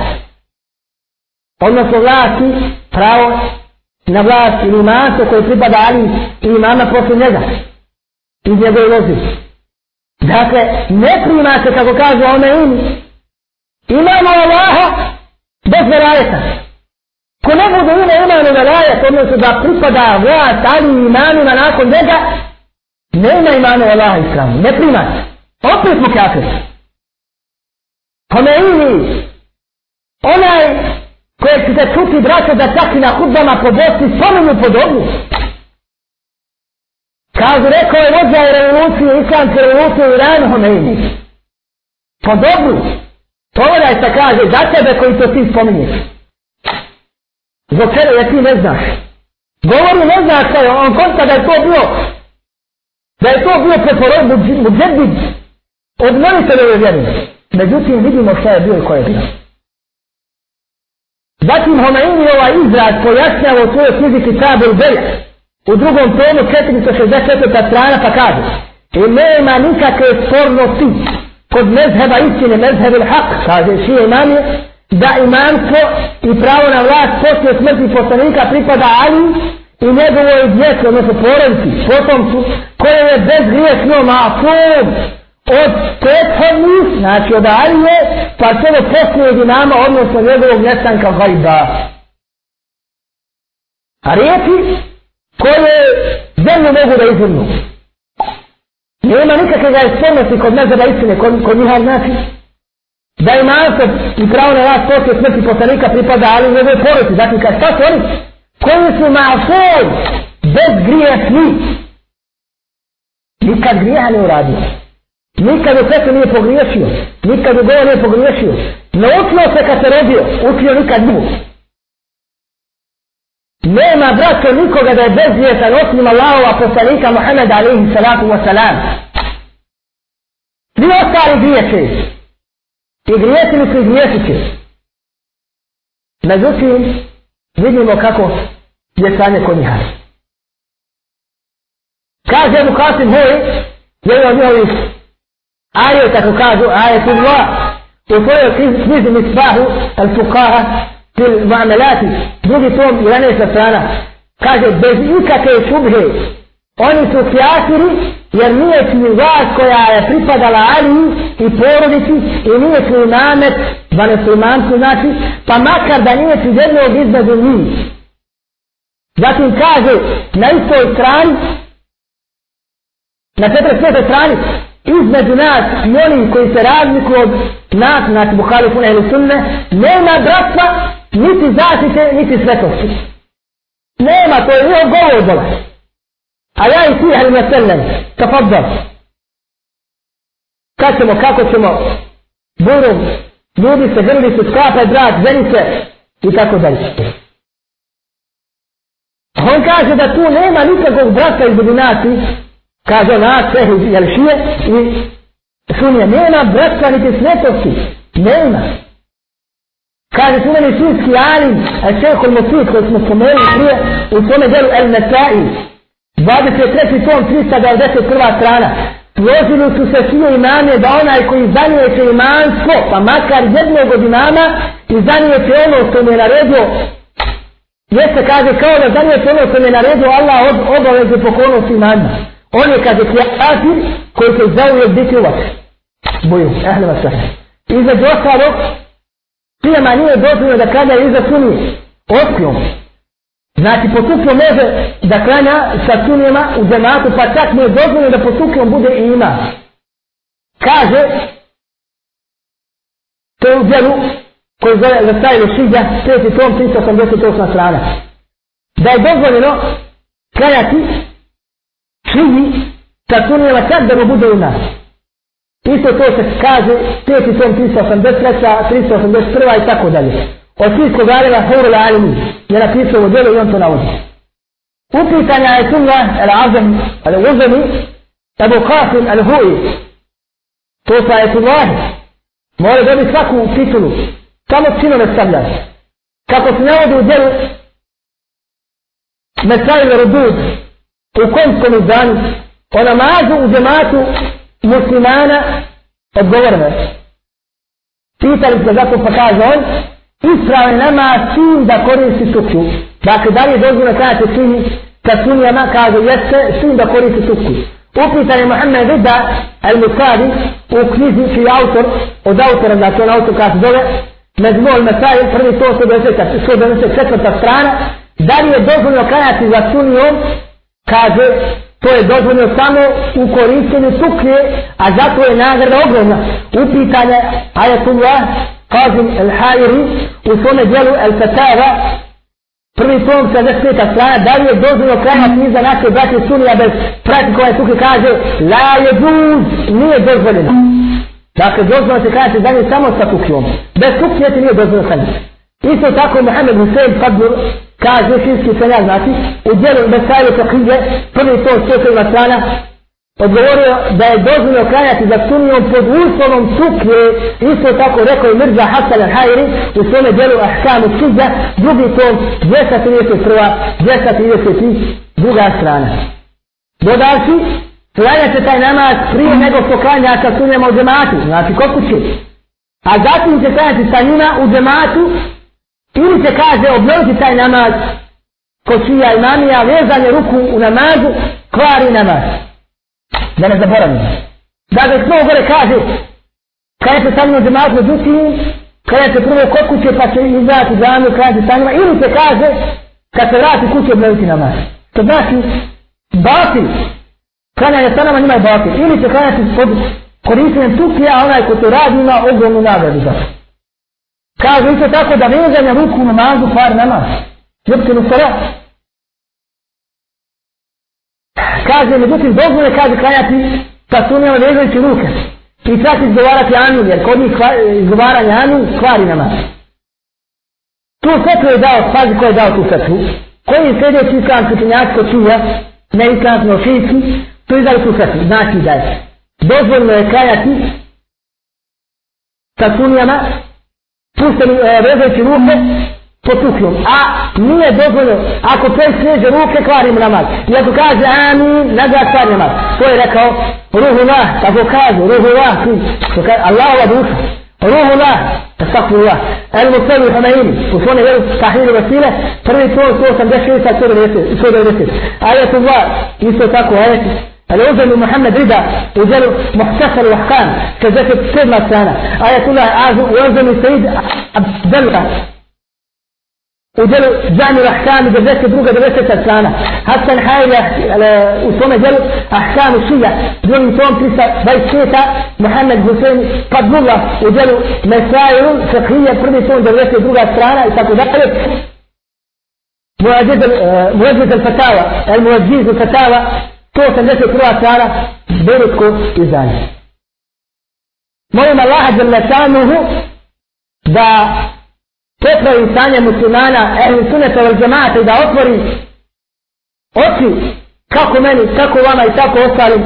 Odnosno vlasti, pravo na vlast ili imanstvo koje pripada Ali i imama poslije njega. Iz njegove lozi. Dakle, ne primate, kako kaže ome imi, imamo Allaha bez velajeta. Ko ne bude ima imanu velajet, odnosno da pripada vlast Ali i imanima nakon njega, ne ima imanu Allaha islamu, ne primate. Pa opet mu kafir. Kome imi, onaj koje ćete čuti braće da čak i na hudbama po Bosni spomenu podobnu. Kažu, rekao je vođa revolucije, revoluciju, islamske revolucije u Iranu Homeini. Podobnu. Pogledaj šta kaže, za tebe koji to ti spominješ. Zbog čega je ti ne znaš. Govori ne znaš šta je, on konta da je to bio, da je to bio preporod mu od moliteljove vjeri. Međutim, vidimo šta je bio i ko je bio. Zatim Homeini ovaj izraz pojašnjava u svojoj knjizi Kitabul Beja. U drugom tomu 464. strana pa kaže I nema nikakve spornosti kod mezheba istine, mezheb il haq, kaže šije imamije, da imamstvo i pravo na vlast poslije smrti poslanika pripada Ali i njegovoj djeci, odnosno porodici, potomcu, koje je bezgriješno mafum, od prethodnih, znači od Alije, pa sve do posljednog imama, odnosno njegovog nestanka gajba. A riječi koje zemlju mogu da izvrnu. Nema nikakve ga ispomnosti kod nezaba istine, kod, kod njiha znači, da ima se i pravo na vas poslije smrti poslanika pripada ali u njegove porodici. Znači, kad šta su oni? Koji su ma'foj, bez grijesni. Nikad grijeha ne uradio. Nikad u svetu nije pogriješio. Nikad u govor nije pogriješio. Naučio se kad se rodio. Učio nikad nju. Nema braćo nikoga da je bezvijetan osim Allahova poslanika Muhammeda alaihi salatu wa salam. Svi ostali griješe. I grijesili su i griješit će. Međutim, vidimo kako je stanje kod. Kaže mu Kasim Hoj, jedan od njihovih ajet, kako kažu, ajet Allah, u svojoj knjizi Misbahu, al-Fukaha, fil mu'amelati, drugi tom 11. strana, kaže, bez ikakve šubhe, oni su kjafiri, jer nije čini vas koja je pripadala Ali i porodici, i nije čini namet, da ne znači, pa makar da nije čini jednog između njih. Zatim kaže, na istoj strani, na 45. strani, između nas i onim koji se razlikuju od nas, znači Bukhari Funa ili Sunne, nema bratstva, niti zaštite, niti svetosti. Nema, to je njihov govor dole. A ja i ti, ali na sellem, tafaddal. Kad ćemo, kako ćemo, burom, ljudi se grli su, sklapaj brat, ženi se, i tako dalje. On kaže da tu nema nikakvog brata između nas kaže nas, svehu, jel šije, i sunije, nema bratstva niti svetosti, nema. Kaže su meni šijski alim, a šehol motiv koji smo spomenuli prije, u tome delu El Metai. 23. tom, 391. strana, složili su se svi imame da onaj koji zanijeće imansko, pa makar jednog od imama, i zanijeće ono što mu je naredio, jeste kaže kao da zanijeće ono što mi naredio Allah od obaveze pokonosti imama. On je kaže kafir koji se zauvijek biti uvak. Boju, ehle vas sahne. Između ostalog, pijama nije dozvoljeno da klanja iza sunije. Otkljom. Znači, po tukljom može da klanja sa sunijema u zematu, pa čak nije dozvoljeno da po tukljom bude i ima. Kaže, to je u djelu koji zove Vesajlo Šidja, peti tom, 388 strana. Da je dozvoljeno klanjati čini sa sunijama kad da mu bude u nas. Isto to se kaže peti tom 383. 381. i tako dalje. Od svih kogareva Hurula Alimi je napisao u djelu i on to navodi. Upitanja je sunja al-Azam al-Uzami Abu Qasim al-Hui. To sa je sunjahi. Mora dobiti svaku titulu. Samo sinove stavljaš. Kako se navodi u djelu Mesajl Rudud u konjskom izdanu o namazu u džematu muslimana odgovorno. Pitali se zato pa kaže on ispravan nama sin da koristi tukju. Dakle, da li je dozvoljno kajati sin sa sunijama, kaže, jeste sin da koristi tukju. Upitan je Mohamed Rida al-Musadi u knjizi čiji autor, od autora, znači on autor kada se zove, Mezmol Mesajl, prvi 194. strana, da li je dozvoljno klanjati za sunijom, kaže, to je dozvoljno samo u korištenju suknje, a zato je nagrada ogromna. Upitanje Ayatullah Kazim el-Hajri u svome dijelu el-Fatava, prvi tom 75. strana, da li je dozvoljno klanjati iza naše braće sunija bez praktikovanja tuklje, kaže, la je duz, nije dozvoljeno. Dakle, dozvoljno se kajati za nje samo sa kukljom. Bez tuklje ti nije dozvoljno kajati. Isto tako Mohamed Hussein Fadbur kaže finski senja znači u dijelu Mesaju Fakije prvi to stokrima strana odgovorio da je dozvoljno klanjati za sunijom pod uslovom tuklje isto tako rekao je Mirza Hasan al-Hajri u svome djelu Ahkamu Sudja drugi tom 231. 232. strana dodavši klanja se taj namaz prije nego što klanja sa sunijama u džematu znači kod kuće a zatim će klanjati sa njima u džematu Ili se kaže obnoviti taj namaz ko čija imamija vezanje ruku u namazu kvari namaz. Da ne zaboravimo. Dakle, smo gore kaže kada se u džematu međutim kada se prvo kod kuće pa će izdati džamu kada sa njima ili se kaže kad se vrati kuće obnoviti namaz. To znači batil Klanjanje sa nama njima je bati ili će klanjati pod korištenjem tukija a onaj ko to radi ima ogromnu nagradu za to. Kaže isto tako da vezanje ruku u namazu kvar namaz. Ljubtinu sara. Kaže, međutim, dozvore kaže klanjati sa sunijama vezajući ruke. I čak izgovarati anu, jer kod njih izgovaranje anu kvari namaz. Tu fetru je dao, pazi ko je dao tu fetru. Koji je sljedeći islamski činjac kod čija, ne islamski, no To je izdali tu fetru. Znači da je dozvoljno je kajati sa sunijama pustili e, vezajući ruke po tukljom. A nije dozvoljno, ako to sveže ruke, kvarimo namaz. I ako kaže amin, ne kvar namaz. To je rekao ruhullah, tako kaže, ruhullah, Allahova duša. Ruhullah, takfirullah. El Musavi Humayni, u svone vjeru Sahiru Vasile, prvi to 186, 190. Ajatullah, isto tako, ajati. الوزن لمحمد رضا وجاله محتفل وحكام كذلك كثير ما كان. آية الله وزن السيد عبدالله. الله وجاله جعلوا الأحكام جبلات بروجه جبلات تسلانه حتى نحايل وصونا جل أحكام الشيعة. دول صوم تيسا باي محمد حسين قد الله. وجاله مسائل فقهية فردي صوم جبلات بروجه تسلانه يساكو ذلك. مواجد آه، الفتاوى الموجز الفتاوى 181. strana devetko izdanje. Molim Allaha Đalešanuhu da popravi stanje muslimana, ehli suneta vel džemata i da otvori oči kako meni, kako vama i tako ostalim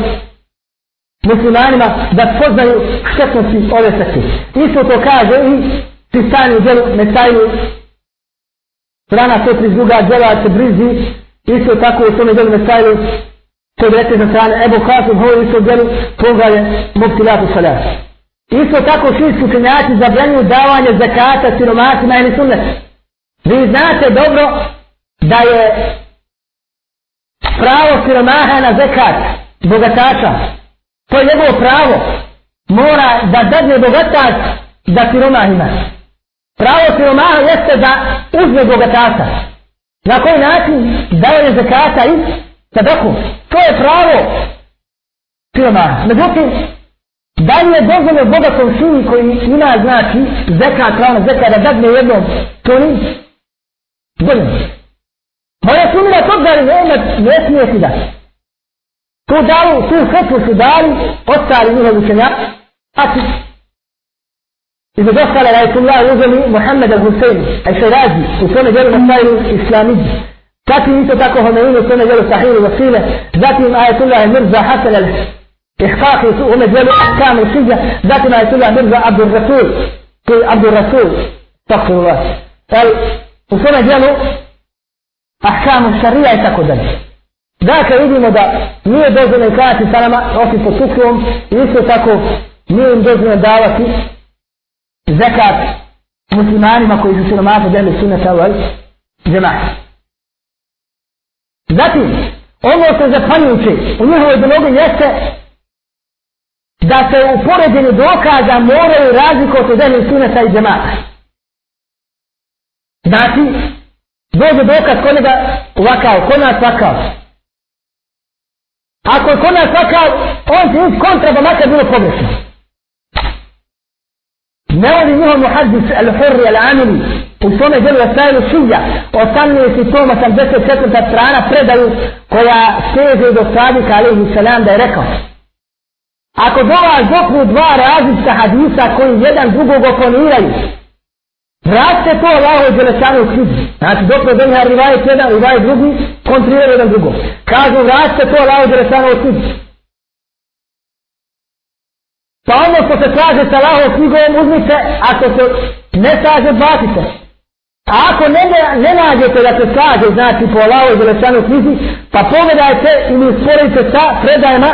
muslimanima da spoznaju štetnosti ove srce. Isto to kaže i Sistani u djelu Mesajlu strana 132. djela se brizi isto tako u tome djelu Mesajlu To bi rekli sa strane Ebu Hasim, ovo isto djelu poglavlje Mubtilatu Salat. Isto tako šinski učenjaci zabranjuju davanje zakata siromasima ili sunnet. Vi znate dobro da je pravo siromaha na zakat bogatača. To je njegovo pravo. Mora da dadne bogatač da siromah ima. Pravo siromaha jeste da uzme bogatača. Na koji način davanje zakata i sadaku? To je pravo firma. Međutim, da li je dozvoljeno bogatom sinu koji ima znači zeka, krana, zeka da dadne jednom, to ni dozvoljeno. Moja sumira to da li ne, ne smije ti da. Tu dali, tu fetvu su dali, ostali njihov učenja, a ti Između ostale, Rajtullah uzeli Muhammed al-Husayn, al-Shirazi, u svome djelu na sajru islamidži. Zatim isto tako Homeini u svome djelu Sahiru Vasile, zatim Ayatullah Mirza Hasan ihkaki u ome djelu ahkamu šidja, zatim je tuga Mirza Abdul Rasul, koji Abdul Rasul, takvullah. El, u svome djelu ahkamu šarija i tako dalje. Dakle, vidimo da nije dozvoljeno kajati sa nama, osim po sukljom, i isto tako nije im dozvoljeno davati zekat muslimanima koji su siromaša djeli sunata ovaj džemata. Zatim, ono što je zapanjujuće u njihovoj ideologiji jeste da se u poređenju dokaza moraju razlikovati od djeli suneta i džemata. Znači, dođe dokaz kod njega ovakav, kod nas ovakav. Ako je kod nas ovakav, on će ići kontra, ba makar bilo pogrešno. Ne voli njihov muhaddis al-Hurri al-Amili u tome djelu Asailu Šija 18. toma 84. strana predaju koja seže do sadika alaihi salam da je rekao Ako do vas dva različita hadisa koji jedan drugog oponiraju Vratite to Allaho i Đelešanu u knjigu. Znači, dok ne zemlja rivajet jedan, rivajet drugi, kontriraju jedan drugom. Kažu, vratite to Allaho i Đelešanu u knjigu. Pa ono što se slaže sa Allahom knjigom, uzmite, ako se ne slaže, bacite. A ako ne, ne nađete da se slaže, znači, po Allahovoj i knjizi, pa pogledajte ili usporedite sa predajama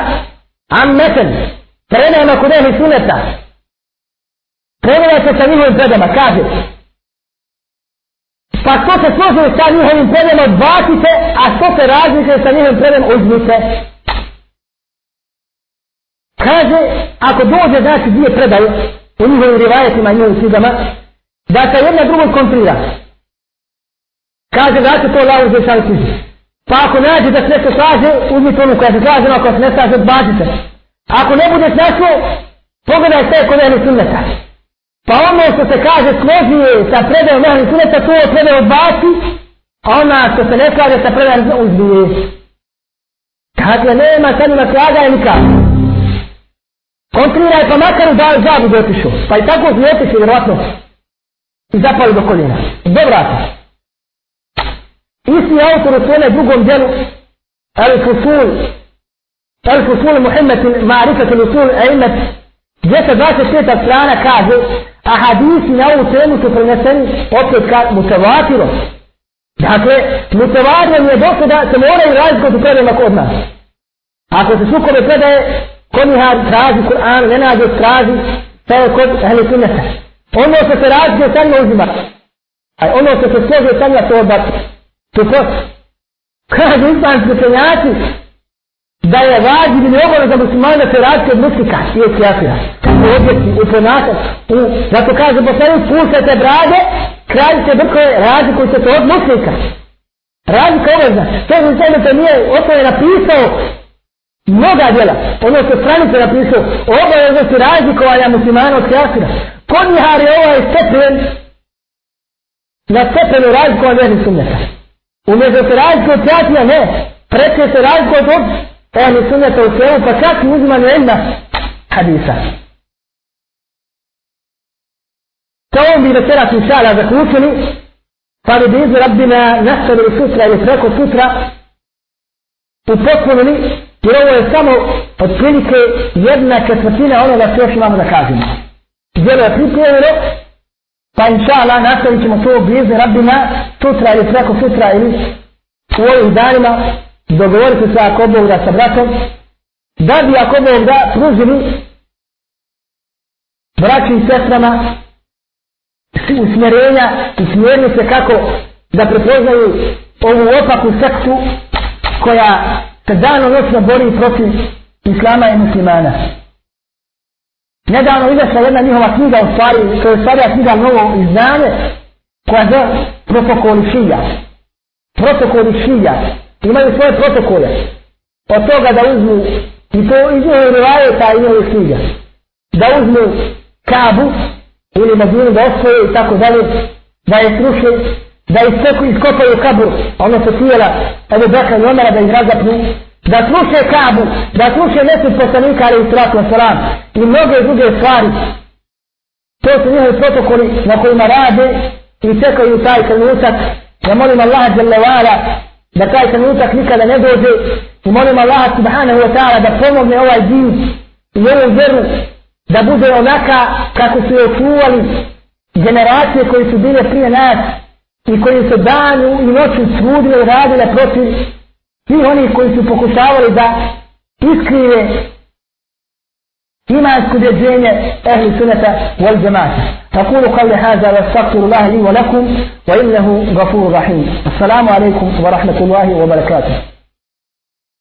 Ammeten, predajama kod ehli suneta. Pogledajte sa njihovim predajama, kaže, Pa što se složuje sa njihovim predajama, odbacite, a što se razlikuje sa njihovim predajama, uzmite. Kaže, ako dođe znači dvije predaje u njihovim rivajetima i njihovim sidama, da se jedna drugom kontrira. Kaže, vrati to lavu za šali kuži. Pa ako nađe da se nešto slaže, uzmi to onu koja se slaže, ako se ne slaže, odbacite. Ako ne budeš našao, pogledaj sve kod ehli sunneta. Pa ono što se kaže složuje sa predajom ehli sunneta, to je predaj odbaci, a ona što se ne slaže sa predajom uzbije. Dakle, nema sad ima slaganja i nikak. Kontriraj pa makar u zabu da otišu. Pa i tako su otišli, vjerojatno. I zapali do koljena. Dobra se. Isti autor u svome drugom djelu, Al-Fusul Al-Fusul Muhammed Ma'rifat al-Usul Aimet 225 strana kaže a hadisi na ovu temu su preneseni opet ka mutavatirom. Dakle, mutavatirom je dosta da se moraju razlikovati predajama kod nas. Ako se sukove predaje, konihar traži Kur'an, ne nađe traži, to je kod ahli sunneta. Ono što se razlikuje sa njima uzima. A ono što se složuje sa njima to odbaci. To ko? Kaže islamski učenjaci, da je vađi ili obavno za muslimani se razlike od muslika i kjafira. Kako objekti, u ponakat, u... Zato kaže, poslani, puštajte brade, kralj brkove, brko razlikuju se to od muslika. Razlika obavna. To je sve to nije, oto je napisao mnoga djela. Ono što stranice napisao, obavno se razlikovanja muslimana od kjafira. Kod njihar je ovaj stepen, na stepenu razlikovanja jednih sunnjaka. Umjesto se razliku od kjafira, ne. Preće se razliku od od ehli sunneta u svemu, pa čak i uzmanju jedna hadisa. Sa ovom bi večeras inšala zaključili, pa bi bizu rabbina nastavili sutra ili preko sutra upotpunili, jer ovo je samo otprilike jedna četvrtina onoga što još imamo da kažemo. Djelo je pripremljeno, pa inšala nastavit ćemo to blizu rabbina sutra ili preko sutra ili u ovim danima dogovoriti se ako Bog da sa bratom, da bi ako Bog da pružili braći i sestrama usmjerenja i smjernice kako da prepoznaju ovu opaku sektu koja se dano noćno bori protiv islama i muslimana. Nedavno izašla jedna njihova knjiga u stvari, to je stvarija knjiga novo izdanje, koja zove protokoli šija. Protokoli šija. Imaju svoje protokole. Od toga da uzmu i to iz njihove rivajeta i njihove knjiga da uzmu kabu ili medinu da osvoje i tako dalje da je sruše da iskopaju kabur ono se tijela ali pa Bekra i Omara da ih razapnu da sluše kabu da sluše mesec poslanika ali i wasalam i mnoge druge stvari. To su njihovi protokoli na kojima rade i čekaju taj trenutak. Ja molim Allah da taj trenutak nikada ne dođe i molim Allaha subhanahu wa ta'ala da pomogne ovaj din i ovu vjeru da bude onaka kako su je čuvali generacije koji su bile prije nas i koji su danu i noću trudile i radile protiv svih onih koji su pokušavali da iskrive imansko djeđenje ehli sunata wal džemata. أقول قولي هذا واستغفر الله لي ولكم وإنه غفور رحيم السلام عليكم ورحمة الله وبركاته